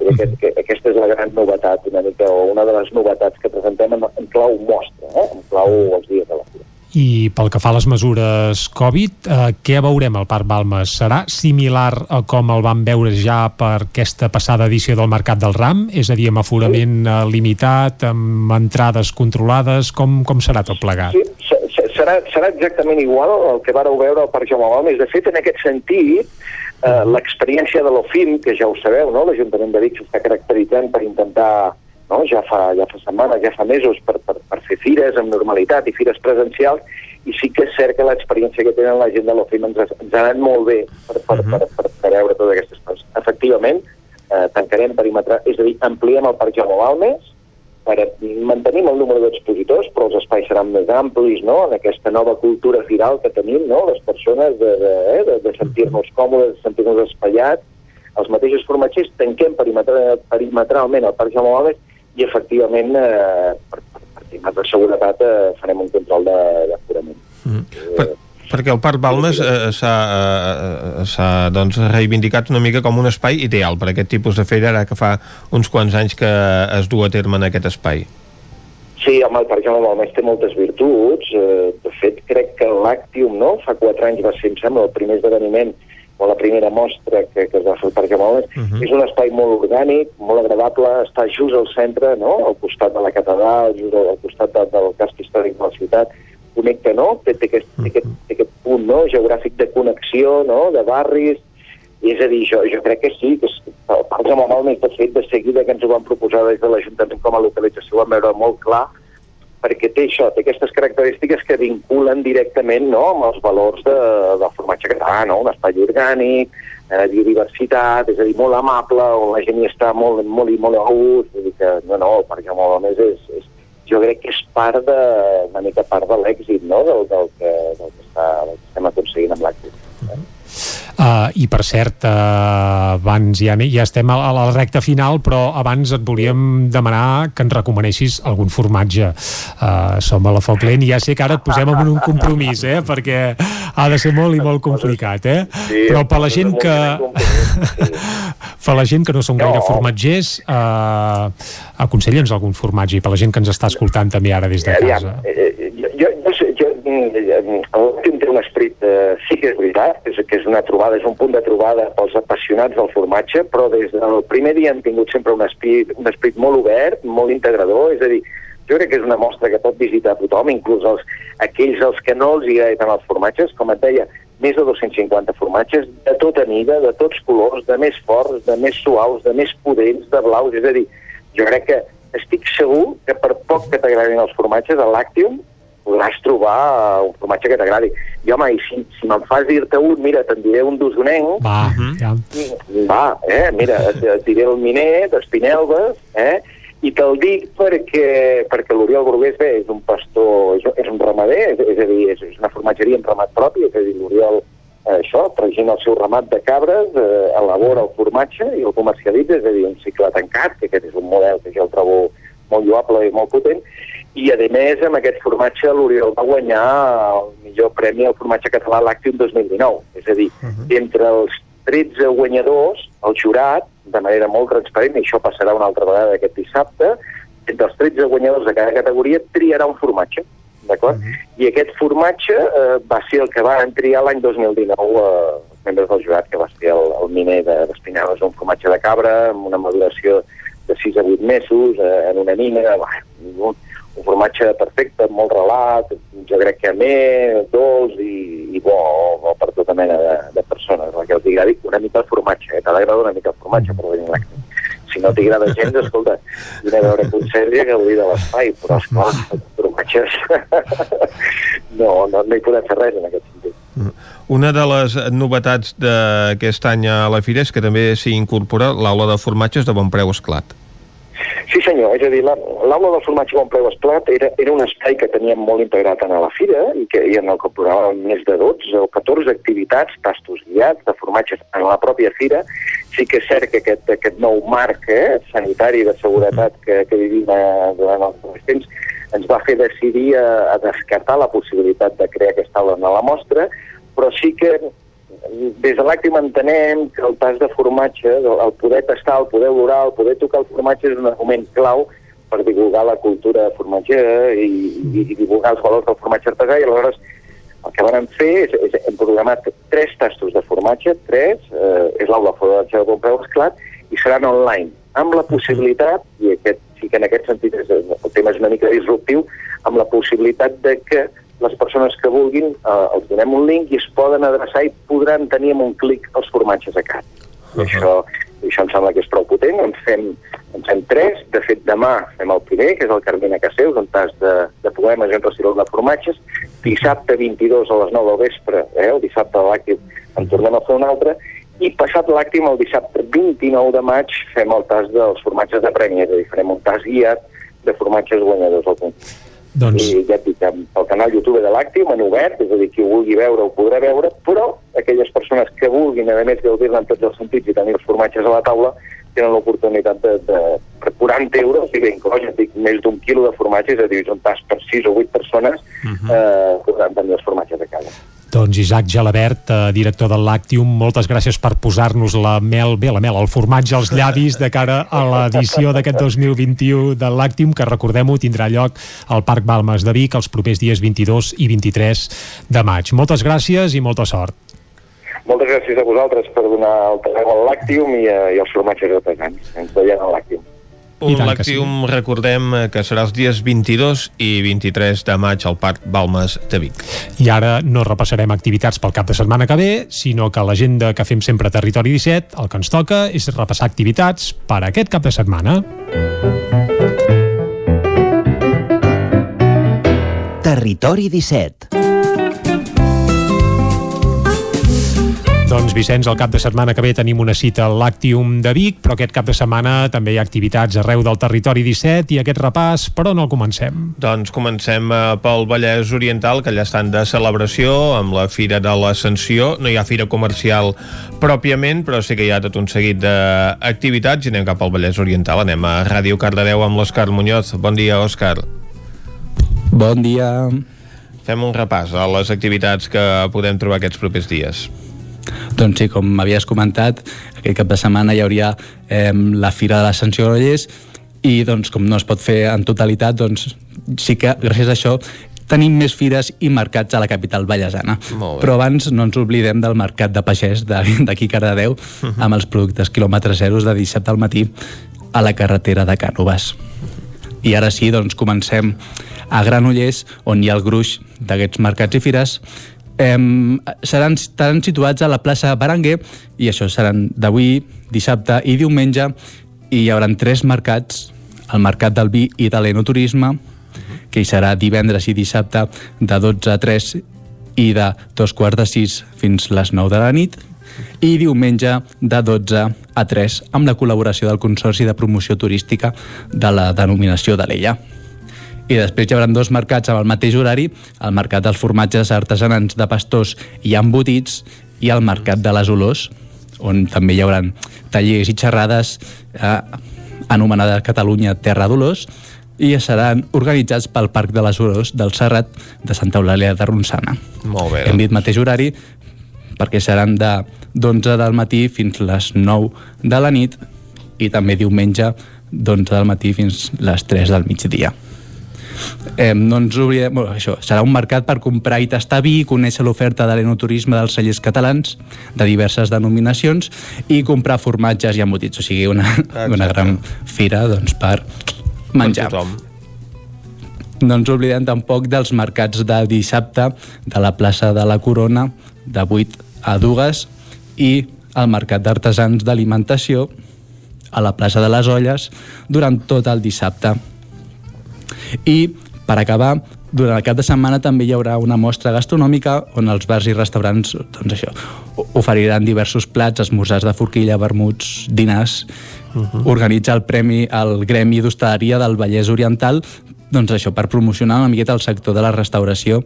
aquest, que, aquesta és la gran novetat, una mica, o una de les novetats que presentem en, en clau mostra, eh? en clau els dies de la fira. I pel que fa a les mesures Covid, eh, què veurem al Parc Balmes? Serà similar a com el vam veure ja per aquesta passada edició del Mercat del Ram? És a dir, amb aforament eh, limitat, amb entrades controlades? Com, com serà tot plegat? Sí, se- se- serà, serà exactament igual el que vareu veure al Parc Jaume Balmes. De fet, en aquest sentit, eh, l'experiència de l'OFIM, que ja ho sabeu, no? l'Ajuntament de Vic s'està caracteritzant per intentar, no? ja, fa, ja fa setmanes, ja fa mesos, per, per, per fer fires amb normalitat i fires presencials, i sí que és cert que l'experiència que tenen la gent de l'OFIM ens, ens ha anat molt bé per, per, per, per, per veure totes aquestes coses. Efectivament, eh, tancarem perímetre, és a dir, ampliem el Parc Jaume Balmes, per mantenim el número d'expositors, però els espais seran més amplis, no?, en aquesta nova cultura firal que tenim, no?, les persones de, de, eh, de, de sentir-nos còmodes, de sentir-nos espaiats, els mateixos formatgers, tanquem perimetra, perimetralment el Parc Jaume Balmes i efectivament, eh, per, per, temes de seguretat, eh, farem un control d'aforament. Mm. Per, perquè el Parc Balmes eh, s'ha eh, s'ha, doncs, reivindicat una mica com un espai ideal per aquest tipus de feira, ara que fa uns quants anys que es du a terme en aquest espai. Sí, home, el Parc Jaume Balmes té moltes virtuts. Eh, de fet, crec que l'Actium, no?, fa quatre anys va ser, em sembla, el primer esdeveniment o la primera mostra que, que es va fer al Parc Balmes. Uh -huh. És un espai molt orgànic, molt agradable, està just al centre, no?, al costat de la catedral, just al, costat de, del casc històric de la ciutat. Connecta, no?, té, té, aquest, té, aquest, té aquest punt, no?, geogràfic de connexió, no?, de barris, és a dir, jo, jo crec que sí, que és- el Parc Balmes, de fet, de seguida que ens ho van proposar des de l'Ajuntament com a localització, ho vam veure molt clar, perquè té això, té aquestes característiques que vinculen directament no, amb els valors de, del formatge català, no? un espai orgànic, eh, biodiversitat, és a dir, molt amable, on la gent hi està molt, molt i molt a gust, vull dir que, no, no, el Parc Jaume Balmes és, és, jo crec que és part de, una mica part de l'èxit, no?, del, del, que, del, que està, del que estem aconseguint amb l'àctic. Uh, I per cert, uh, abans ja, ja estem a, a la recta final, però abans et volíem demanar que ens recomanessis algun formatge. Uh, som a la foc lent i ja sé que ara et posem en un compromís, eh? perquè ha de ser molt i molt complicat. Eh? Sí, però per la gent que... per la gent que no són gaire formatgers, uh, aconsella'ns algun formatge i per la gent que ens està escoltant també ara des de casa. eh, jo, jo, jo, sé- jo, mm, l'últim té un esperit, eh, sí que és veritat, és, que és una trobada, és un punt de trobada pels apassionats del formatge, però des del primer dia hem tingut sempre un esperit, un esperit molt obert, molt integrador, és a dir, jo crec que és una mostra que pot visitar tothom, inclús els, aquells als que no els agrada tant els formatges, com et deia, més de 250 formatges de tota mida, de tots colors, de més forts, de més suaus, de més pudents, de blaus, és a dir, jo crec que estic segur que per poc que t'agradin els formatges, a l'Actium podràs trobar un formatge que t'agradi. I home, i si, si me'n fas dir-te un, mira, te'n diré un d'usonenc, Va, ja. va, eh, mira, et, et diré el Miner, d'Espinelves, eh, i te'l dic perquè, perquè l'Oriol Brugués, bé, és un pastor, és, és un ramader, és, és a dir, és, és una formatgeria amb ramat propi, és a dir, l'Oriol eh, això, fregint el seu ramat de cabres, eh, elabora el formatge i el comercialitza, és a dir, un cicle tancat, que aquest és un model que jo el trobo molt lloable i molt potent, i a més amb aquest formatge l'Oriol va guanyar el millor premi al formatge català Lactium 2019, és a dir, uh -huh. entre els 13 guanyadors, el jurat, de manera molt transparent, i això passarà una altra vegada aquest dissabte, entre els 13 guanyadors de cada categoria triarà un formatge, d'acord? Uh -huh. I aquest formatge eh, va ser el que van triar l'any 2019 eh, els membres del jurat, que va ser el, el miner d'Espinyales, un formatge de cabra amb una maduració de 6 a 8 mesos, eh, en una mina, bueno, un, un formatge perfecte, molt relat, jo crec que amè, dolç i, i bo, bo per tota mena de, de persones. El que els agradi una mica el formatge, eh? t'ha d'agradar una mica el formatge per venir a Si no t'agrada gens, escolta, vine a veure Conserge que vull de l'espai, però esclar, formatges no, no, no hi podem fer res en aquest sentit. Una de les novetats d'aquest any a la Fira és que també s'hi incorpora l'aula de formatges de bon preu esclat. Sí senyor, és a dir, l'aula del formatge bon preu esclat era, era un espai que teníem molt integrat en la fira i, que, i en el que progràvem més de 12 o 14 activitats, tastos guiats de formatges en la pròpia fira. Sí que és cert que aquest, aquest nou marc eh, sanitari de seguretat que, que vivim eh, durant els darrers temps ens va fer decidir a, a descartar la possibilitat de crear aquesta aula en la mostra, però sí que des de l'Àctim entenem que el pas de formatge, el poder tastar, el poder olorar, el poder tocar el formatge és un argument clau per divulgar la cultura formatgera i, i, i divulgar els valors del formatge artesà. I aleshores el que vam fer és, és hem programat tres tastos de formatge, tres, eh, és l'aula formatge de preu esclat, i seran online, amb la possibilitat, i aquest, sí que en aquest sentit és, el tema és una mica disruptiu, amb la possibilitat de que les persones que vulguin eh, els donem un link i es poden adreçar i podran tenir amb un clic els formatges a casa. Uh -huh. això, això em sembla que és prou potent, en fem, en fem tres, de fet demà fem el primer, que és el Carmina Caseus, un tas de, de poemes i un recitador de formatges, dissabte 22 a les 9 del vespre, eh, el dissabte de l'àctim en tornem a fer un altre, i passat l'àctim, el dissabte 29 de maig, fem el tas dels formatges de premi, és a dir, farem un tas guiat de formatges guanyadors al concurs. Doncs... I ja et dic, el canal YouTube de l'Àctim en obert, és a dir, qui ho vulgui veure ho podrà veure, però aquelles persones que vulguin, a més, gaudir-ne en tots els sentits i tenir els formatges a la taula, tenen l'oportunitat de, de, per 40 euros, i bé, inclòs, ja dic, més d'un quilo de formatge, és a dir, és un tas per 6 o 8 persones, uh -huh. eh, podran tenir els formatges a casa. Doncs Isaac Gelabert, eh, director del Lactium, moltes gràcies per posar-nos la mel, bé, la mel, el formatge als llavis de cara a l'edició d'aquest 2021 del Lactium, que recordem-ho, tindrà lloc al Parc Balmes de Vic els propers dies 22 i 23 de maig. Moltes gràcies i molta sort. Moltes gràcies a vosaltres per donar el terreny al Lactium i, eh, i els formatges artesans. Ens veiem al Lactium. Un Lactium, recordem eh, que serà els dies 22 i 23 de maig al Parc Balmes de Vic. I ara no repassarem activitats pel cap de setmana que ve, sinó que l'agenda que fem sempre a Territori 17, el que ens toca és repassar activitats per aquest cap de setmana. Territori 17 Doncs Vicenç, el cap de setmana que ve tenim una cita al Lactium de Vic, però aquest cap de setmana també hi ha activitats arreu del territori 17 i aquest repàs, per on el comencem? Doncs comencem eh, pel Vallès Oriental, que allà estan de celebració amb la Fira de l'Ascensió. No hi ha fira comercial pròpiament, però sí que hi ha tot un seguit d'activitats i anem cap al Vallès Oriental. Anem a Ràdio Cardedeu amb l'Òscar Muñoz. Bon dia, Òscar. Bon dia. Fem un repàs a les activitats que podem trobar aquests propers dies. Doncs sí, com m'havies comentat, aquest cap de setmana hi hauria eh, la Fira de l'Ascensió Granollers i doncs com no es pot fer en totalitat, doncs sí que gràcies a això tenim més fires i mercats a la capital ballesana. Però abans no ens oblidem del mercat de pagès d'aquí Cardedeu amb els productes quilòmetres zeros de dissabte al matí a la carretera de Cànoves. I ara sí, doncs comencem a Granollers, on hi ha el gruix d'aquests mercats i fires, eh, seran, estaran situats a la plaça Baranguer i això seran d'avui, dissabte i diumenge i hi haurà tres mercats, el mercat del vi i de l'enoturisme, que hi serà divendres i dissabte de 12 a 3 i de dos quarts de 6 fins les 9 de la nit i diumenge de 12 a 3 amb la col·laboració del Consorci de Promoció Turística de la denominació de l'Ella i després hi haurà dos mercats amb el mateix horari, el mercat dels formatges artesanans de pastors i embotits i al Mercat de les Olors, on també hi haurà tallers i xerrades eh, anomenada Catalunya Terra d'Olors i seran organitzats pel Parc de les Olors del Serrat de Santa Eulàlia de Ronçana. Molt bé. Hem dit mateix horari perquè seran de d'11 del matí fins les 9 de la nit i també diumenge d'11 del matí fins les 3 del migdia. Eh, no ens oblidem, bueno, això, serà un mercat per comprar i tastar vi, conèixer l'oferta de l'enoturisme dels cellers catalans de diverses denominacions i comprar formatges i embotits, o sigui, una, una gran fira doncs, per menjar. Per tothom. No ens oblidem tampoc dels mercats de dissabte de la plaça de la Corona de 8 a 2 i el mercat d'artesans d'alimentació a la plaça de les Olles durant tot el dissabte. I, per acabar, durant el cap de setmana també hi haurà una mostra gastronòmica on els bars i restaurants doncs això, oferiran diversos plats, esmorzars de forquilla, vermuts, dinars. Uh -huh. Organitza el premi al Gremi d'Hostaleria del Vallès Oriental doncs això, per promocionar una miqueta el sector de la restauració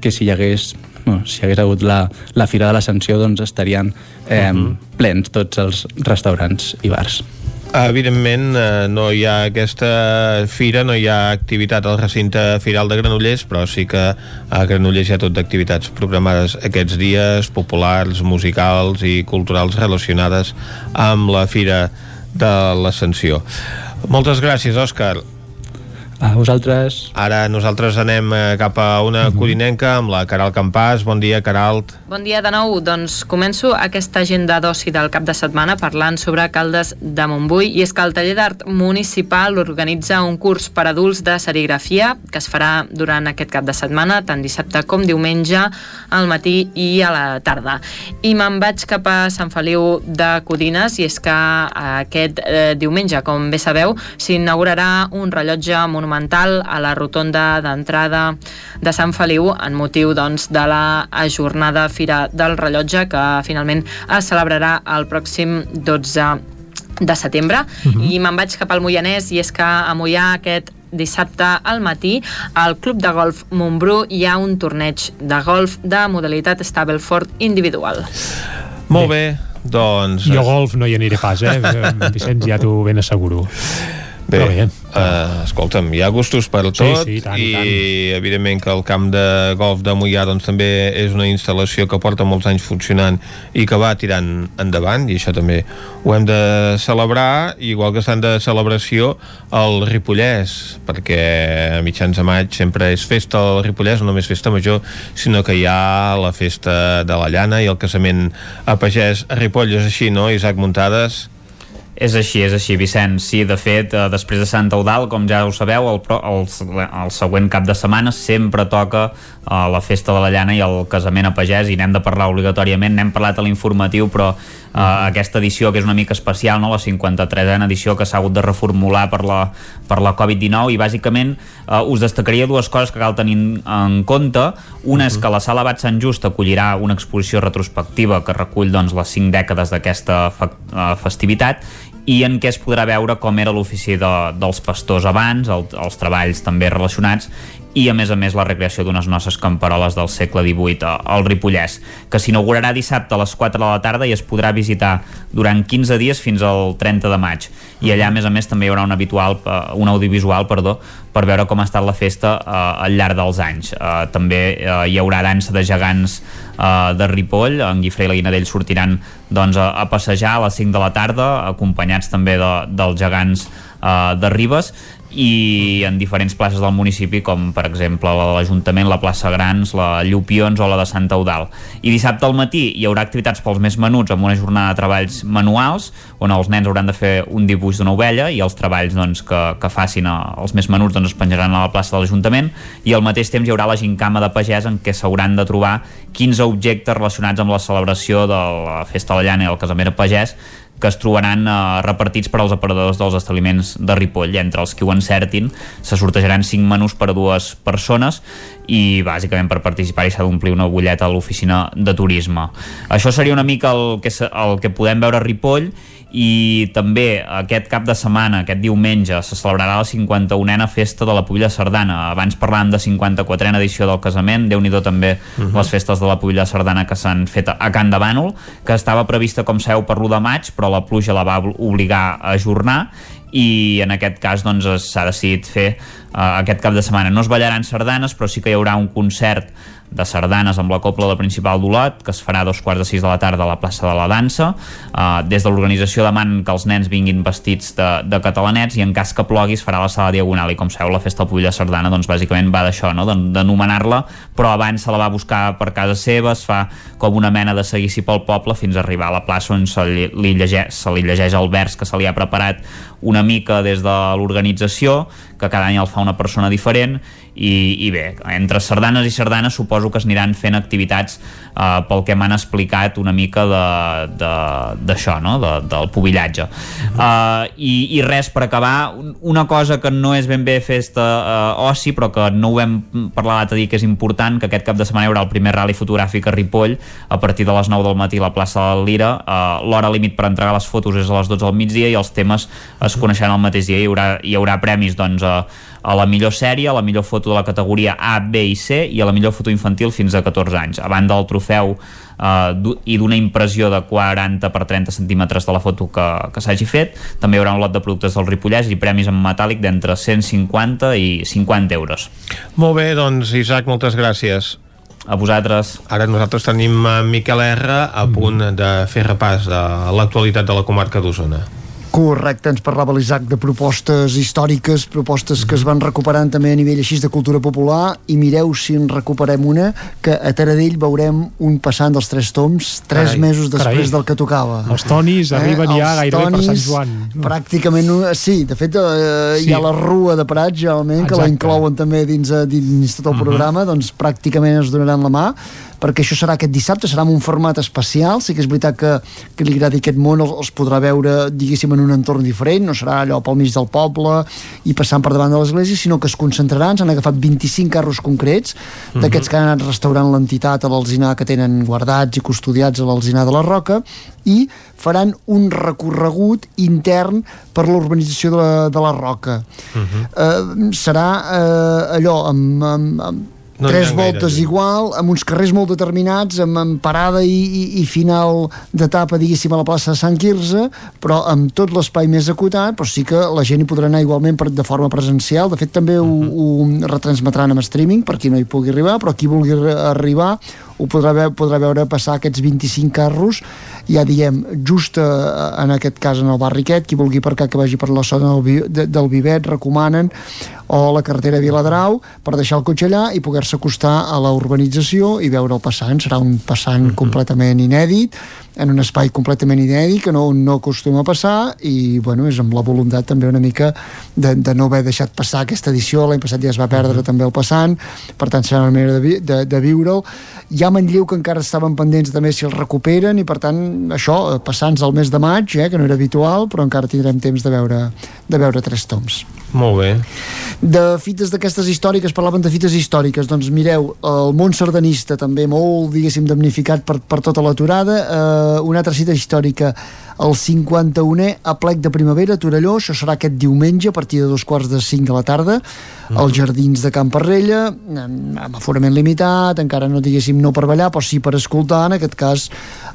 que si hi hagués, bueno, si hi hagués hagut la, la Fira de l'Ascensió doncs estarien eh, uh -huh. plens tots els restaurants i bars. Evidentment, eh, no hi ha aquesta fira, no hi ha activitat al recinte firal de Granollers, però sí que a Granollers hi ha tot d'activitats programades aquests dies, populars, musicals i culturals relacionades amb la Fira de l'Ascensió. Moltes gràcies, Òscar. A vosaltres. Ara nosaltres anem eh, cap a una codinenca amb la Caral Campàs. Bon dia, Caralt. Bon dia de nou. Doncs començo aquesta agenda d'oci del cap de setmana parlant sobre Caldes de Montbui i és que el taller d'art municipal organitza un curs per adults de serigrafia que es farà durant aquest cap de setmana, tant dissabte com diumenge, al matí i a la tarda. I me'n vaig cap a Sant Feliu de Codines i és que aquest eh, diumenge, com bé sabeu, s'inaugurarà un rellotge monumental a la rotonda d'entrada de Sant Feliu en motiu doncs, de la ajornada Fira del Rellotge que finalment es celebrarà el pròxim 12 de setembre uh -huh. i me'n vaig cap al Moianès i és que a Moià aquest dissabte al matí al Club de Golf Montbrú hi ha un torneig de golf de modalitat Stableford individual. Molt bé, doncs... Jo golf no hi aniré pas, eh? Vicenç, ja t'ho ben asseguro. Bé, bé. uh, escolta'm, hi ha gustos per Sí, tot sí, i tant, i, tant. evidentment que el camp de golf de Mollà doncs, també és una instal·lació que porta molts anys funcionant i que va tirant endavant i això també ho hem de celebrar igual que estan de celebració el Ripollès perquè a mitjans de maig sempre és festa al Ripollès, no només festa major sinó que hi ha la festa de la llana i el casament a pagès a Ripoll és així, no, Isaac Muntades? És així, és així, Vicenç. Sí, de fet, eh, després de Sant Eudal, com ja ho sabeu, el, el, el següent cap de setmana sempre toca eh, la festa de la llana i el casament a pagès i n'hem de parlar obligatòriament. N'hem parlat a l'informatiu, però eh, aquesta edició, que és una mica especial, no? la 53a edició que s'ha hagut de reformular per la, per la Covid-19 i bàsicament eh, us destacaria dues coses que cal tenir en compte. Una és que la Sala Bat Sant Just acollirà una exposició retrospectiva que recull doncs, les cinc dècades d'aquesta eh, festivitat i en què es podrà veure com era l'ofici de, dels pastors abans, el, els treballs també relacionats i a més a més la recreació d'unes noces camperoles del segle XVIII a- al Ripollès, que s'inaugurarà dissabte a les 4 de la tarda i es podrà visitar durant 15 dies fins al 30 de maig. I allà, a més a més, també hi haurà un, habitual, eh, un audiovisual perdó, per veure com ha estat la festa eh, al llarg dels anys. Eh, també eh, hi haurà dansa de gegants eh, de Ripoll, en Guifré i la Guinadell sortiran doncs, a, a passejar a les 5 de la tarda, acompanyats també de, dels gegants eh, de Ribes i en diferents places del municipi com per exemple l'Ajuntament, la plaça Grans la Llupions o la de Santa Eudal i dissabte al matí hi haurà activitats pels més menuts amb una jornada de treballs manuals on els nens hauran de fer un dibuix d'una ovella i els treballs doncs, que, que facin a, els més menuts doncs, es penjaran a la plaça de l'Ajuntament. I al mateix temps hi haurà la gincama de pagès en què s'hauran de trobar 15 objectes relacionats amb la celebració de la Festa de la Llana i el Casament a Pagès que es trobaran eh, repartits per als aparadors dels establiments de Ripoll. Entre els que ho encertin se sortejaran 5 menús per a dues persones i bàsicament per participar-hi s'ha d'omplir una butlleta a l'oficina de turisme. Això seria una mica el que, el que podem veure a Ripoll i també aquest cap de setmana, aquest diumenge, se celebrarà la 51a festa de la Pulla Sardana. Abans parlàvem de 54a edició del casament, déu nhi també Mhm. les festes de la Pulla Sardana que s'han fet a Can de Bànol, que estava prevista com seu per l'1 de maig, però la pluja la va obligar a ajornar i en aquest cas doncs s'ha decidit fer uh, aquest cap de setmana. No es ballaran sardanes, però sí que hi haurà un concert de sardanes amb la Copla de Principal d'Olot, que es farà a dos quarts de sis de la tarda a la plaça de la Dansa. Uh, des de l'organització demanen que els nens vinguin vestits de, de catalanets i en cas que plogui es farà a la sala diagonal i com sabeu la festa del Pulla Sardana doncs bàsicament va d'això, no? de- d'anomenar-la però abans se la va buscar per casa seva es fa com una mena de seguici pel poble fins a arribar a la plaça on se li, li llegeix, se li llegeix el vers que se li ha preparat una mica des de l'organització que cada any el fa una persona diferent i, i bé, entre sardanes i sardanes suposo que es aniran fent activitats eh, pel que m'han explicat una mica de- de- d'això, no? de, del pubillatge uh, i, i res per acabar un- una cosa que no és ben bé festa uh, oci però que no ho vam parlar l'altre dia que és important, que aquest cap de setmana hi haurà el primer rally fotogràfic a Ripoll a partir de les 9 del matí a la plaça de Lira. Uh, l'hora límit per entregar les fotos és a les 12 del migdia i els temes es coneixeran el mateix dia. Hi haurà, hi haurà premis doncs, a, a la millor sèrie, a la millor foto de la categoria A, B i C i a la millor foto infantil fins a 14 anys. A banda del trofeu eh, i d'una impressió de 40 per 30 centímetres de la foto que, que s'hagi fet, també hi haurà un lot de productes del Ripollès i premis en metàl·lic d'entre 150 i 50 euros. Molt bé, doncs Isaac, moltes gràcies. A vosaltres. Ara nosaltres tenim a Miquel R a punt de fer repàs de l'actualitat de la comarca d'Osona. Correcte, ens parlava l'Isaac de propostes històriques, propostes que es van recuperant també a nivell així de cultura popular i mireu si en recuperem una que a Taradell veurem un passant dels tres toms tres Carai, mesos després carai. del que tocava. Els tonis arriben ja Els gairebé per Sant tonis, Joan. Pràcticament, sí, de fet eh, Sí. hi ha la rua de Prats, generalment, que la Exacte. inclouen també dins, eh, dins tot el Mhm. programa, doncs pràcticament es donaran la mà perquè això serà aquest dissabte, serà en un format especial, sí que és veritat que, que li agradi aquest món, els, els podrà veure, diguéssim, en un entorn diferent, no serà allò pel mig del poble i passant per davant de l'església, sinó que es concentraran, s'han agafat 25 carros concrets, d'aquests que han anat restaurant l'entitat a l'Alzinar que tenen guardats i custodiats a l'Alzinar de la Roca, i faran un recorregut intern per l'urbanització de, la, de la Roca. Eh, serà eh, allò amb, amb, amb No tres gaire voltes gent. igual, amb uns carrers molt determinats, amb, amb parada i, i, i final d'etapa, diguéssim, a la plaça de Sant Quirze, però amb tot l'espai més acotat, però sí que la gent hi podrà anar igualment per, de forma presencial. De fet, també ho, ho retransmetran amb streaming, per qui no hi pugui arribar, però qui vulgui arri- arribar ho podrà, ve podrà veure passar aquests 25 carros, ja diguem, just eh, en aquest cas en el barri aquest, qui vulgui aparcar que vagi per la zona del, de, del Vivet, recomanen, o la carretera Viladrau, per deixar el cotxe allà i poder-se acostar a la urbanització i veure el passant. Serà un passant completament inèdit, en un espai completament inèdit que no, no acostuma a passar i bueno, és amb la voluntat també una mica de, de no haver deixat passar aquesta edició. L'any passat ja es va perdre també el passant per tant serà una manera de, vi- de, de viure'l hi ha Manlleu que encara estaven pendents també si el recuperen i per tant això, eh, passants al mes de maig eh, que no era habitual però encara tindrem temps de veure, de veure tres toms Molt bé. de fites d'aquestes històriques, parlaven de fites històriques, doncs mireu, el món sardanista també molt, diguéssim, damnificat per, per tota l'aturada, eh, una altra cita històrica, el 51è a plec de primavera a Torelló, això serà aquest diumenge a partir de dos quarts de cinc de la tarda, als jardins de Can Parrella, amb aforament limitat, encara no diguéssim no per ballar, però sí per escoltar, en aquest cas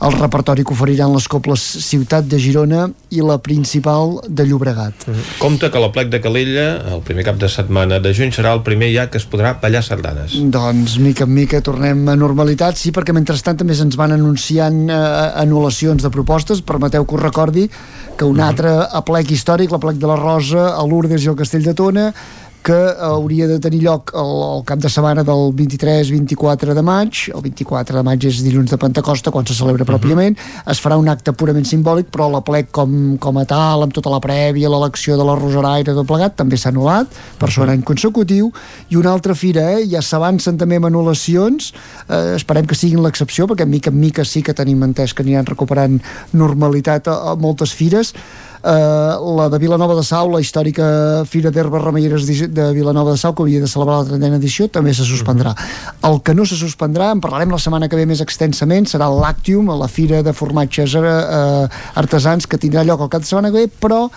el repertori que oferiran les cobles Ciutat de Girona i la principal de Llobregat. Compte que la plec de Calella, el primer cap de setmana de juny, serà el primer ja que es podrà ballar sardanes. Doncs mica en mica tornem a normalitat, sí, perquè mentrestant també se'ns van anunciant eh, anul·lacions de propostes, permeteu que us recordi que un altre aplec històric, l'aplec de la Rosa, a Lourdes i al Castell de Tona, que hauria de tenir lloc el, el cap de setmana del 23-24 de maig, el 24 de maig és dilluns de Pentecosta, quan se celebra pròpiament, es farà un acte purament simbòlic, però l'aplec com, com a tal, amb tota la prèvia, l'elecció de la Rosaraire, tot plegat, també s'ha anul·lat per segon any consecutiu, i una altra fira, eh, ja s'avancen també amb anul·lacions, eh, esperem que siguin l'excepció, perquè mica en mica sí que tenim entès que aniran recuperant normalitat a, a moltes fires, la de Vilanova de Sau, la històrica Fira d'Herbes Remeieres de Vilanova de Sau, que havia de celebrar la 30a edició, també se suspendrà. El que no se suspendrà, en parlarem la setmana que ve més extensament, serà l'Actium, la Fira de Formatges eh, Artesans, que tindrà lloc el cap de setmana que ve, però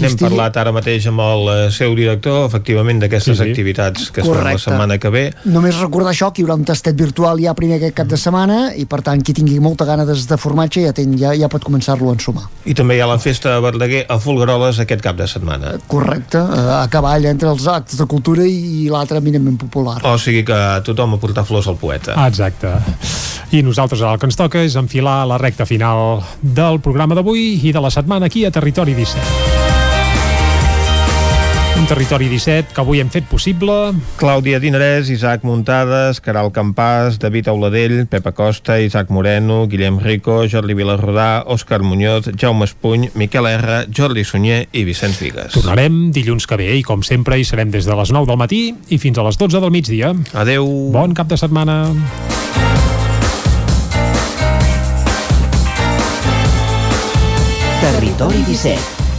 N'hem estigui- parlat ara mateix amb el eh, seu director, efectivament, d'aquestes Sí, sí. activitats que es faran la Correcte. setmana que ve. Només recordar això, que hi haurà un tastet virtual ja primer aquest cap de setmana i per tant qui tingui molta gana de, de formatge ja, ten, ja, ja pot començar-lo a ensumar. I també hi ha la festa de Verdaguer a Folgueroles aquest cap de setmana. Correcte, eh, a cavall entre els actes de cultura i, l'altre eminentment popular. O sigui que tothom a portar flors al poeta. Ah, exacte. I nosaltres el que ens toca és enfilar la recta final del programa d'avui i de la setmana aquí a Territori 17. Un Territori 17 que avui hem fet possible Clàudia Dinarès, Isaac Muntades, Caral Campàs, David Auladell, Pepa Costa, Isaac Moreno, Guillem Rico, Jordi Vilarrodà, Òscar Muñoz, Jaume Espuny, Miquel R, Jordi Sunyer i Vicenç Vigues. Tornarem dilluns que ve i com sempre hi serem des de les 9 del matí i fins a les 12 del migdia. Adeu. Bon cap de setmana. Territori 17,